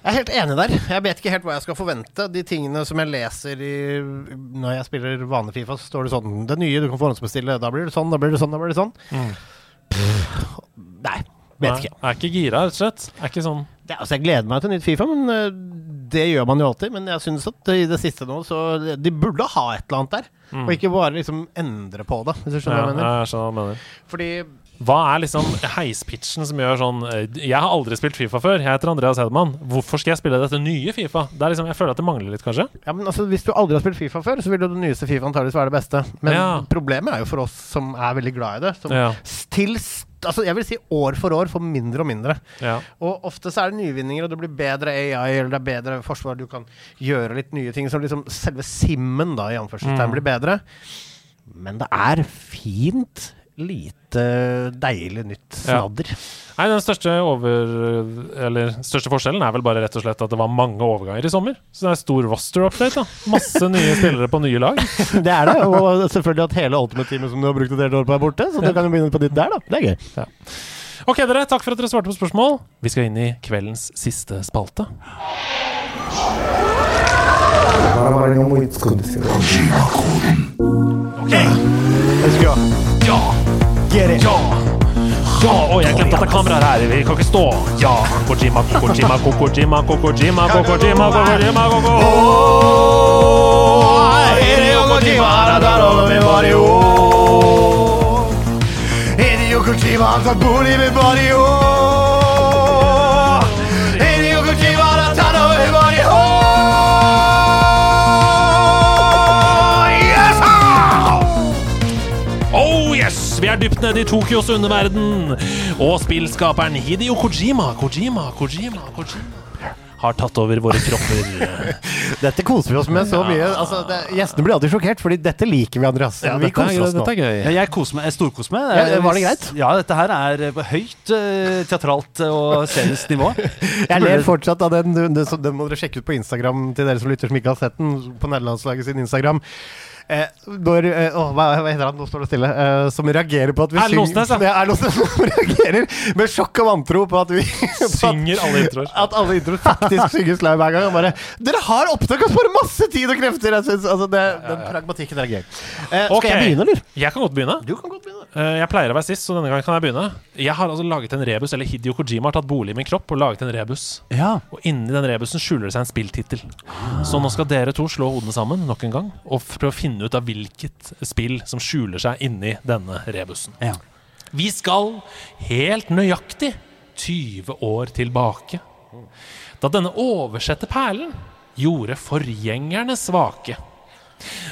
Jeg er helt enig der. Jeg vet ikke helt hva jeg skal forvente. De tingene som jeg leser i, når jeg spiller vanlig Fifa, så står det sånn Det nye du kan forhåndsbestille. Da blir det sånn, da blir det sånn, da blir det sånn. Pff, Nei, vet Nei, ikke. Er ikke gira, rett og slett. Er ikke sånn Det, altså, jeg gleder meg til nytt Fifa, men uh, det gjør man jo alltid. Men jeg syns at i det siste nå, så De burde ha et eller annet der. Og ikke bare liksom endre på det, hvis du skjønner ja, hva jeg mener. jeg skjønner hva du mener. Fordi Hva er liksom heispitchen som gjør sånn eh, Jeg har aldri spilt Fifa før. Jeg heter Andreas Hedemann. Hvorfor skal jeg spille dette nye Fifa? Det er liksom, Jeg føler at det mangler litt, kanskje. Ja, men altså, Hvis du aldri har spilt Fifa før, så vil jo det nyeste Fifa antakeligvis være det beste. Men Ja. problemet er jo for oss som er veldig glad i det, som Ja. til Altså, jeg vil si år for år får mindre og mindre. Ja. Og ofte så er det nyvinninger, og det blir bedre AI, eller det er bedre forsvar. Du kan gjøre litt nye ting. Så liksom selve simmen, da, i anførselstegn, blir bedre. Men det er fint lite deilig nytt Ja. snadder. Nei, den største, over, eller, største forskjellen er vel bare rett og slett at det var mange overganger i sommer. Så det er stor roster-update. da Masse nye spillere på nye lag. Det er det. Og selvfølgelig at hele Ultimate-teamet som du har brukt et helt år på, er borte. Så du kan jo begynne på nytt der, da. Det er gøy. Ok, dere, takk for at dere svarte på spørsmål. Vi skal inn i kveldens siste spalte. Let's go. Ja! Get it. Ja! Ja, og jeg glemte at det er kameraer her. Vi kan ikke stå. Ja! Kojima, Kokojima, Kokojima, Kokojima, Kokojima, Kokojima, Kokojima. Kojima, Kojima dypt nede i Tokyos underverden. Og spillskaperen Hideo Kojima, Kojima, Kojima, Kojima har tatt over våre kropper. Dette koser vi oss med så mye. Altså, det, gjestene blir alltid sjokkert, Fordi dette liker vi, Andreas. vi dette, koser er, oss nå. dette er gøy. Ja, jeg koser meg. Jeg storkoser meg. Ja, var det greit? Ja, dette her er på høyt eh, teatralt og scenisk nivå. Jeg ler fortsatt av den. Den, den må dere sjekke ut på Instagram til dere som lytter som ikke har sett den. På nederlandslaget sin Instagram. Eh, når, eh, åh, hva, hva heter han? Nå står det stille. Eh, som reagerer på at vi Erlend Osnes, ja. Ja, Erlend Osnes som reagerer med sjokk og vantro på at vi på at- Synger alle introer. At alle introer faktisk synges live hver gang. Og bare Dere har opptak og sparer masse tid og krefter! Jeg synes, altså, det, Den pragmatikken er gøy. Eh, skal jeg begynne, eller? Jeg kan godt begynne. Du kan godt begynne. Eh, Jeg pleier å være sist, så denne gangen kan jeg begynne. Jeg har altså laget en rebus, eller Hideo Kojima har tatt bolig i min kropp og laget en rebus. Ja. Og inni den rebusen skjuler det seg en spilltittel. Så nå skal dere to slå hodene sammen nok en gang og f- prøve å finne ut av hvilket spill som skjuler seg inni denne rebusen. ja. Vi skal helt nøyaktig 20 år tilbake. Da denne oversette perlen gjorde forgjengerne svake.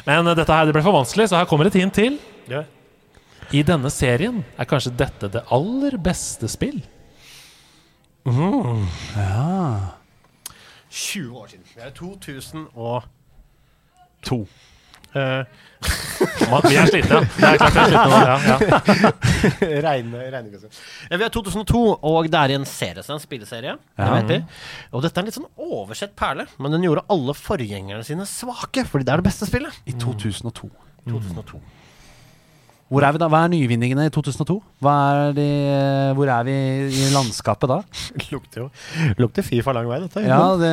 Men dette her det ble for vanskelig, så her kommer et hint til. I denne serien er kanskje dette det aller beste spill. 20 år siden. Det er 2002. Man, vi er slitne, ja. Det er klart vi er slitne. Ja, ja. Ja, vi er 2002, og det er i en serie, så det er en spilleserie. Det vet. Og dette er en litt sånn oversett perle, men den gjorde alle forgjengerne sine svake, fordi det er det beste spillet. I 2002. 2002. Hvor er vi da? Hva er nyvinningene i 2002? Hva er de, hvor er vi i landskapet da? Lukter jo Lukter Fifa lang vei, dette. Ja, det,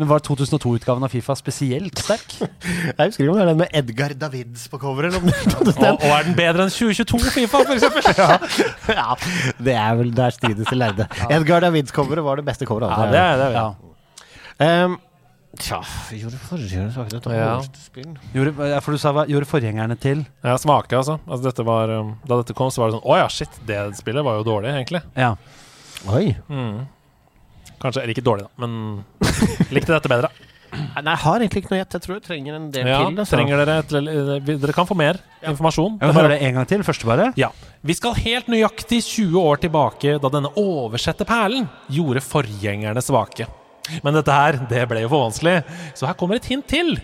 Men var 2002-utgaven av Fifa spesielt sterk? Jeg husker ikke om det er den med Edgar Davids på coveret. Er Og, og er den bedre enn 2022 Fifa, for eksempel? ja, det er vel der strides de lærde. Edgar Davids-coveret var det beste coveret. Ja, altså. det er det. Ja. Ja. Um, Tja, vi gjorde forrige sak. Dette Ja. spill. Gjorde, ja, for du sa hva gjorde forgjengerne til? Ja, smake, altså. altså dette var, um, da dette kom, så var det sånn Å ja, shit, det spillet var jo dårlig, egentlig. Ja. Oi. Mm. Kanskje Eller ikke dårlig, da, men likte dette bedre. Nei, jeg har egentlig ikke noe gjett. Jeg tror jeg trenger en del Ja, til. altså. trenger dere et, vi- Dere kan få mer informasjon. Jeg Det vil høre det en gang til. Første bare. Ja. Vi skal helt nøyaktig 20 år tilbake, da denne oversette perlen gjorde forgjengerne svake. Men dette her, det ble jo for vanskelig, så her kommer et hint til.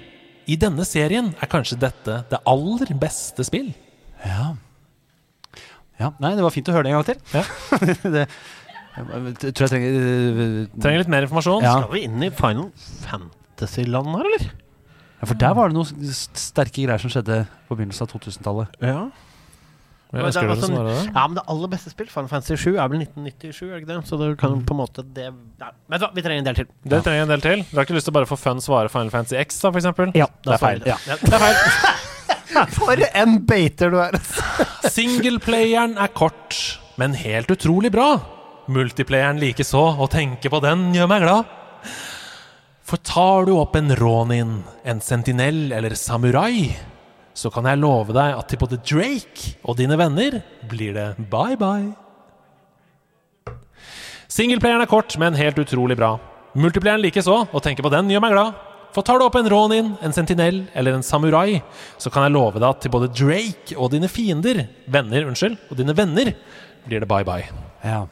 I denne serien er kanskje dette det aller beste spill. Ja. ja. Nei, det var fint å høre det en gang til. Ja. det, jeg tror jeg trenger øh, Trenger litt mer informasjon. Ja. Skal vi inn i Final Fantasy-land her, eller? ja, For der var det noen sterke greier som skjedde på begynnelsen av 2000-tallet. Ja. Jeg husker det det, som sånn- det? ja, men det aller beste spill, Final Fantasy 7, er vel 1997, er det ikke det? Så det kan på en måte det Nei, vet du hva, vi trenger en del til. Dere trenger en del til. Du har ikke lyst til å bare få fun svare Final Fantasy X, da, for eksempel? Ja, det er feil. Ja. Det er feil. For en beiter du er! Singleplayeren er kort, men helt utrolig bra. Multiplayeren likeså, Å tenke på den gjør meg glad. For tar du opp en ronin, en sentinell eller samurai, så kan jeg love deg at til både Drake og dine venner blir det bye-bye. Singleplayeren er kort, men helt utrolig bra. Multiplayeren likeså, og tenke på den gjør meg glad. For tar du opp en ronin, en Sentinel eller en samurai, så kan jeg love deg at til både Drake og dine fiender, venner, unnskyld, og dine venner, blir det bye-bye. Ja.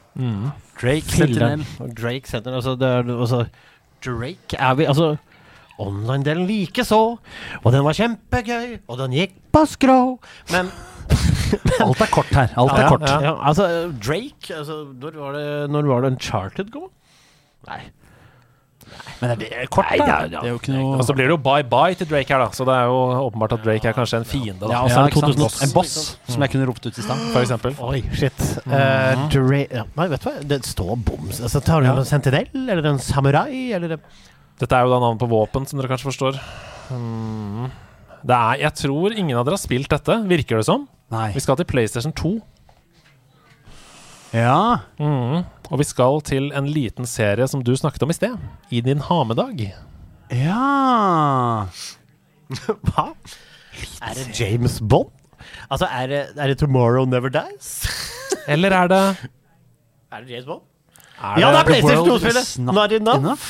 Drake, Filler'n. Sentinel. Og Drake Sentinel. altså, det er, altså Drake er vi Altså Online-delen likeså. Og den var kjempegøy, og den gikk på skrå. Men Alt er kort her. Alt er Ja, kort. ja. ja, altså, Drake altså, Når var det, når var det Uncharted go? Nei. Men er det kort, Nei, da? det er- Det er jo ikke noe Og så blir det jo bye-bye til Drake her, da. Så det er jo åpenbart at Drake er kanskje en fiende, da. Ja, ja, altså, ikke sant? 2008. En boss, som jeg kunne ropt ut i stad. For eksempel. Oi, shit. Eh, Dra ja, nei, vet du hva? Det står boms. Altså, tar du Ja. en sentinell, eller en samurai, eller Dette er jo da navnet på våpen, som dere kanskje forstår. Mm. Det er, jeg tror ingen av dere har spilt dette, virker det som. Nei. Vi skal til PlayStation 2. Ja. Mm. Og vi skal til en liten serie som du snakket om i sted. I din hamedag. Ja Hva? Er det James Bond? Altså, er det, er det Tomorrow Never Dies? Eller er det Er det James Bond? Er Ja, det er PlayStation 2-spillet! is not Not enough. enough.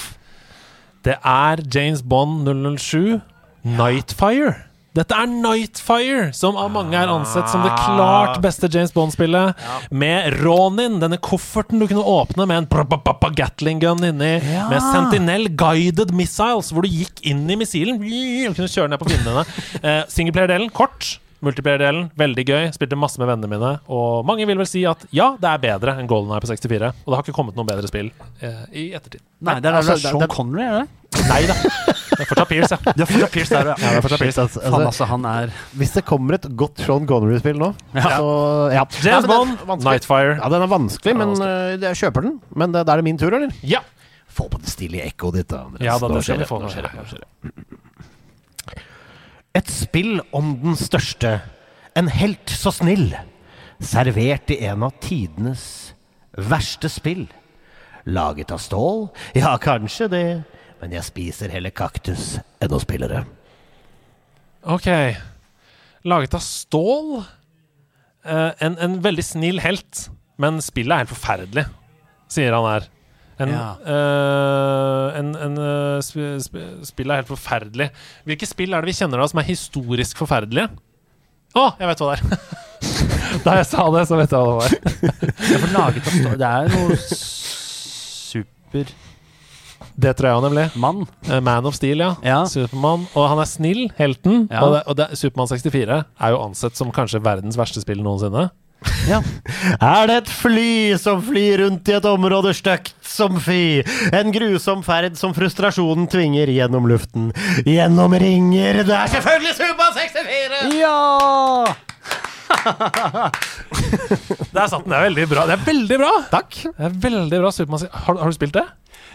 Det er James Bond 007 Nightfire. Dette er Nightfire, som av mange er ansett som det klart beste James Bond-spillet. Med Ronin, denne kofferten du kunne åpne med en Gatling gun inni. Ja. Med Sentinel Guided Missiles, hvor du gikk inn i missilen og kunne kjøre ned på fiendene. Eh, Singleplayer-delen kort. Multiplayer-delen veldig gøy. Spilte masse med vennene mine. Og mange vil vel si at ja, det er bedre enn Golden Eye på 64. Og det har ikke kommet noe bedre spill eh, i ettertid. Nei, det er, Altså, det er Sean det- Connery, er det? Nei da. Det er fortsatt Pierce, ja. Det er fortsatt Pierce der, ja. Ja, det er fortsatt Pierce. Altså, Fan, altså, han er Hvis det kommer et godt Sean Connery-spill nå, så ja. James Ja, er Bond, vanskelig. Nightfire. Ja, den er vanskelig, men øh, jeg kjøper den. Men det, da er det min tur, eller? Ja. Få på det stilige ekkoet ditt, da. Andreas. Ja, da, det. Nå skjer det. Nå skjer det. Et spill om den største. En helt så snill. Servert i en av tidenes verste spill. Laget av stål? Ja, kanskje det. Men jeg spiser heller kaktus enn å spille det. Ok. Laget av stål. Eh, en, en veldig snill helt, men spillet er helt forferdelig, sier han her. En, Ja. eh, en, en eh, sp sp spill er helt forferdelig. Hvilke spill er det vi kjenner da som er historisk forferdelige? Å, jeg vet hva det er! da jeg sa det, så vet jeg hva det var. Det er noe super Det tror jeg nemlig. Eh, Man of Steel, ja. Ja. Supermann. Og han er snill, helten. Ja. Og, det, og det, Supermann 64 er jo ansett som kanskje verdens verste spill noensinne. Ja. Er det et fly som flyr rundt i et område støkt som fy? En grusom ferd som frustrasjonen tvinger gjennom luften. Gjennom ringer Det er selvfølgelig Super 64! ja! Der satt den. Det er veldig bra. Det er veldig bra! Takk. Det er veldig bra Supermann 64. Har, har du spilt det?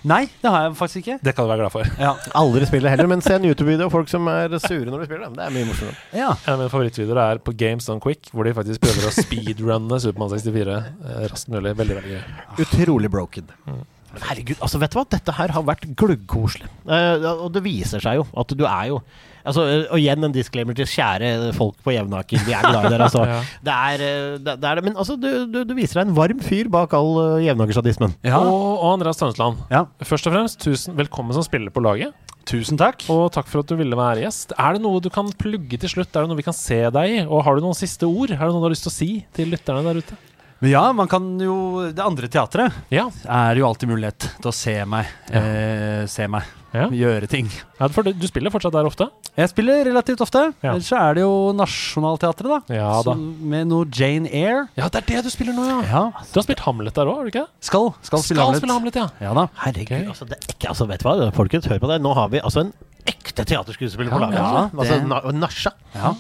Nei, det har jeg faktisk ikke. Det kan du være glad for. Ja. Aldri spiller heller, men se en YouTube-video av folk som er sure når de spiller det. Det er mye morsommere. ja. En av mine favorittvideoer er på Games Done Quick, hvor de faktisk prøver å speedrunne Supermann 64 eh, raskt mulig. Veldig, veldig gøy. Utrolig broken. Mm. herregud, altså vet du hva? Dette her har vært gluggkoselig. Eh, og det viser seg jo at du er jo Altså, eh, og igjen en disclaimer til kjære folk på Jevnaker. Vi er glad i dere, altså. Ja. Det er eh, det, det er det. Men altså, du, du, du viser deg en varm fyr bak all uh, Jevnakersadismen. ja. Og, og Andreas Tønnesland, ja. først og fremst, tusen velkommen som spiller på laget. Tusen takk. Og takk for at du ville være gjest. Er det noe du kan plugge til slutt? Er det noe vi kan se deg i? Og har du noen siste ord? Er det noe du har lyst til å si til lytterne der ute? Men ja, man kan jo Det andre teatret Ja. er jo alltid mulighet til å se meg. Eh, se meg. Ja. Gjøre ting. ja for du, du spiller fortsatt der ofte? Jeg spiller relativt ofte. Ja. Ellers så er det jo Nationaltheatret, da. Ja da. med noe Jane Eyre. Ja, det er det du spiller nå, ja. Ja. Du har spilt Hamlet der òg, har du ikke? Skal, skal spille Skal Hamlet. spille Hamlet, ja. Ja da. Herregud, okay. altså, det er ikke, altså, vet du hva, folkens, hør på det. Nå har vi altså en ekte teaterskuespiller på laget. ja, altså, det- na Nasja. Ja.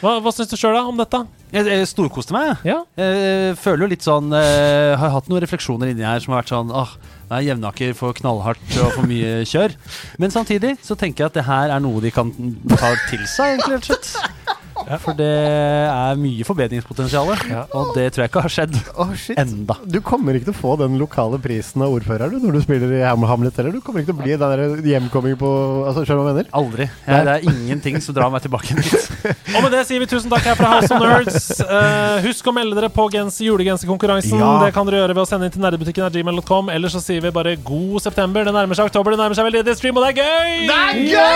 Hva, hva syns du sjøl om dette? Jeg, jeg storkoste meg. Ja. Jeg føler jo litt sånn jeg Har hatt noen refleksjoner inni her som har vært sånn Åh, er jevnaker for knallhardt og for mye kjør. Men samtidig så tenker jeg at det her er noe de kan ta til seg, egentlig. For det er mye forbedringspotensial, Ja. og det tror jeg ikke har skjedd oh, enda. Du kommer ikke til å få den lokale prisen av ordfører du, når du spiller i Hamlet heller. Du kommer ikke til å bli den der hjemkomming på Altså, Skjønner du hva jeg mener? Aldri. Ja, det er ingenting som drar meg tilbake dit. Og med det sier vi tusen takk her fra House of Nerds. Uh, husk å melde dere på gens julegenserkonkurransen. Ja. Det kan dere gjøre ved å sende inn til nerdebutikken av gmail.com. Eller så sier vi bare god september. Det nærmer seg oktober, det nærmer seg veldig stream, og det er gøy! Det er gøy!